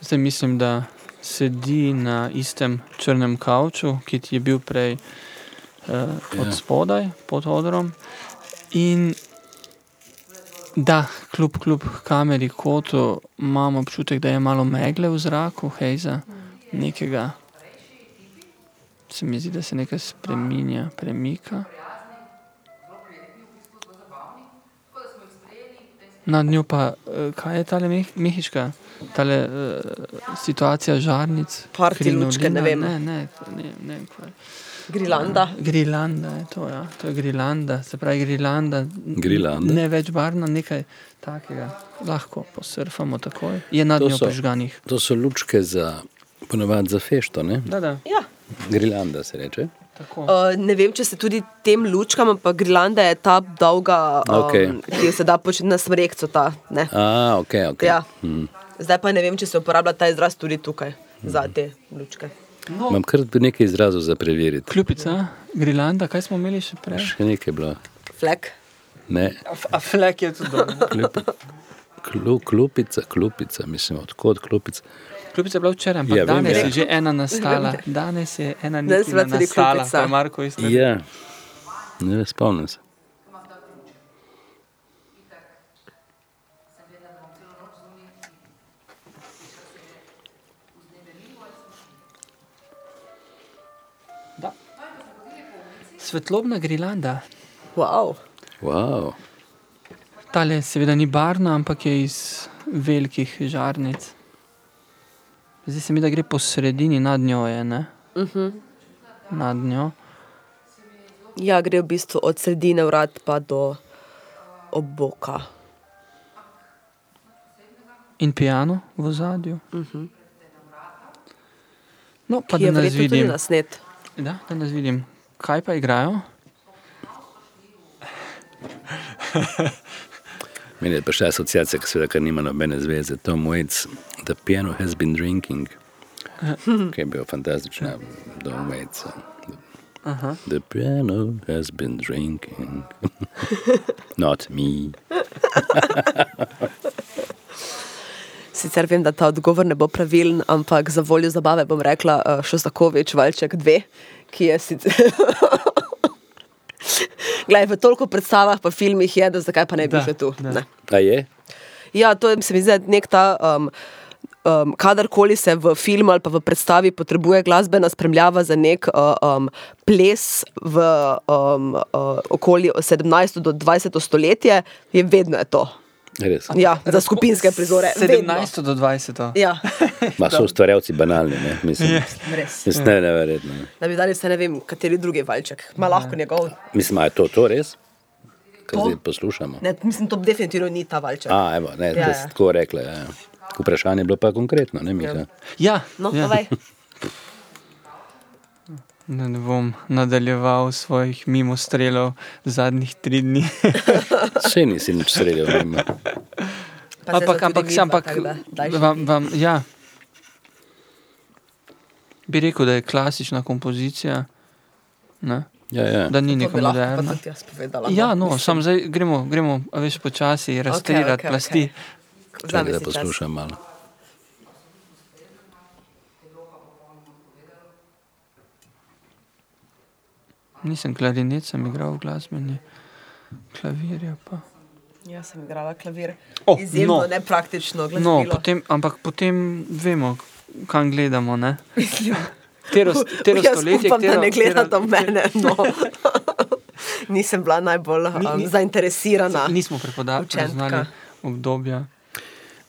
Zdaj mislim, da sedi na istem črnem kavču, ki ti je bil prej uh, od Ja. spodaj, pod odrom. In da, kljub, kljub kameri kotu, imam občutek, da je malo megle v zraku, hejza, nekega. Se mi zdi, da se nekaj spremenja, premika. Nad njo pa, eh, kaj je tale meh, mehiška, tale uh, situacija žarnic? Party lučke, ne vem. Ne, ne, ne, ne kaj. Grilanda. Grilanda je to, ja. To je Grilanda, se pravi Grilanda. Grilanda. Ne več barna, nekaj takega. Lahko posurfamo takoj. Je nad To njo so- prižganih. To so lučke za, ponovadi za fešto, ne? Da, da. Ja. Grilanda se reče. Tako. Uh, ne vem, če se tudi tem lučkam, ampak grilanda je ta dolga, um, Okej. ki jo se da početi na smrekcu. Ta, ne. A, ok, ok. Ja. Hmm. Zdaj pa ne vem, če se uporablja ta izraz tudi tukaj za te lučke. No. Imam kar nekaj izrazov za preveriti. Kljupica, Grilanda, kaj smo imeli še prej? Še nekaj je bilo. Flek. Ne, A, a flek je tudi dobro. Klu, klupica, klupica, mislim, odkot klupica. Kljupica je bila včeraj, ampak Ja, ja, vem, danes ja. je že ena nastala. Danes je ena Danes nastala, pa je Marko isto. Ja, ne spomnim se. Svetlobna Grilanda. Wow. Wow. Tale seveda ni barna, ampak je iz velikih žarnic. Zdi se mi, da gre po sredini nad njo. Je, ne? Uh -huh. nad njo. Ja, gre v bistvu od sredine vrat pa do oboka. In piano v zadju. Uh -huh. No, pa Ki da nas vidim. Da, da nas vidim. Kaj pa igrajo? Meni je prišla asociacija, ki seveda nima nobene zveze. Tom Waits, The Piano Has Been Drinking, ki je bil fantastična, Tom Waits. Aha. The piano has been drinking, not me. Sicer vem, da ta odgovor ne bo pravilen, ampak za voljo zabave bom rekla uh, Šostakovič, Valček 2, ki je sicer. Glej, v toliko predstavah, pa filmih je, da zakaj pa ne bi Da, še tu. Ne. A je? Ja, to je, se mi zdi, da nek ta. Um, Um, kadarkoli se v filmu ali pa v predstavi potrebuje glasbena spremljava za nek uh, um, ples v um, uh, okolju 17. do 20. stoletje, je vedno je to. Res. Ja, za skupinske prizore. vedno. 17 do 20. Ja. Ma so ustvarjalci banalni, ne? Mislim, Je. Res. mislim, ne, neverjetno. ne. Da bi dali se ne vem, kateri drugi valček, ima lahko njegov. Mislim, je to, to res? Kaj To? zdaj poslušamo? Ne, mislim, to definitivno ni ta valček. A, evo, ne, Ja, ja, da ja. si tako rekla. Ja. Vprašanje je bilo pa konkretno, ne, Miha? Ja, No, ja. Da ne bom nadaljeval svojih mimo strelov zadnjih tri dni. Še nisi nič streljal, ne. Pa zdaj ampak, ampak, ampak, tako da vam, vam, ja. Bi rekel, da je klasična kompozicija. Ne? Ja, ja. Da ni neka pa moderna. tudi jaz povedala, Ja, no, no, mislim. sam zdaj gremo, gremo a veš, počasi razstrirati okej, plasti. okej. Vzemi Čakaj, da poslušam malo. Nisem klarinet, sem igral glasbeni, klavirja pa. Jaz sem igrala klavir. Oh, Izjemno no. nepraktično No, glasbilo. potem, ampak potem vemo, kam gledamo. Ne? Mislim, Tero, tero jaz stoletje, upam, da tero- ne gledate tero- mene. No. Nisem bila najbolj um, Ni- ni- zainteresirana. Nismo prepoznali obdobja.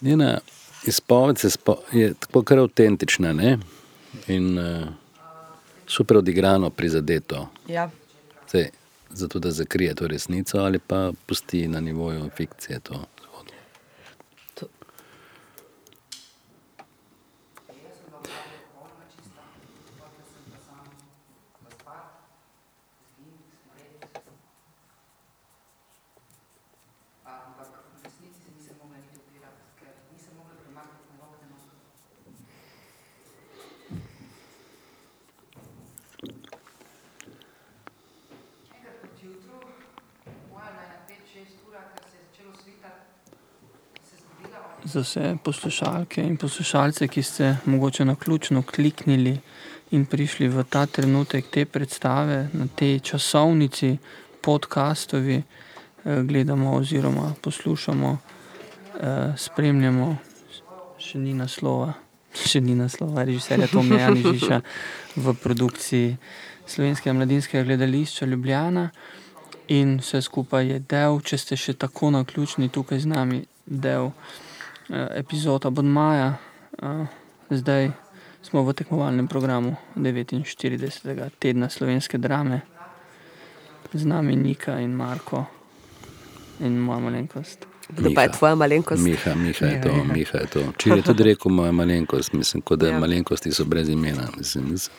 Njena izpoved je tako kar avtentična ne? in uh, super odigrano, prizadeto. Ja. Sej, zato, da zakrije to resnico, ali pa pusti na nivoju fikcije to zgodbo. Ampak v resnici se nisem mogla niti upirati, ker nisem mogla premakniti njegovega nosa. Enkrat proti jutru, moja naj na 5-6 urah, ker se je začelo svitati, se je zbudila, on je Za vse poslušalke in poslušalce, ki ste mogoče na ključno kliknili in prišli v ta trenutek te predstave, na tej časovnici, podkastovi, eh, gledamo oziroma poslušamo, eh, spremljamo, še ni naslova, še ni naslova, režiserja Tomija Janižiča v produkciji Slovenskega mladinskega gledališča Ljubljana. In vse skupaj je del, če ste še tako naključni tukaj z nami, del eh, epizod Abonmaja. Eh, zdaj smo v tekmovalnem programu 49. tedna slovenske drame. Z nami Nika in Marko in moja malenkost. Kdo pa je tvoja malenkost? Miha, Miha je to, Miha. Miha je to. Če je tudi rekel moja malenkost, mislim, kot da Ja. malenkosti so brez imena. Mislim, mislim.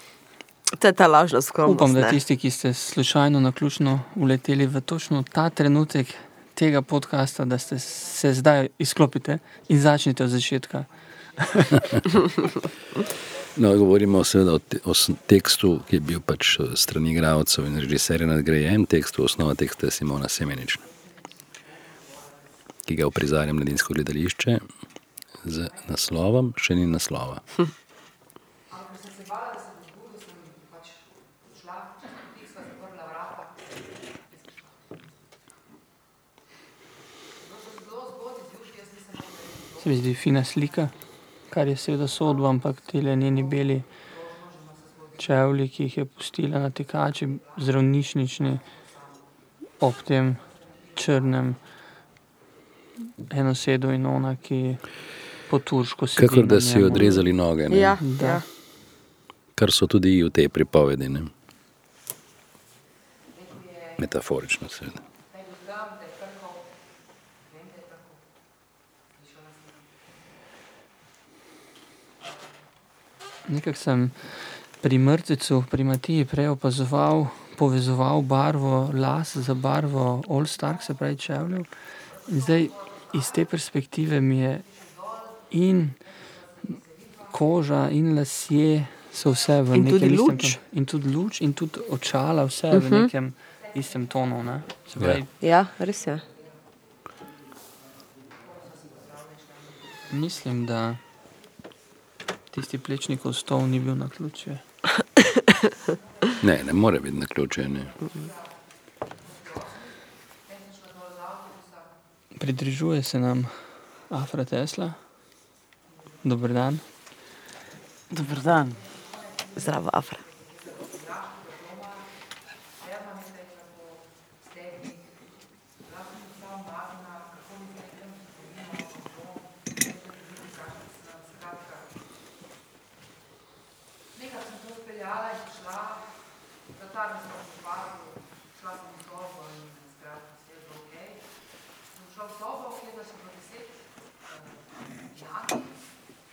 To je ta lažna skromnost. Upam, da tisti, ki ste slučajno naključno uleteli v točno ta trenutek tega podcasta, da ste se zdaj izklopite in začnite od začetka. No, govorimo seveda o, te, o tekstu, ki je bil pač eh, strani igralcev in režiserja nadgrajen. Tekstu, osnova teksta je Simona Semenič, ki ga uprizarja mladinsko gledališče z naslovom, še ni naslova. Ampak ker sem se bala, da se bo zbudil, sem pač šla, tik sva zaprla vrata. Bilo so zelo zgodaj zjutraj, jaz nisem mogla iti Se mi zdi fina slika, kar je seveda sodba, ampak ti njeni beli čevlji, ki jih je pustila na tekači, zdravnišnični, ob tem črnem enosedu in ona, ki po turško sedi. Kakor da si odrezali noge. Ne? Ja, Da. ja. Kar so tudi v tej pripovedi. Ne? Metaforično, seveda. Da je bil tam, da je trkal, vem, da je trkal. Slišala sem. Nekako sem pri mrtvecu, pri Matiji prej opazoval, povezoval barvo las za barvo All Star, se pravi čevljev. In zdaj iz te perspektive mi je in koža, in lasje, so vse v In nekem tudi istem luč. tonu. In tudi luč, in tudi očala, vse uh Mhm. -huh. v nekem istem tonu. Ne? Se Ja. pravi, Ja, res je. Mislim, da tisti plečnikov stol ni bil na ključje. Ne, ne more biti na ključe. Ne. Pridružuje se nam Afra Tesla. Dober dan. Dober dan. Zdravo, Afra. Nekaj sem to speljala in šla, zatarno sem se barvu, šla sem v sobo in skratka, vse je bilo ok. Sem šla v sobo, kjer so bilo deset uh, jani,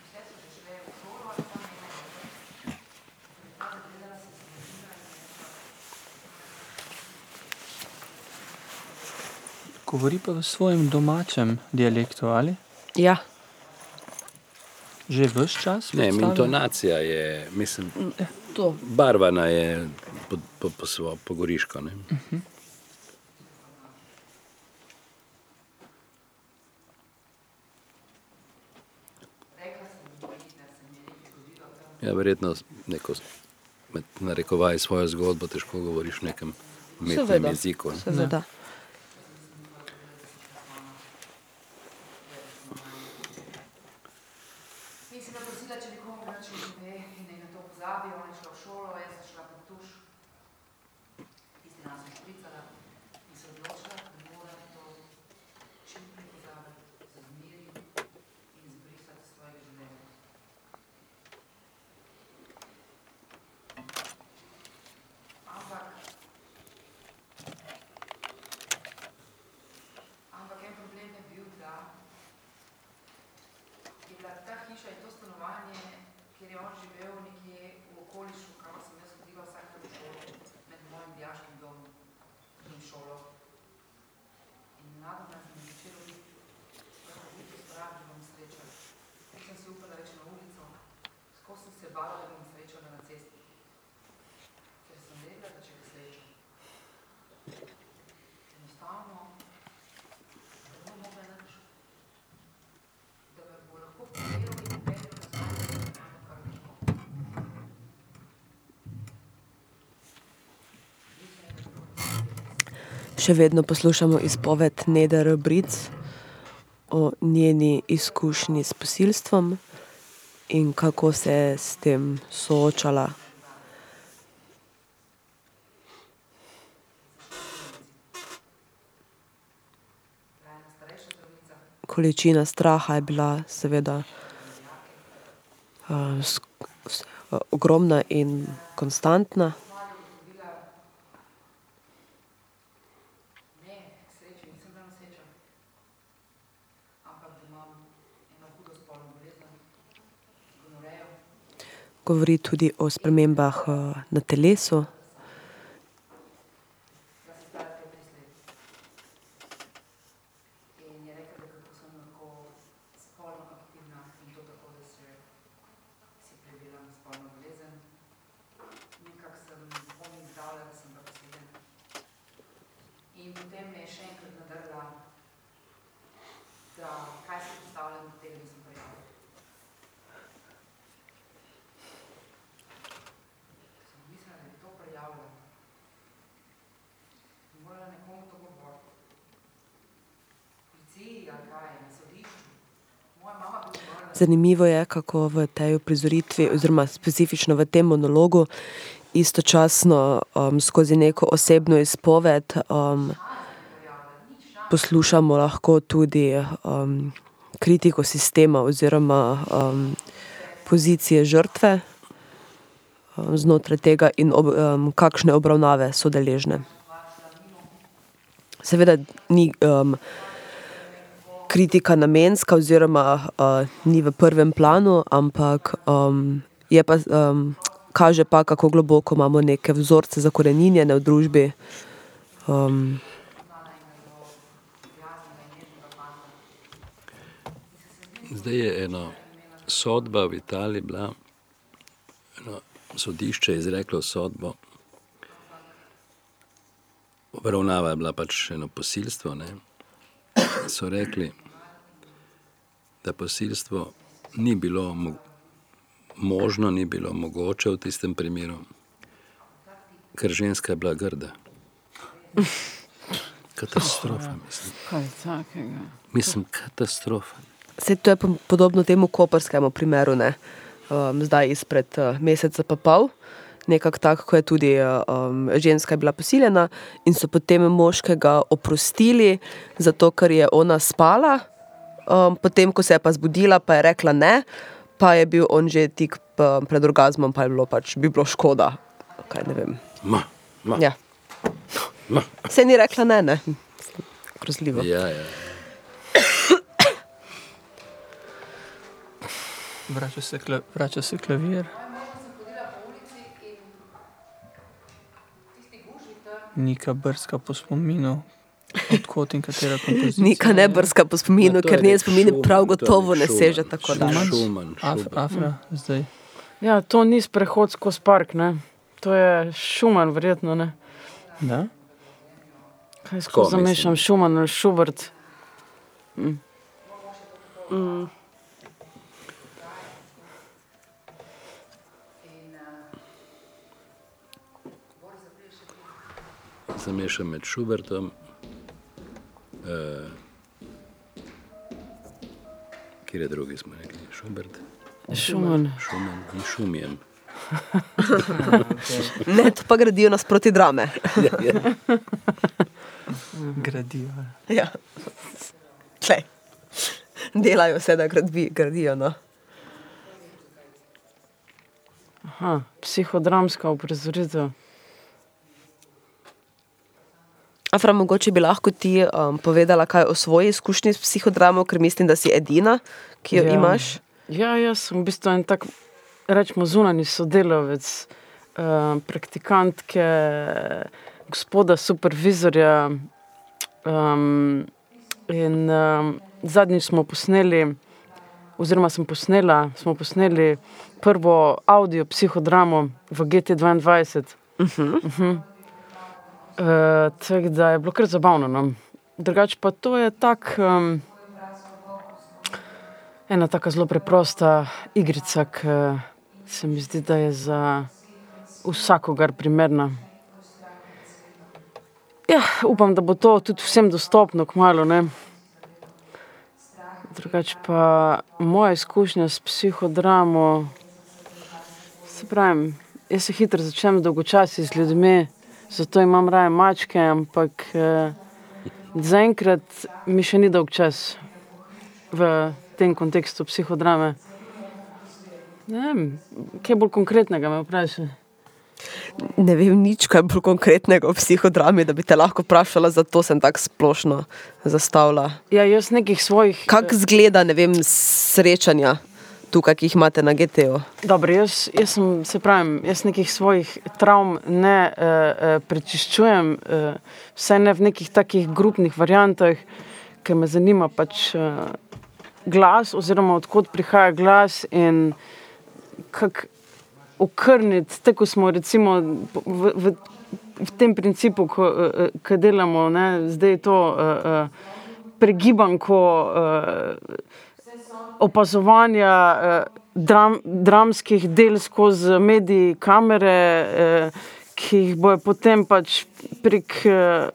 vse so že šle v šolo, ali pa ne, ne, ne. Ta zagledala sem se zmenila in rekla, Govori pa v svojem domačem dialektu, ali? Ja. Že vse čas? Ne, intonacija je, mislim, To. barvana je po, po, po, svo, po goriško. Ne? Ja, verjetno neko, med narekovaj svojo zgodbo težko govoriš v nekem umetnem jeziku. ne. Seveda. In sem jo prosila, če nekomu več ne ve in naj na to pozabi, ona je šla v šolo, jaz sem šla pod tuš. Tisti dan sem špricala in se odločila, da moram to čim prej pozabiti, se zmiriti in zbrisati iz svojega življenja. Ampak upala reči na ulico, skozi sem se bala, da bom srečala na cesti. Ker sem vedela, da če ga srečam, enostavno, da ne bom mogla nič. Da me bo lahko prijel in peljal nazaj, da ne kar težko. Še vedno poslušamo izpoved Neder Bric o njeni izkušnji s posilstvom in kako se je s tem soočala. Količina straha je bila seveda uh, s- ogromna in konstantna. Ne, k sreči nisem bila noseča, ampak da imam eno hudo spolno bolezen, gonorejo. Govori tudi o spremembah uh, na telesu. Da sem stara 15 let. In je rekla, da kako sem lahko spolno aktivna in to tako, da se si predelam spolno bolezen. Nekako sem pomnik zdavila, da sem bila posiljena. In potem me je še enkrat nadrla, da kaj si predstavljam, da tega nisem prijavila. Sem mislila, da je to prijavila. Bi morala nekomu to govoriti. Policiji ali kaj, na sodišču. Moja mama bi mi morala Zanimivo je, kako v tej uprizoritvi, oziroma specifično v tem monologu, istočasno um, skozi neko osebno izpoved um, poslušamo lahko tudi um, kritiko sistema oziroma um, pozicije žrtve um, znotraj tega in ob, um, kakšne obravnave so deležne. Seveda ni um, kritika namenska oziroma uh, ni v prvem planu, ampak um, je pa, um, kaže pa, kako globoko imamo neke vzorce zakoreninjene v družbi. Um, Zdaj je ena sodba v Italiji bila, eno sodišče je izreklo sodbo. Obravnava je bila pač eno posilstvo. Ne? So rekli, da posilstvo ni bilo mo možno, ni bilo mogoče v tistem primeru, ker ženska je bila grda. Katastrofa, mislim. Kaj takega? Mislim, katastrofa. Vse to je po- podobno temu koperskemu primeru, ne? Um, zdaj izpred uh, meseca pa pol. Nekako tako, ko je tudi um, ženska je bila posiljena in so potem moškega oprostili, zato ker je ona spala. Um, potem, ko se je pa zbudila, pa je rekla ne, pa je bil on že tik pred orgazmom, pa je bilo pač bi bilo škoda. Kaj ne vem. Ma, ma. Ja. Ma. Se ni rekla ne, ne. Grozljivo. Ja, ja. Vrača se, kla, vrača se klavir. Nika brska po spominu, odkot in katera kompozicija. Nika ne brska po spominu, to je ker njen spomin prav gotovo ne seže tako daleč. Af, afra, zdaj. Ja, to ni sprehod skozi park, ne? to je šuman, verjetno ne. Da? Kaj Ko skozi zamešam, šuman ali šubert. Mm. Mm. Zamešam med Šubertom, uh, kjer je drugi smo rekli, Šubert. Schumann. Šuman in Šumijem. Ne, to pa gradijo nasproti drame. Ja, ja. Gradijo. Ja. Tlej. Delajo vse, da gradi, gradijo. No. Aha, psihodramska uprizoritev. Afra, mogoče bi lahko ti um, povedala kaj o svoji izkušnji s psihodramo, ker mislim, da si edina, ki jo Ja. imaš. Ja, jaz sem v bistvu en tak, rečemo, zunani sodelavec, uh, praktikantke, gospoda supervizorja. Um, in um, zadnjič smo posneli oziroma sem posnela, smo posneli prvo audio psihodramo v GT2. Uh -huh. uh -huh. Uh, Tako da je bilo kar zabavno. No. Drugače pa to je tak, um, ena tako zelo preprosta igrica, ki se mi zdi, da je za vsakogar primerna. Ja, upam, da bo to tudi vsem dostopno, kmalo. Ne? Drugače pa moja izkušnja s psihodramo, se pravi, jaz se hitro začnem dolgočasiti z ljudmi, zato imam raje mačke, ampak eh, zaenkrat mi še ni dolg čas v tem kontekstu psihodrame. Ne vem, kaj bolj konkretnega me vprašaj. Ne vem nič, kaj je bolj konkretnega v psihodrami, da bi te lahko vprašala, zato sem tako splošno zastavila. Ja, jaz nekih svojih. Kako izgleda, ne vem, srečanja tukaj, ki jih imate na GTO? Dobro, jaz, jaz sem, se pravim, jaz nekih svojih travm ne uh, uh, prečiščujem, uh, vsaj ne v nekih takih grupnih variantah, ker me zanima pač uh, glas, oziroma odkot prihaja glas in kako okrniti, tako smo recimo v, v, v tem principu, ko, ko delamo, ne, zdaj to uh, pregibanko uh, opazovanja uh, dram, dramskih del skozi mediji, kamere, uh, ki jih bojo potem pač prek uh,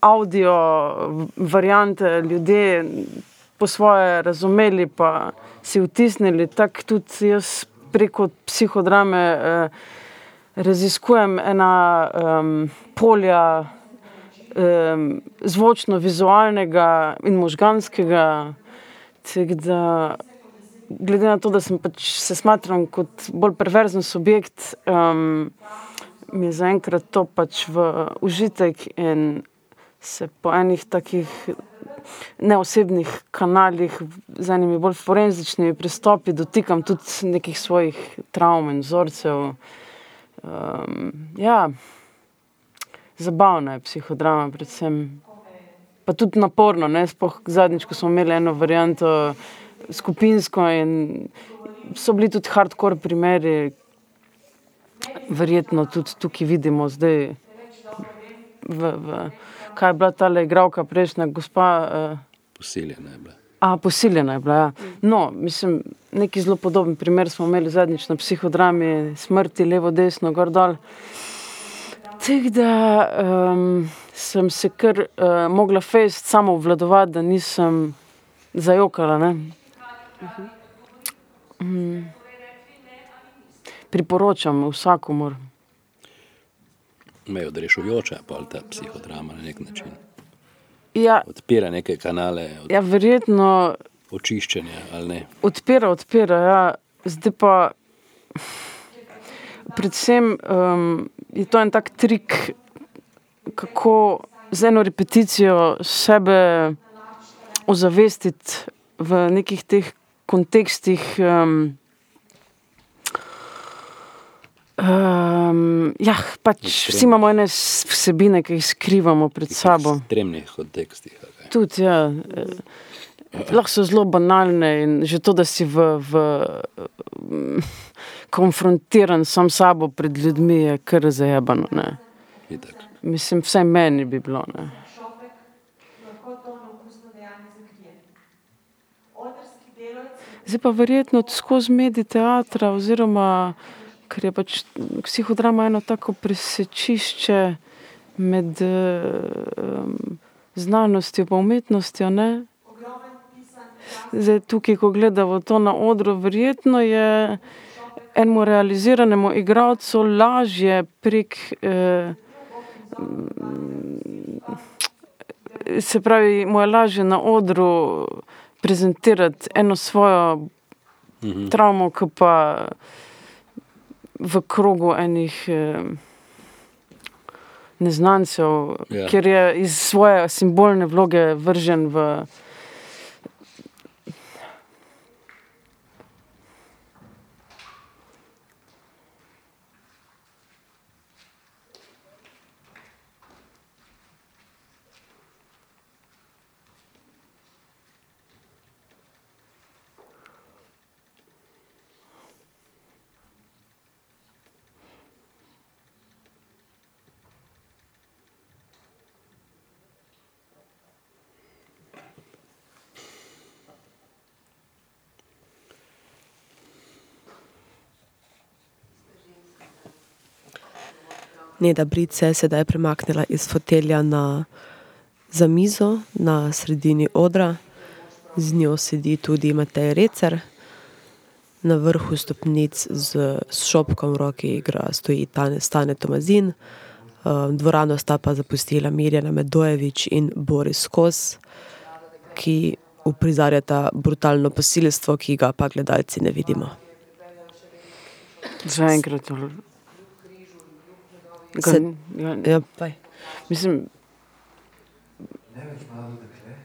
audio variante ljudje po svoje razumeli, pa si vtisnili, tako tudi jaz preko psihodrame eh, raziskujem ena um, polja zvočno-vizualnega in možganskega. Da, glede na to, da pač se smatram kot bolj perverzen subjekt, um, mi je zaenkrat to pač v užitek in se po enih takih neosebnih kanalih, z enimi bolj forenzičnimi pristopi, dotikam tudi nekih svojih travm in vzorcev. Um, ja, zabavna je psihodrama, predvsem. Pa tudi naporno, ne spoh zadnjič, ko smo imeli eno varianto skupinsko in so bili tudi hardcore primeri, verjetno tudi tukaj vidimo zdaj. V, v, kaj je bila ta igralka prejšnja, gospa. Uh, posiljena je bila. A, posiljena je bila. Ja. No, mislim, neki zelo podoben primer smo imeli zadnjič na psihodrami, smrti, levo, desno, gor dol. Tako da um, sem se kar uh, mogla fejst samo vladovati, da nisem zajokala. Mm. Priporočam vsakomor me odrešujoča, pa ta psihodrama na nek način. Ja, odpira neke kanale. Od, ja, verjetno. Očiščenja ali ne. Odpira, odpira. Ja. Zdaj pa, predvsem um, je to en tak trik, kako z eno repeticijo sebe ozavestiti v nekih teh kontekstih. Um, Um, ja, pač vsi imamo ene vsebine, ki jih skrivamo pred sabo. V ekstremnih kontekstih. Tudi, ja. Lahko so zelo banalne in že to, da si v, v, konfrontiran sam s sabo pred ljudmi, je kar zajebano. Mislim, vsaj meni bi bilo. Ne. Zdaj pa verjetno skozi medij teatra oziroma ker je pač psihodrama eno tako presečišče med um, znanostjo in umetnostjo. Ne? Zdaj, tukaj, ko gledamo to na odru, verjetno je enemu realiziranemu igralcu lažje prek. Eh, se pravi, mu je lažje na odru prezentirati eno svojo -hmm. travmo, ki pa v krogu enih eh, neznancev, ja. ker je iz svoje simbolne vloge vržen v. Neda Brit se je sedaj premaknila iz fotelja na, za mizo na sredini odra, z njo sedi tudi Matej Recer. Na vrhu stopnic z, s šopkom v roki igra, stoji Tane, Stane Tomazin, uh, dvorano sta pa zapustila Mirjana Medojevič in Boris Kos, ki uprizarjata brutalno posilstvo, ki ga pa gledalci ne vidimo. Zaenkrat. Se- ja, Mislim,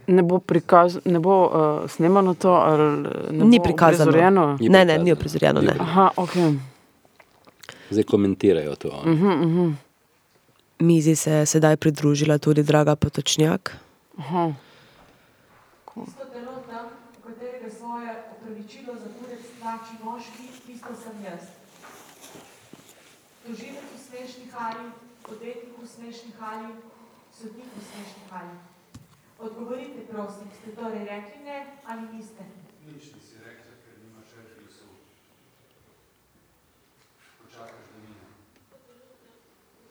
ne bo, prikaz, ne bo uh, snemano to, ali ne Ni bo prikazano. uprizorjeno? Ni Ne, ne, ni uprizorjeno, ne. Aha, ok. Zdaj komentirajo to. Uh -huh, uh -huh. Mizi se je sedaj pridružila tudi Draga Potočnjak. Aha. Tisto telo tam, v katerega svoje opravičilo za kurec tlači moški, tisto sem jaz. Tožilec v smešni hali, odvetnik v smešni hali, sodnik v smešni hali. Odgovorite, prosim, ste torej rekli ne ali niste? Nič nisi rekla, ker nimaš več glasu. Počakaš, da mine.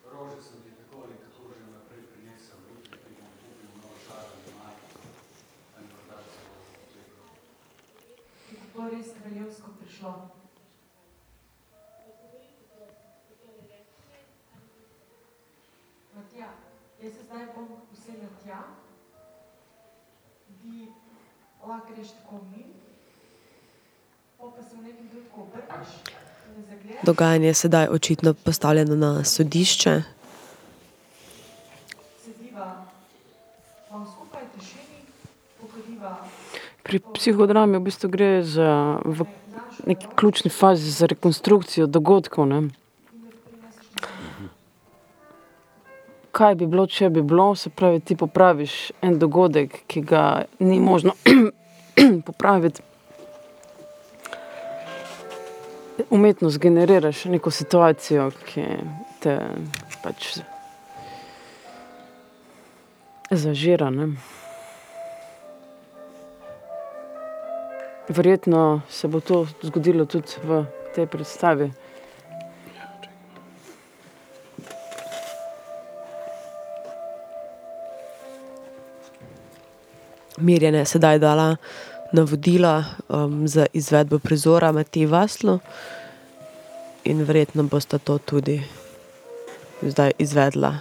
Rože sem ti tako ali tako že naprej prinesel, jutri ti bom kupil novo šaro in majico. Ali morda celo obleko. Je tako res kraljevsko prišlo? Jaz se zdaj bom uselil tja, ti lahko greš tako mimo, pol pa se v nekem trenutku obrneš. Dogajanje je sedaj očitno postavljeno na sodišče. Pri psihodrami v bistvu gre za v neki ključni fazi za rekonstrukcijo dogodkov. Ne? Kaj bi bilo, če bi bilo, se pravi, ti popraviš en dogodek, ki ga ni možno popraviti. Umetno zgeneriraš neko situacijo, ki te pač zažira. Ne? Verjetno se bo to zgodilo tudi v tej predstavi. Mirjana je sedaj dala navodila um, za izvedbo prizora Matiji Vaslu in verjetno bosta to tudi zdaj izvedla.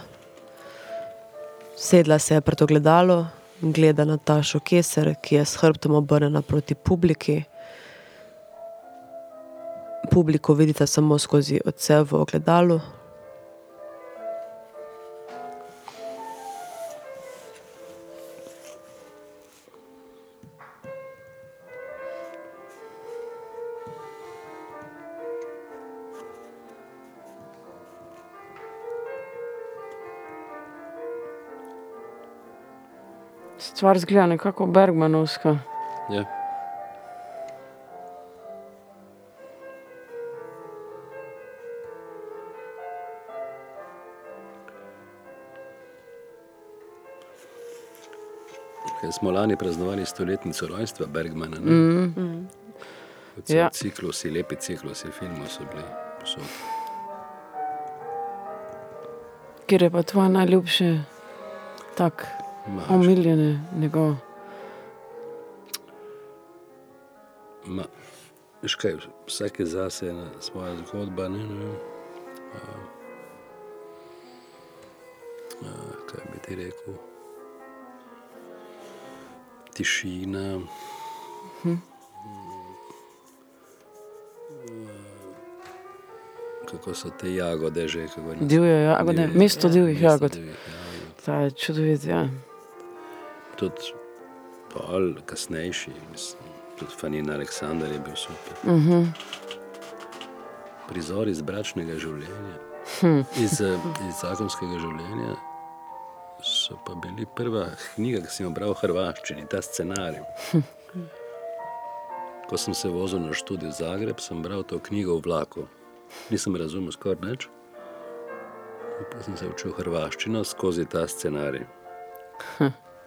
Sedla se je pred ogledalo, gleda na Tašo Keser, ki je s hrbtom obrnjena proti publiki. Publiko vidite samo skozi odsev v ogledalu. Stvar zgleda nekako Bergmanovska. Ja. Ker smo lani praznovali stoletnico rojstva Bergmana. Ne? Mhm. Cel Ja. Ciklusi, lepi ciklusi filmov so bili posod. Kjer je pa tvoj najljubši, tak Ma, omiljeni njegov? Ma, veš kaj, vsak je zase ena svoja zgodba. Ne, ne, vem. a, a, kaj bi ti rekel? Tišina. Hm. Kako so te jagode že? Divje jagode, mesto ja, divjih jagod. divjih jagod. Ta je čudovit, ja. Tudi pol, kasnejši, mislim, tudi Fanina Aleksandar je bil super. Mhm. Prizor iz bračnega življenja, Hm. iz, eh, iz zakonskega življenja, so pa bili prva knjiga, ki sem jo bral v hrvaščini, ta scenarij. Ko sem se vozil na študij v Zagreb, sem bral to knjigo v vlaku. Nisem razumel skoraj nič. Pa sem se učil hrvaščino skozi ta scenarij.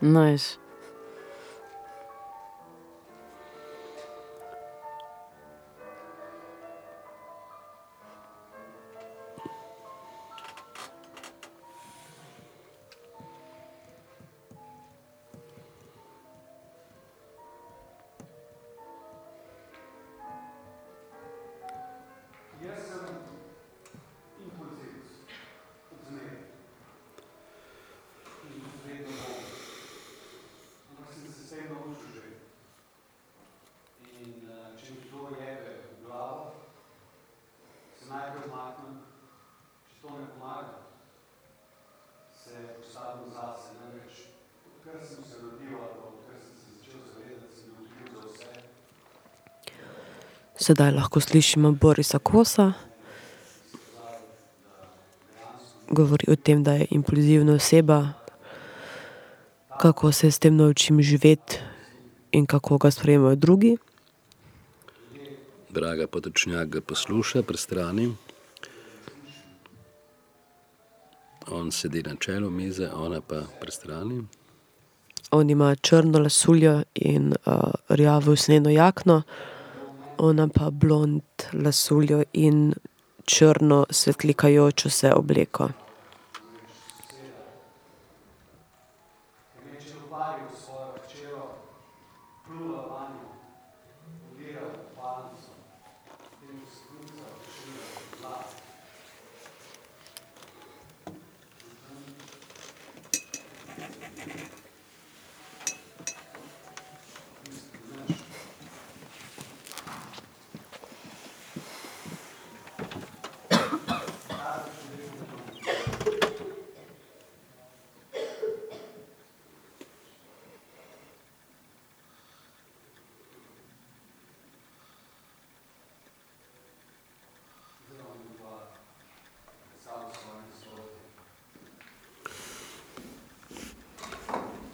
Nice. Sedaj lahko slišimo Borisa Kosa. Govori o tem, da je impulzivna oseba, kako se s tem naučim živeti in kako ga sprejemajo drugi. Draga potočnjak ga posluša pri strani. On sedi na čelu mize, ona pa pri strani. On ima črno lasuljo in uh, rjavo usnjeno jakno, ona pa blond lasuljo in črno svetlikajočo se obleko. Ker je čeloparil svojo hčero, plula vanjo, polira palnico, in skruca šira zlat.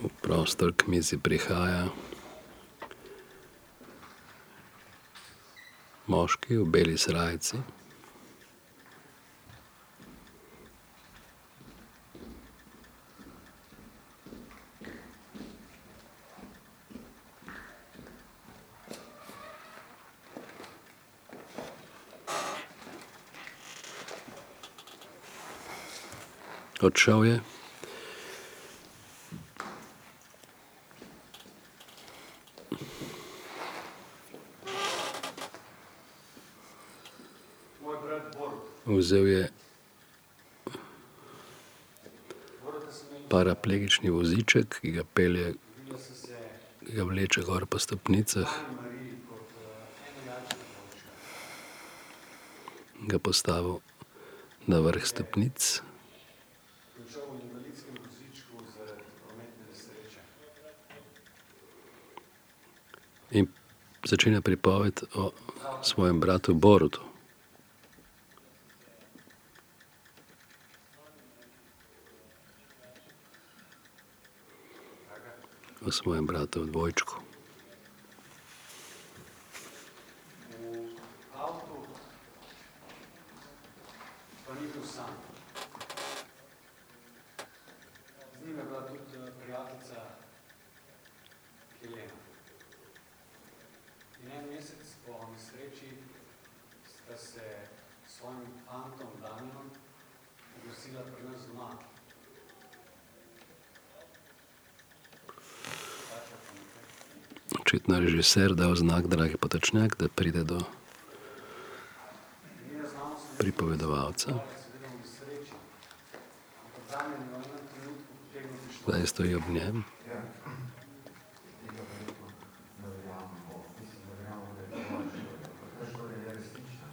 V prostor k mizi prihaja moški v beli srajci. Odšel je. Vzel je paraplegični voziček, ki ga pelje, ki ga vleče gor po stopnicah. Ga postavil na vrh stopnic in začenja pripoved o svojem bratu Borutu. Svojem bratu dvojčku. Režiser dal znak, dragi potočnjak, da pride do pripovedovalca. Zdaj stoji ob njem.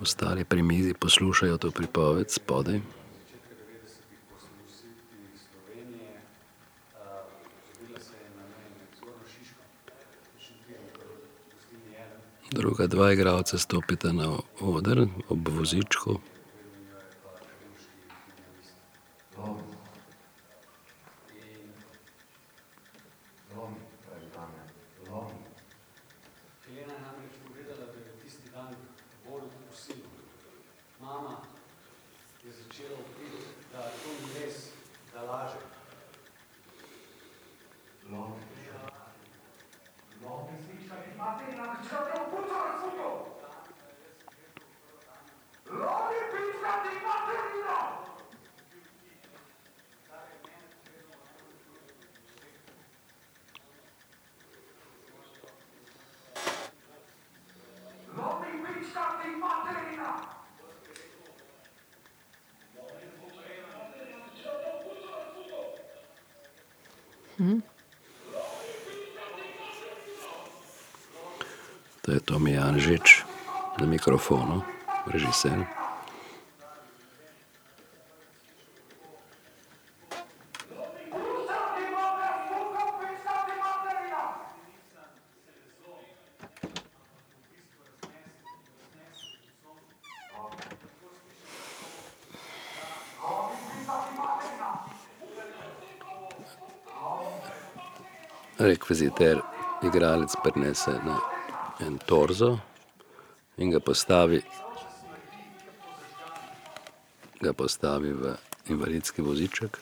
Ostali pri mizi poslušajo to pripoved spodaj. Druga dva igralca stopita na oder ob vozičku. mikrofonu, režiser. Rekviziter, igralec prenese na en torzo, in ga postavi, ga postavi v invalidski voziček.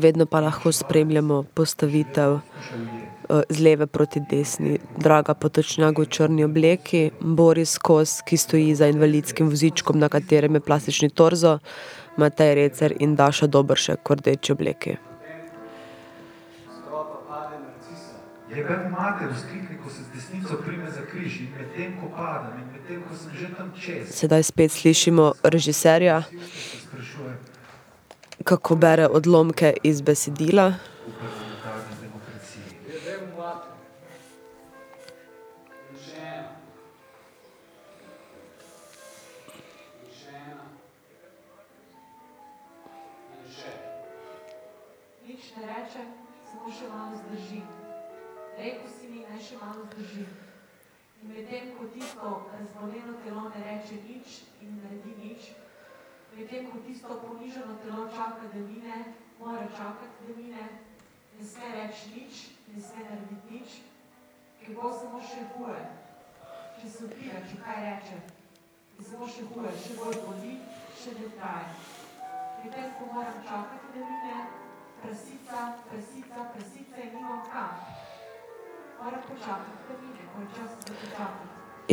Še vedno pa lahko spremljamo postavitev eh, z leve proti desni. Draga potočnjak v črni obleki, Boris Kos, ki stoji za invalidskim vozičkom, na katerem je plastični torzo, Matej Recer in Daša Dobršek v rdeči obleki. Narcisa. jebem mater vzklikne, ko se z desnico prime za križ in medtem ko padam in medtem ko sem že tam čez, Sedaj spet slišimo režiserja, kako bere odlomke iz besedila.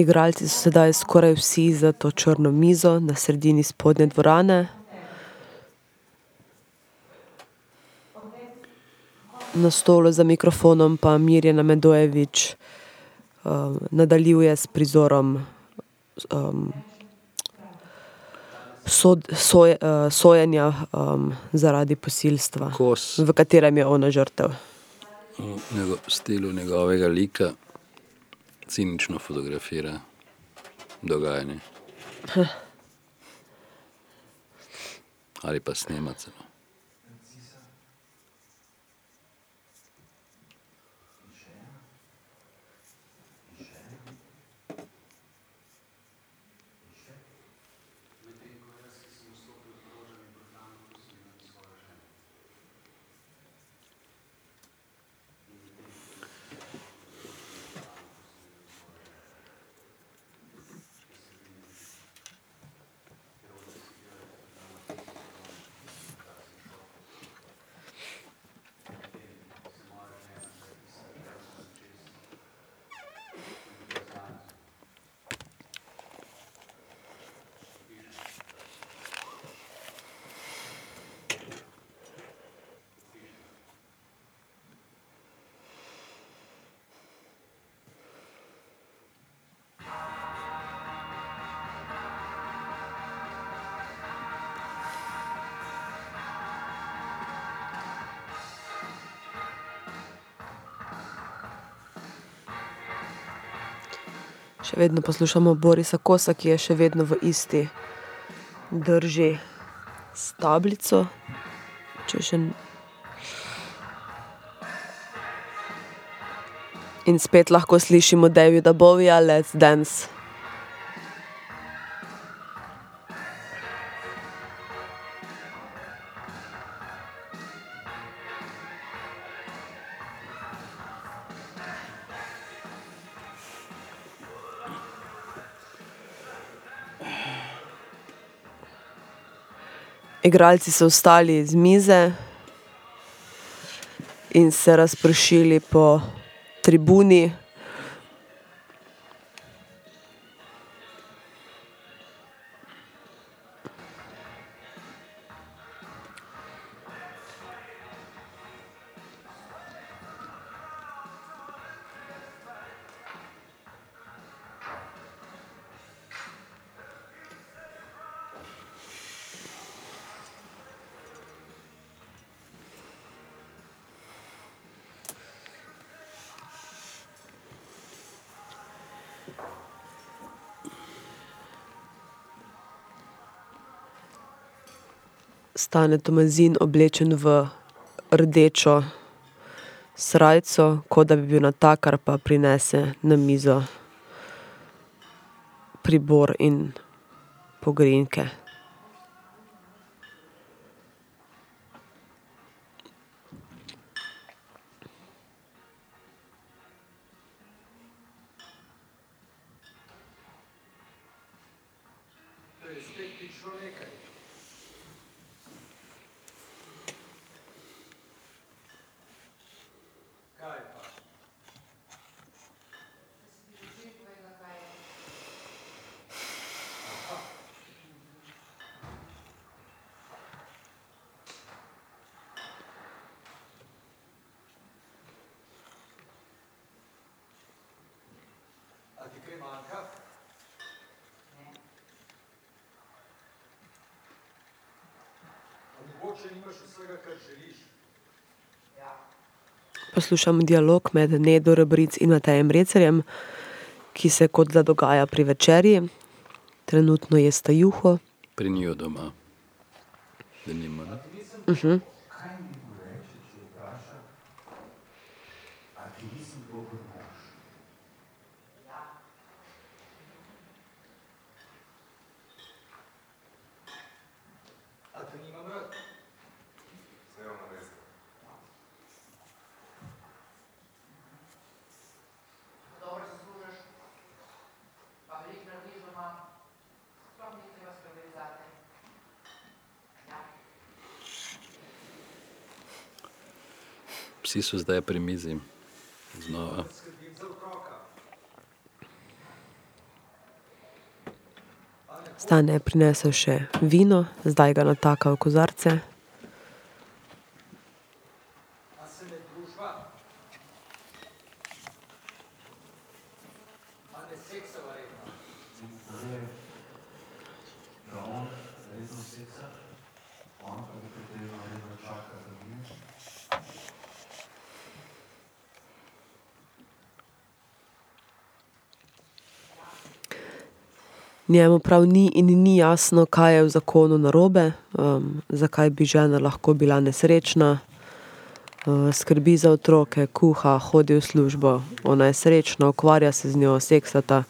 Igralci so sedaj skoraj vsi za to črno mizo na sredini spodnje dvorane. Na stolu za mikrofonom pa Mirjana Medojevič um, nadaljuje s prizorom um, sod, soje, uh, sojenja um, zaradi posilstva, Kos. v katerem je ona žrtev. v njego, stilu njegovega lika cinično fotografira dogajanje. Ali pa snema celo. Še vedno poslušamo Borisa Kosa, ki je še vedno v isti drži s tablico. Če še... In spet lahko slišimo Davida Bovija, Let's Dance. Igralci so vstali z mize in se razpršili po tribuni. Stane Tomazin oblečen v rdečo srajco, kot da bi bil natakar, pa prinese na mizo pribor in pogrinjke. Poslušamo dialog med Nedo Rebric in Matejem Recerjem, ki se kot da dogaja pri večerji. Trenutno jesta juho. Pri njiju doma. Da nima. ne? Mhm. Kaj mi mu reče, če vpraša, a ti nisem dober mož? A te nimam rad? Zdaj ona veste. Dobro zaslužiš, pa veliko narediš doma, sploh ni treba skrbeti zate. Ja. Vsi so zdaj pri mizi. Znova. Stane je prinesel še vino, zdaj ga nataka v kozarce. A se ne družba? A ne seksava redno? Zdaj, da on redno seksa, on pa ga potem redno čaka, da mi. Njemu prav ni in ni jasno, kaj je v zakonu narobe, um, zakaj bi žena lahko bila nesrečna. Uh, skrbi za otroke, kuha, hodi v službo, ona je srečna, ukvarja se z njo, seksata.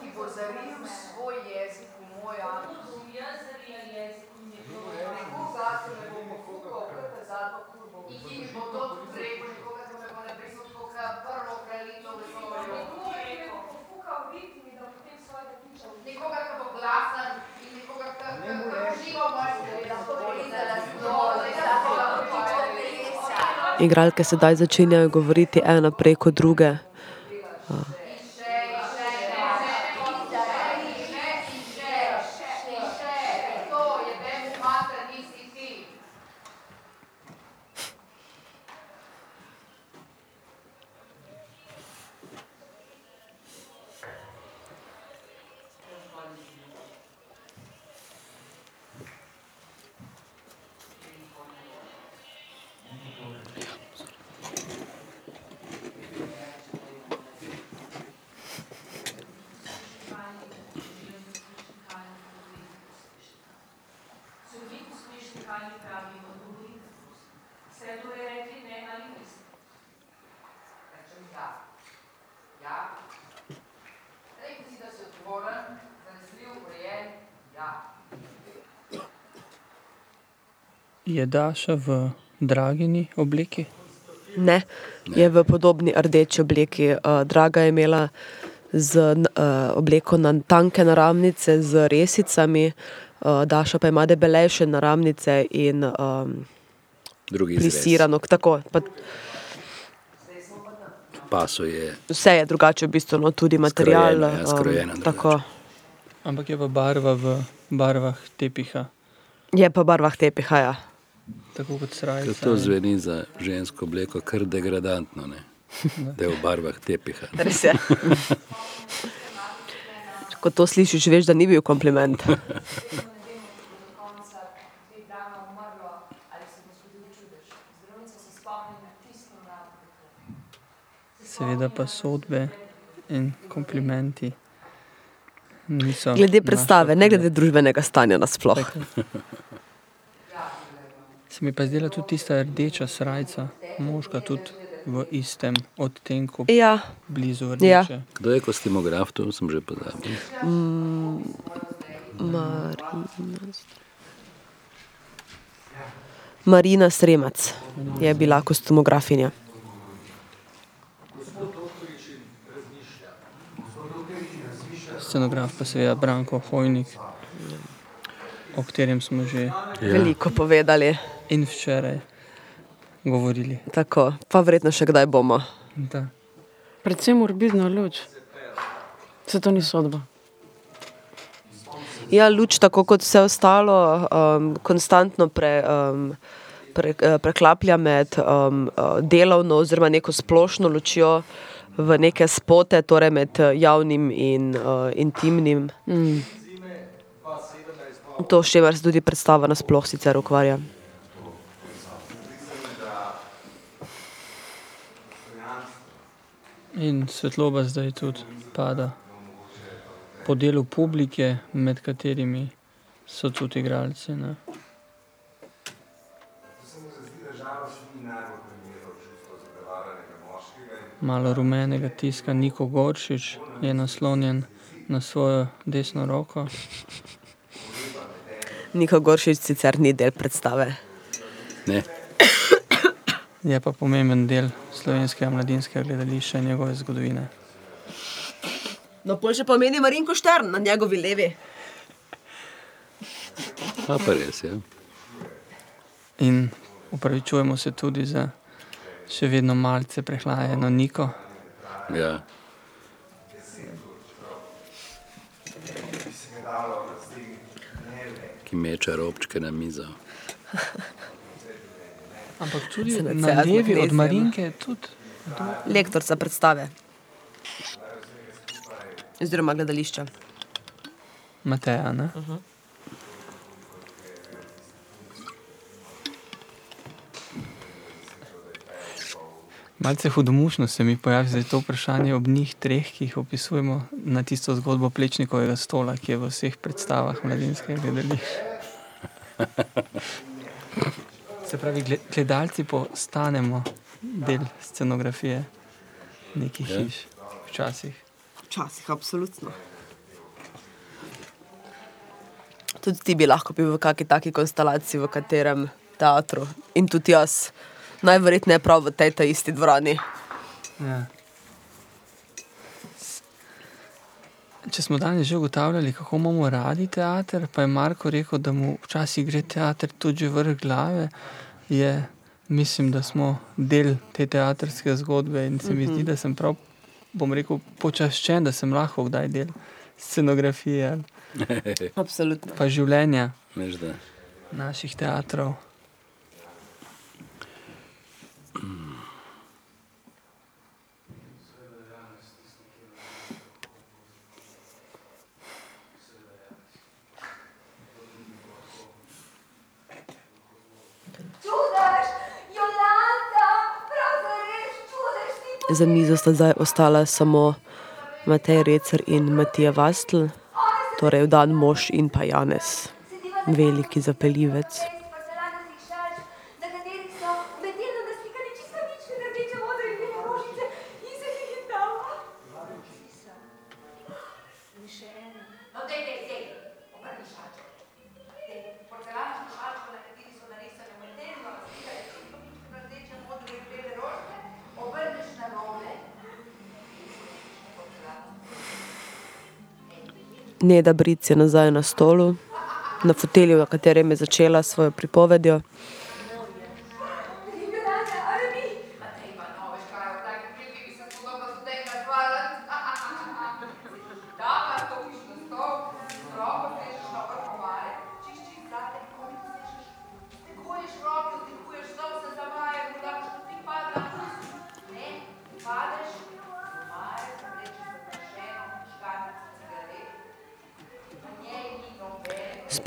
Ki bo zaril svoj jezik v moj anus. Nekoga, ki me bo pofukal, kar te zadnjo kurbo. In ki mi bo to tudi rekel, nekoga, ki me bo napisal tako, kot prvo kraljico v vesolju. Nekoga, ki bo glasen in nekoga, ki uživa v moji stvari, da bo videla zelo, da bo pričal telesa. Igralke sedaj začenjajo govoriti ena preko druge. Uh, Ste torej rekli ne ali niste? Rečem ja. Ja. Rekel si, da si odgovoren, zanesljiv, urejen, ja. Je Daša v dragini obleki? Ne, je v podobni rdeči obleki. Uh, Draga je imela z uh, obleko na tanke naramnice z resicami, uh, Daša pa ima debelejše naramnice in um, plisirano. Tako, pa Paso je vse je drugače, v bistvu, no, tudi material. Skrojena, ja, skrojena um, tako, Ampak je pa barva v barvah tepiha, je pa barvah tepiha. Ja. Tako kot Ker srajca. to zveni za žensko obleko kar degradantno, ne? da je v barvah tepiha. Res je. Ko to slišiš, veš, da ni bil kompliment. Seveda pa sodbe in komplimenti niso. Glede predstave, ne glede družbenega stanja nasploh. Se mi pa zdela tudi tista rdeča srajca, moška tudi v istem odtenku, Ja. blizu Ja. rdeče. Kdo je kostimograf, to sem že pozabil. Mm, Marina. Marina Sremac je bila kostumografinja. Scenograf pa seveda Branko Hojnik, o katerem smo že Ja. Veliko povedali. in včeraj govorili. Tako, pa verjetno še kdaj bomo. Da. Predvsem morbidna luč. Se to ni sodba. Ja, luč, tako kot vse ostalo, um, konstantno pre, um, pre, eh, preklaplja med um, eh, delovno oziroma neko splošno lučjo v neke spote, torej med eh, javnim in uh, intimnim. Mm. To, s čimer se tudi predstava nasploh sicer ukvarja. In svetloba zdaj tudi pada po delu publike, med katerimi so tudi igralci. Ne? Malo rumenega tiska, Niko Goršič je naslonjen na svojo desno roko. Niko Goršič sicer ni del predstave. Ne. Je pa pomemben del slovenskega mladinskega gledališča in njegove zgodovine. No, pol še pomeni Marinko Štern na njegovi levi. A pa res je. In upravičujemo se tudi za še vedno malce prehlajeno Niko. Ja. Ki meče robčke na mizo. Ampak tudi na levi od. Marinke, tudi Lektorica predstave. Oziroma gledališča. Mateja. Ne? Uh -huh. Malce hudomušno se mi pojavi zdaj to vprašanje ob njih treh, ki jih opisujemo na tisto zgodbo Plečnikovega stola, ki je v vseh predstavah mladinskega gledališča. Se pravi, gle- gledalci postanemo del scenografije nekih Ja. hiš, včasih. Včasih, absolutno. Tudi ti bi lahko bil v kakšni taki konstelaciji, v katerem teatru. In tudi jaz, najverjetneje prav v tej isti dvorani. Ja. Če smo danes že ugotavljali, kako imamo radi teater, pa je Marko rekel, da mu včasih gre teater tudi vrh glave, je, mislim, da smo del te teatrske zgodbe in se mi Mhm. zdi, da sem prav, bom rekel, počaščen, da sem lahko kdaj del scenografije Absolutno. pa življenja Veš, da. naših teatrov. Čudež, Jolanta, prav zares čudež, ti Za mizo sta zdaj ostala samo Matej Recer in Matija Vastl, torej vdan mož in pa Janez, veliki zapeljivec. Neda Bric je nazaj na stolu, na fotelju, na katerem je začela svojo pripovedjo.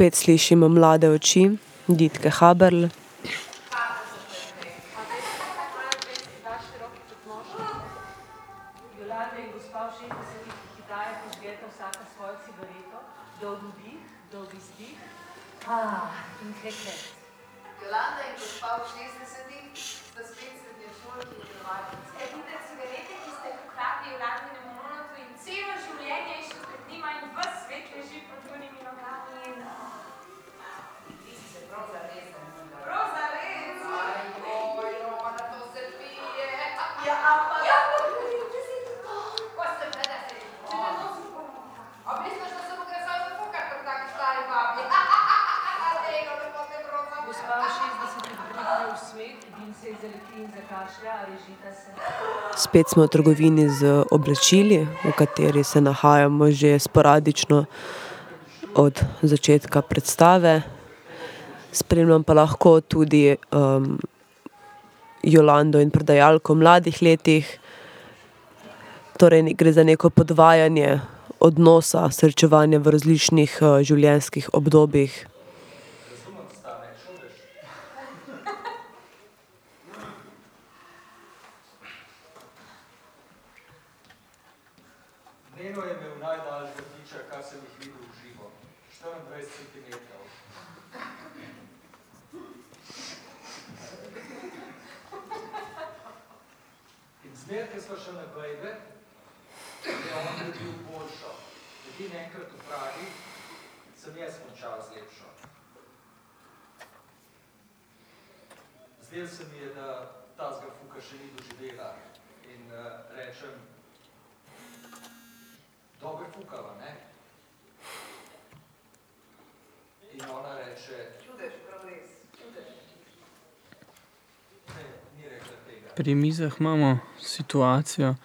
Spet slišimo mlade oči, Ditke Haberl. Spet smo v trgovini z oblačili, v kateri se nahajamo že sporadično od začetka predstave. Spremljam pa lahko tudi um, Jolando in prodajalko v mladih letih. Torej gre za neko podvajanje odnosa, srečevanja v različnih uh, življenjskih obdobjih. Neno je imel najdaljšega tiča, kar sem jih videl v živo. 24 cm. In zmerke smo še na bejbe, da je on naredil boljšo. Edini enkrat v Pragi sem jaz končal z lepšo. Zdel se mi je, da ta fuka še ni doživela. In uh, rečem, dobro fukava, ne? In ona reče, Čudež, prav res. Čudež. ne, ni rekla tega. Mizah imamo situacijo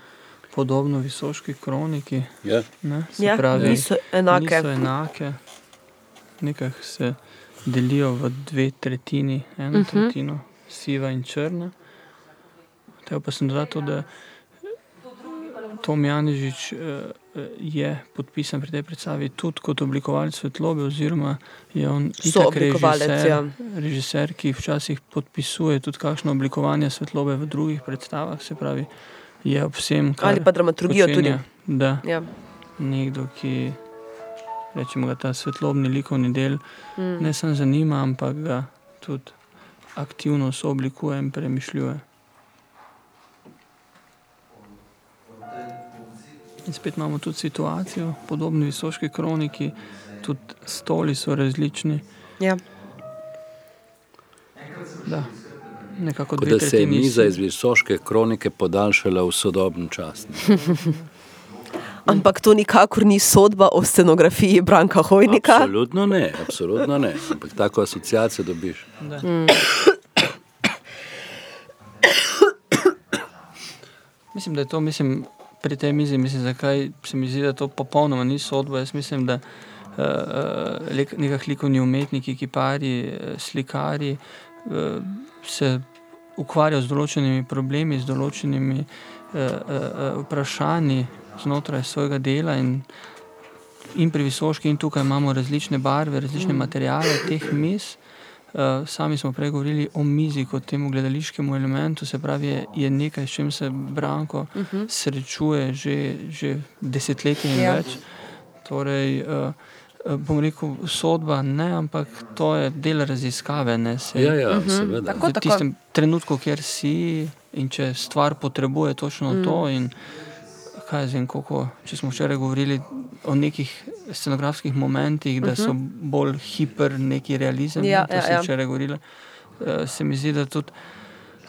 podobno visoški kroniki. Ja. Ne, Ja, pravi, niso enake. Niso enake. Nekako se delijo v dve tretjini, eno Mhm. tretjino siva in črna. Treba pa sem dodati, to, da Tom Janežič eh, eh, je podpisan pri tej predstavi tudi kot oblikovalec svetlobe, oziroma je on itak režiser, ja. režiser, ki včasih podpisuje tudi kakšno oblikovanje svetlobe v drugih predstavah, se pravi, je ob vsem, kar Ali pa dramaturgijo tudi. počenja, Da, Ja. nekdo, ki rečemo, da ta svetlobni likovni del Mm. ne samo zanima, ampak ga tudi aktivno sooblikuje in premišljuje. In spet imamo tudi situacijo, podobno visoški kroniki, tudi stoli so različni. Ja. Da, nekako dve da se je miza iz visoke kronike podaljšala v sodobni čas. Ampak to nikakor ni sodba o scenografiji Branka Hojnika. Absolutno ne, absolutno ne. Ampak tako asociacijo dobiš. Da. Mm. Mislim, da je to, mislim, pri tej mizi, mislim, zakaj se mi zdi, da to popolnoma ni sodba. Jaz mislim, da uh, uh, nekakšni likovni umetniki, kipari, uh, slikari uh, se ukvarjajo z določenimi problemi, z določenimi uh, uh, vprašanji znotraj svojega dela. In, in pri visoški, in tukaj imamo različne barve, različne Mm. materiale teh miz. Uh, sami smo prej govorili o mizi kot temu gledališkemu elementu, se pravi, je, je nekaj, s čim se Branko uh Mhm. -huh. srečuje že, že desetletje in Ja. več. Torej, uh, uh, bom rekel, sodba ne, ampak to je del raziskave. Ne, se, Ja, ja, Mhm. seveda. Tako, v tako. tistem trenutku, kjer si in če stvar potrebuje točno Mm. to. In, kaj jaz vem, koliko, če smo včeraj govorili o nekih scenografskih momentih, da so Mhm. bolj hiper neki realizem, Ja, ne, to ja, sem ja. včeraj govorila, eh, se mi zdi, da tudi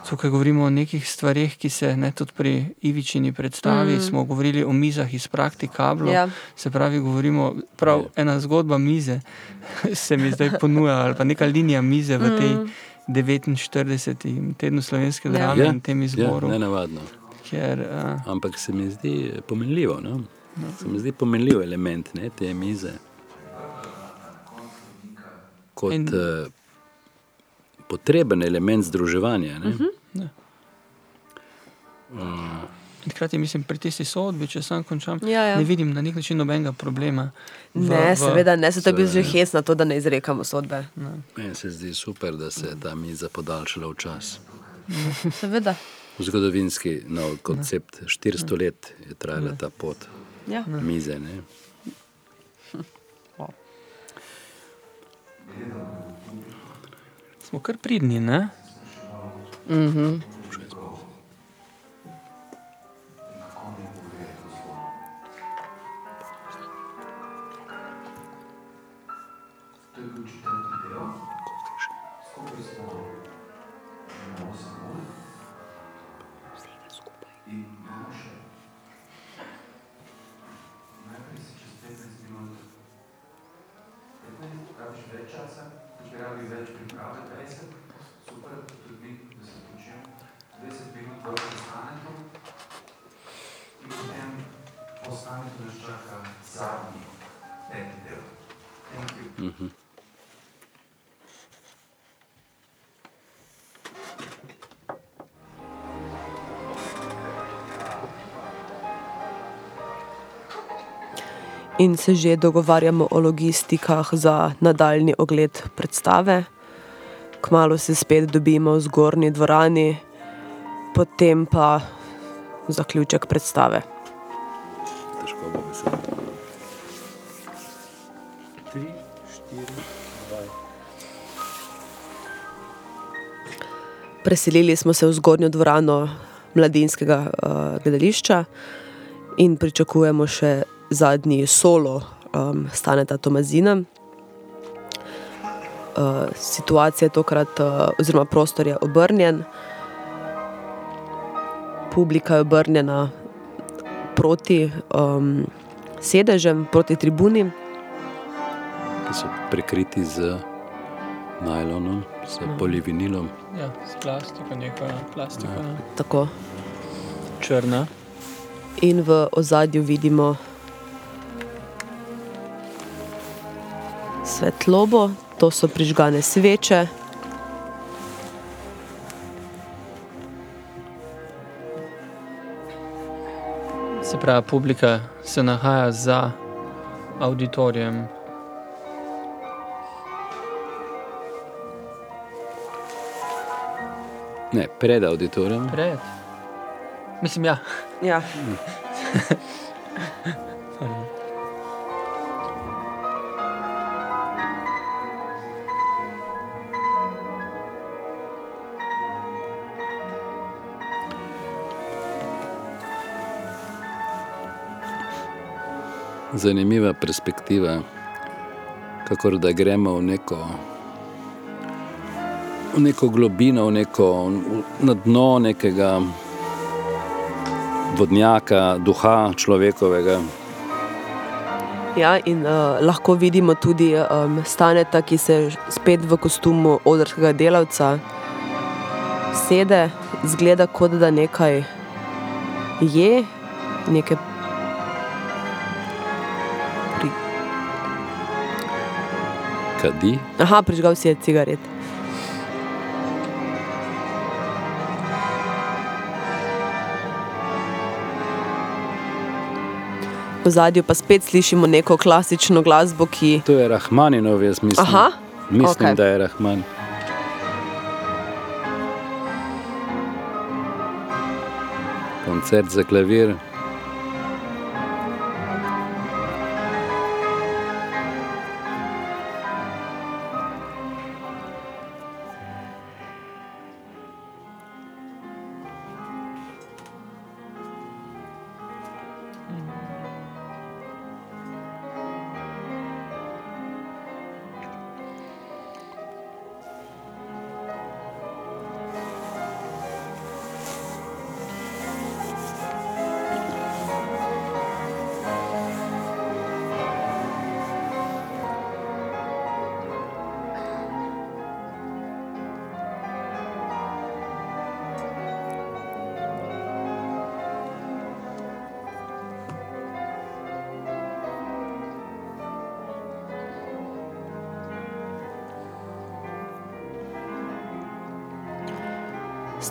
Tukaj govorimo o nekih stvarih, ki se ne tudi pri Ivičini predstavi. Mm. Smo govorili o mizah iz praktikablo. Ja. Se pravi, govorimo prav ena zgodba mize, se mi zdaj ponuja, ali pa neka linija mize v tej Mm. 49. tednu slovenske Ja. drame Ja, in tem ja, izboru. nenavadno. Ker, uh, Ampak se mi zdi pomenljivo. No? Se mi zdi pomenljiv element ne, te mize. Kot In- uh, potreben element združevanja. Ne? Mhm. Ja. Uh, In Hkrati mislim, pri tisti sodbi, če sam končam, Ja, ja. ne vidim na nek način nobenega problema. v- Ne, v- seveda ne, se to je bil že seveda. hec na to, da ne izrekamo sodbe. meni se zdi super, da se je ta miza podaljšala v čas. Seveda. Zgodovinski nov koncept, 400 let je trajala ta pot Ja. mize. Ne? Smo kar pridni, ne? Mhm. In se že dogovarjamo o logistikah za nadaljni ogled predstave. Kmalo se spet dobimo v zgornji dvorani, potem pa zaključek predstave. Težko bo beseda. Tri, štiri. Preselili smo se v zgornjo dvorano mladinskega uh, gledališča in pričakujemo še zadnji solo um, Staneta Tomazina. Uh, situacija je tokrat, uh, oziroma prostor je obrnjen, publika je obrnjena proti um, sedežem, proti tribuni. ki so prekriti z najlonom, s Mhm. polivinilom. Ja, s plastiko, neka plastika. Ja. Tako. Črna. In v ozadju vidimo svetlobo, to so prižgane sveče. Se pravi, publika se nahaja za auditorijem. Ne, pred auditorijem. Pred. Mislim, ja. Ja. Zanimiva perspektiva, kako da gremo v neko, v neko globino, v neko, na dno nekega vodnjaka, duha človekovega. Ja, in uh, lahko vidimo tudi um, Staneta, ki se spet v kostumu odrskega delavca sede, zgleda kot da nekaj je, nekaj Kadi, Aha, prižgal si je cigaret. V zadju pa spet slišimo neko klasično glasbo, ki. To je Rahmaninov, jaz mislim. Aha, Mislim, okej. da je Rahman. Koncert za klavir.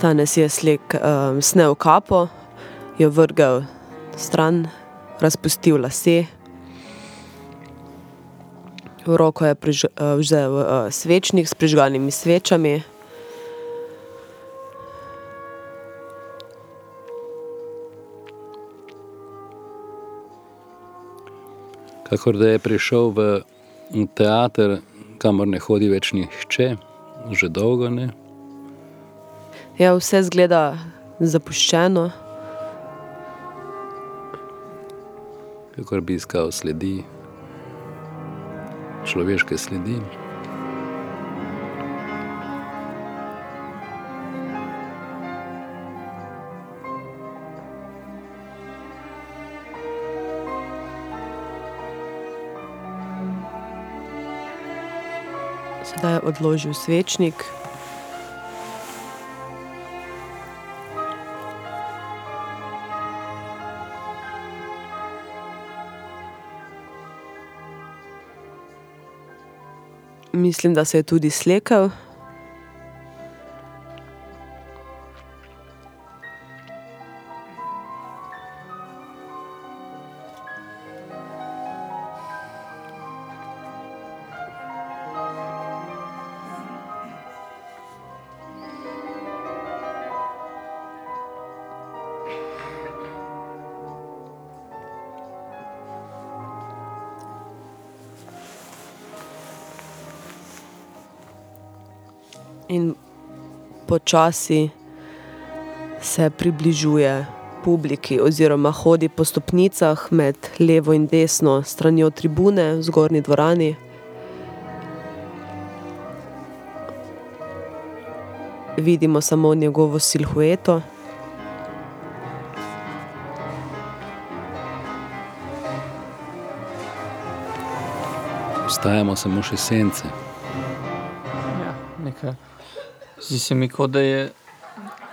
Stane si je slek, um, snel kapo, jo vrgel stran, razpustil lase. V roko je priž, uh, vzel uh, svečnik s prižganimi svečami. Kakor da je prišel v teater, kamor ne hodi več nihče, že dolgo ne. Ja, vse zgleda zapuščeno. Kakor bi iskal sledi, človeške sledi. Sedaj je odložil svečnik. Mislim, da se je tudi slekel. In počasi se približuje publiki, oziroma hodi po stopnicah med levo in desno stranjo tribune v zgornji dvorani. Vidimo samo njegovo silhueto. Ostajamo samo še sence. Ja, nekaj. Zdi se mi, kot da je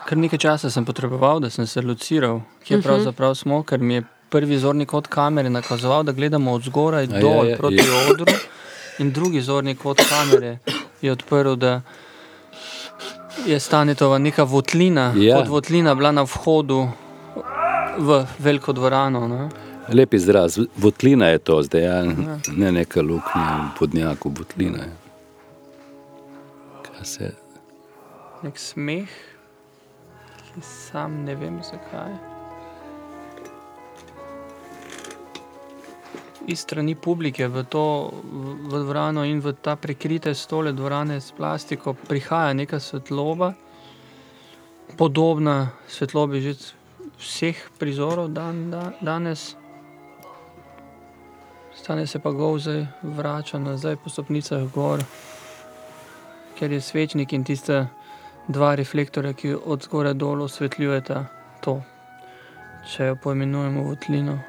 kar nekaj časa sem potreboval, da sem se lociral, kje Mhm. pravzaprav smo, ker mi je prvi zorni kot kamere nakazoval, da gledamo od zgoraj A ja, dol ja, proti ja. odru, in drugi zorni kot kamere je odprl, da je Stanitova neka votlina, Ja. kot votlina bila na vhodu v veliko dvorano. Ne? Lep izraz, votlina je to zdaj, ja. Ja. ne neka luknja v podnjaku, votlina je. Kaj se, Nek smeh, ki sam ne vem zakaj. Iz strani publike v to v dvorano in v ta prekrite stole dvorane s plastiko prihaja neka svetloba, podobna svetlobi že vseh prizorov dan, da, danes. Stane se pa gov zdaj vrača nazaj po stopnicah gor, ker je svečnik in tiste dva reflektorja, ki od zgoraj dol osvetljujeta to, če jo poimenujemo votlino.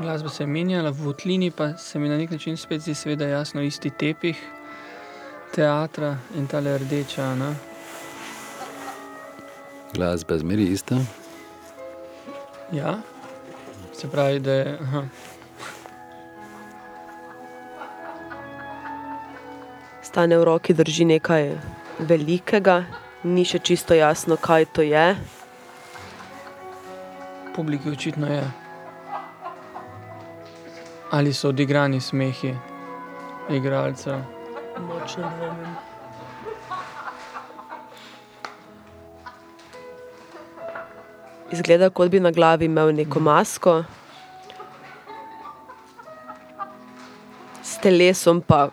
Glasba se je menjala, v votlini pa se mi na nek način spet zdi seveda jasno isti tepih teatra in tale rdeča. Ne? glasba zmeri ista? Ja, se pravi, da je. Aha. Stane v roki drži nekaj velikega, ni še čisto jasno, kaj to je. Publiki očitno je. Ali so odigrani smehi igralcev? Močno dvomim. Izgleda, kot bi na glavi imel neko masko, s telesom pa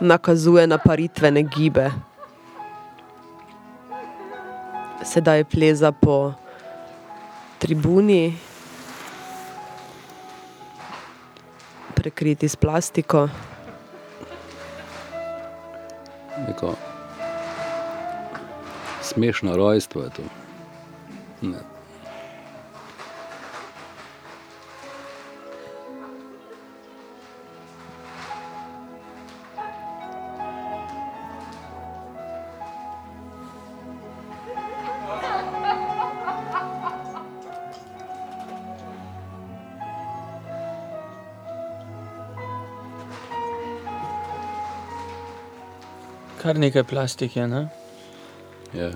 nakazuje na paritvene gibe. Sedaj pleza po tribuni, prekriti s plastiko. Neko smešno rojstvo je to. Ne. Kar nekaj plastike, ne? Ja.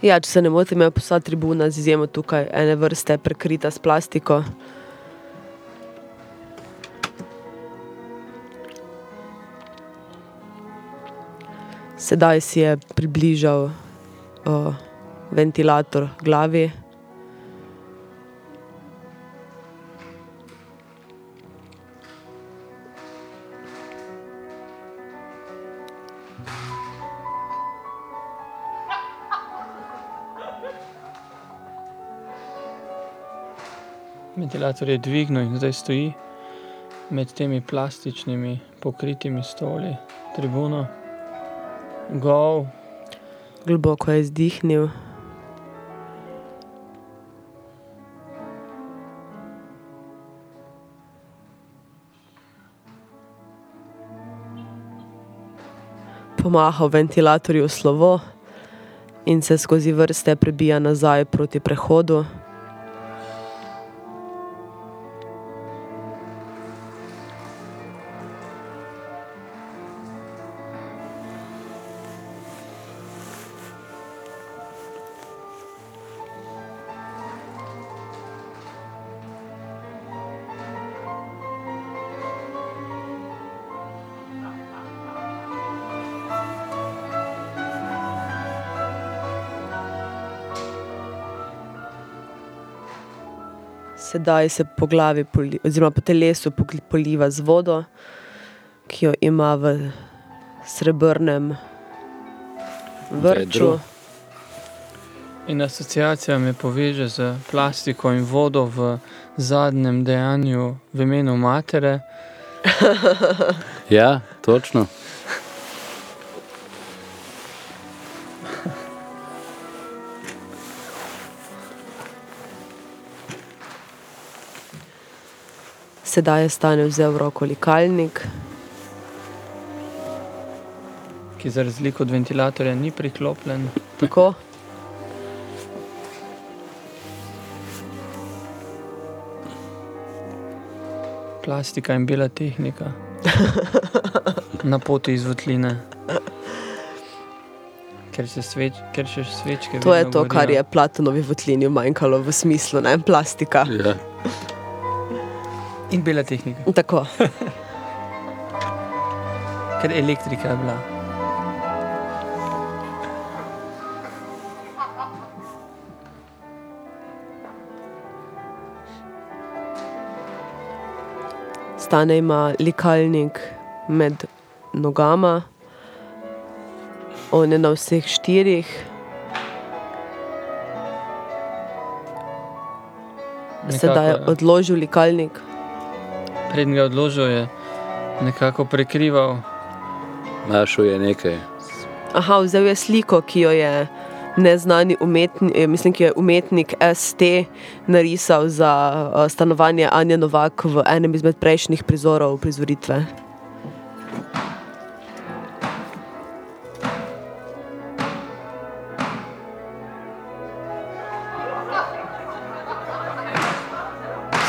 Ja, če se ne motim, je vsa tribuna z izjemo tukaj ene vrste prekrita s plastiko. Sedaj si je približal uh, ventilator glavi. Ventilator je dvignil in zdaj stoji med temi plastičnimi pokritimi stoli, tribuno. Gol. Globoko je izdihnil. Pomahal ventilatorju slovo in se skozi vrste prebija nazaj proti prehodu. Sedaj se po glavi, poli, oziroma po telesu poliva z vodo, ki jo ima v srebrnem vrču. In asociacija me poveže z plastiko in vodo v zadnjem dejanju v imenu matere. Ja, točno. Sedaj je stane vzel v roko likalnik. ki za razliko od ventilatorja ni priklopljen. Tako. Plastika in bela tehnika. Na poti iz votline. Ker se, sveč, ker še svečke. To je to, kar gorijo. je Platonovi votlini manjkalo v smislu, ne plastika. Ja. In bela tehnika. Tako. Ker elektrika je bila. Stane ima likalnik med nogama, on je na vseh štirih. Sedaj je Nekako, odložil likalnik. Preden ga je odložil, je nekako prekrival. Našel je nekaj. Aha, vzel je sliko, ki jo je neznani umetnik, mislim, ki je umetnik ST narisal za uh, stanovanje Anja Novak v enem izmed prejšnjih prizorov prizoritve.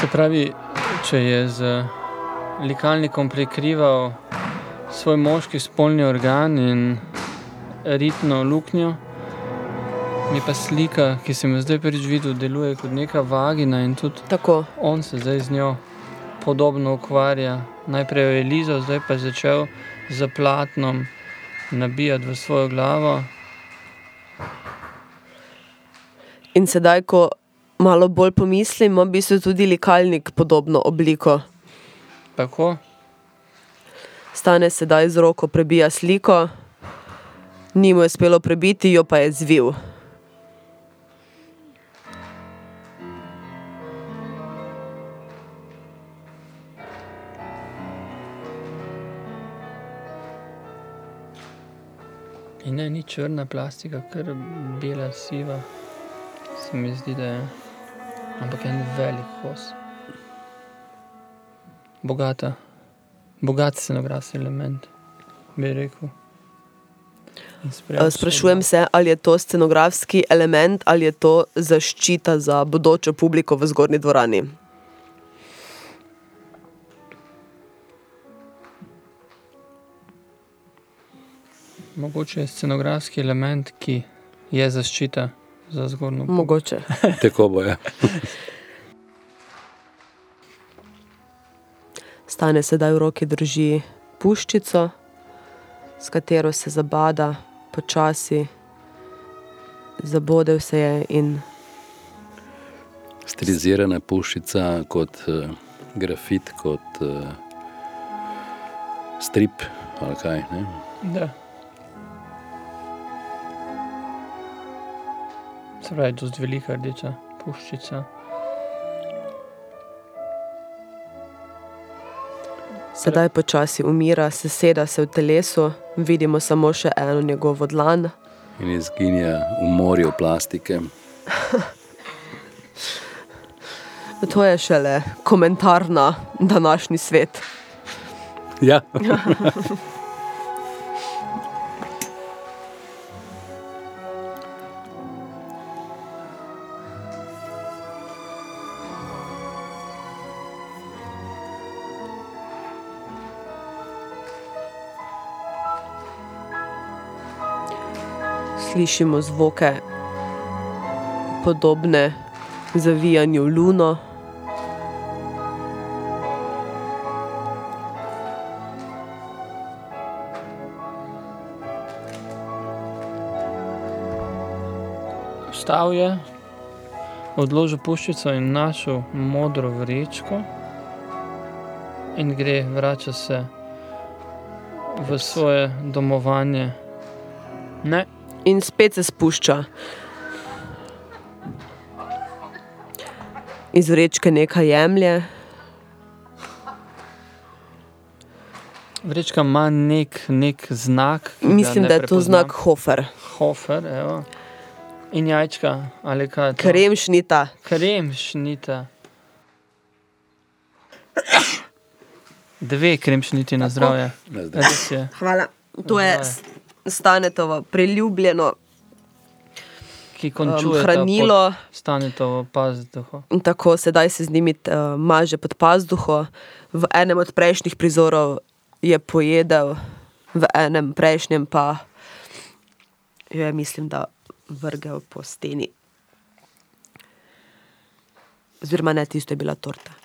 Se pravi, če je z likalnikom prekrival svoj moški spolni organ in ritno luknjo, mi pa slika, ki sem jo zdaj prvič videl, deluje kot neka vagina in tudi Tako. on se zdaj z njo podobno ukvarja. Najprej jo je lizal, zdaj pa je začel z platnom nabijati v svojo glavo. In sedaj, ko malo bolj pomislim, ima v bistvu tudi likalnik podobno obliko. Tako. Stane sedaj z roko prebija sliko, ni mu je uspelo prebiti, jo pa je zvil. In ne, ni črna plastika, kar bela, siva. Se mi zdi, da je. Ampak en velik kos. Bogata, bogat scenografski element, bi rekel. Eh, Sprašujem se, ali je to scenografski element ali je to zaščita za bodočo publiko v zgornji dvorani. mogoče scenografski element, ki je zaščita za zgornjo. Mogoče. Tako bo, ja. Stane sedaj v roki drži puščico, s katero se zabada, počasi, zabodel se je in Stilizirana puščica kot uh, grafit, kot uh, strip ali kaj. Ne? Da. Se pravi, dosti velika rdeča puščica. sedaj počasi umira, seseda se v telesu, vidimo samo še eno njegovo dlan. In izginja v morju plastike. To je šele komentar na današnji svet. Ja. Slišimo zvoke, podobne zavijanju luno. Vstal je, odložil puščico in našel modro vrečko, in gre, vrača se v svoje domovanje. Ne. In spet se spušča. Iz vrečke nekaj jemlje, Vrečka ima nek, nek znak. mislim, ne da je to prepoznam. znak Hofer. Hofer, evo. In jajčka, ali kaj to? Kremšnita. Kremšnita. Dve kremšniti na zdravje. Na zdravje. Hvala. To je Stanetovo priljubljeno Ki končuje hranilo. Stanetovo pazduho. In tako sedaj se z njimi uh, maže pod pazduho. V enem od prejšnjih prizorov je pojedel, v enem prejšnjem pa jo je, mislim, da vrgel po steni. Oziroma, ne, tisto je bila torta.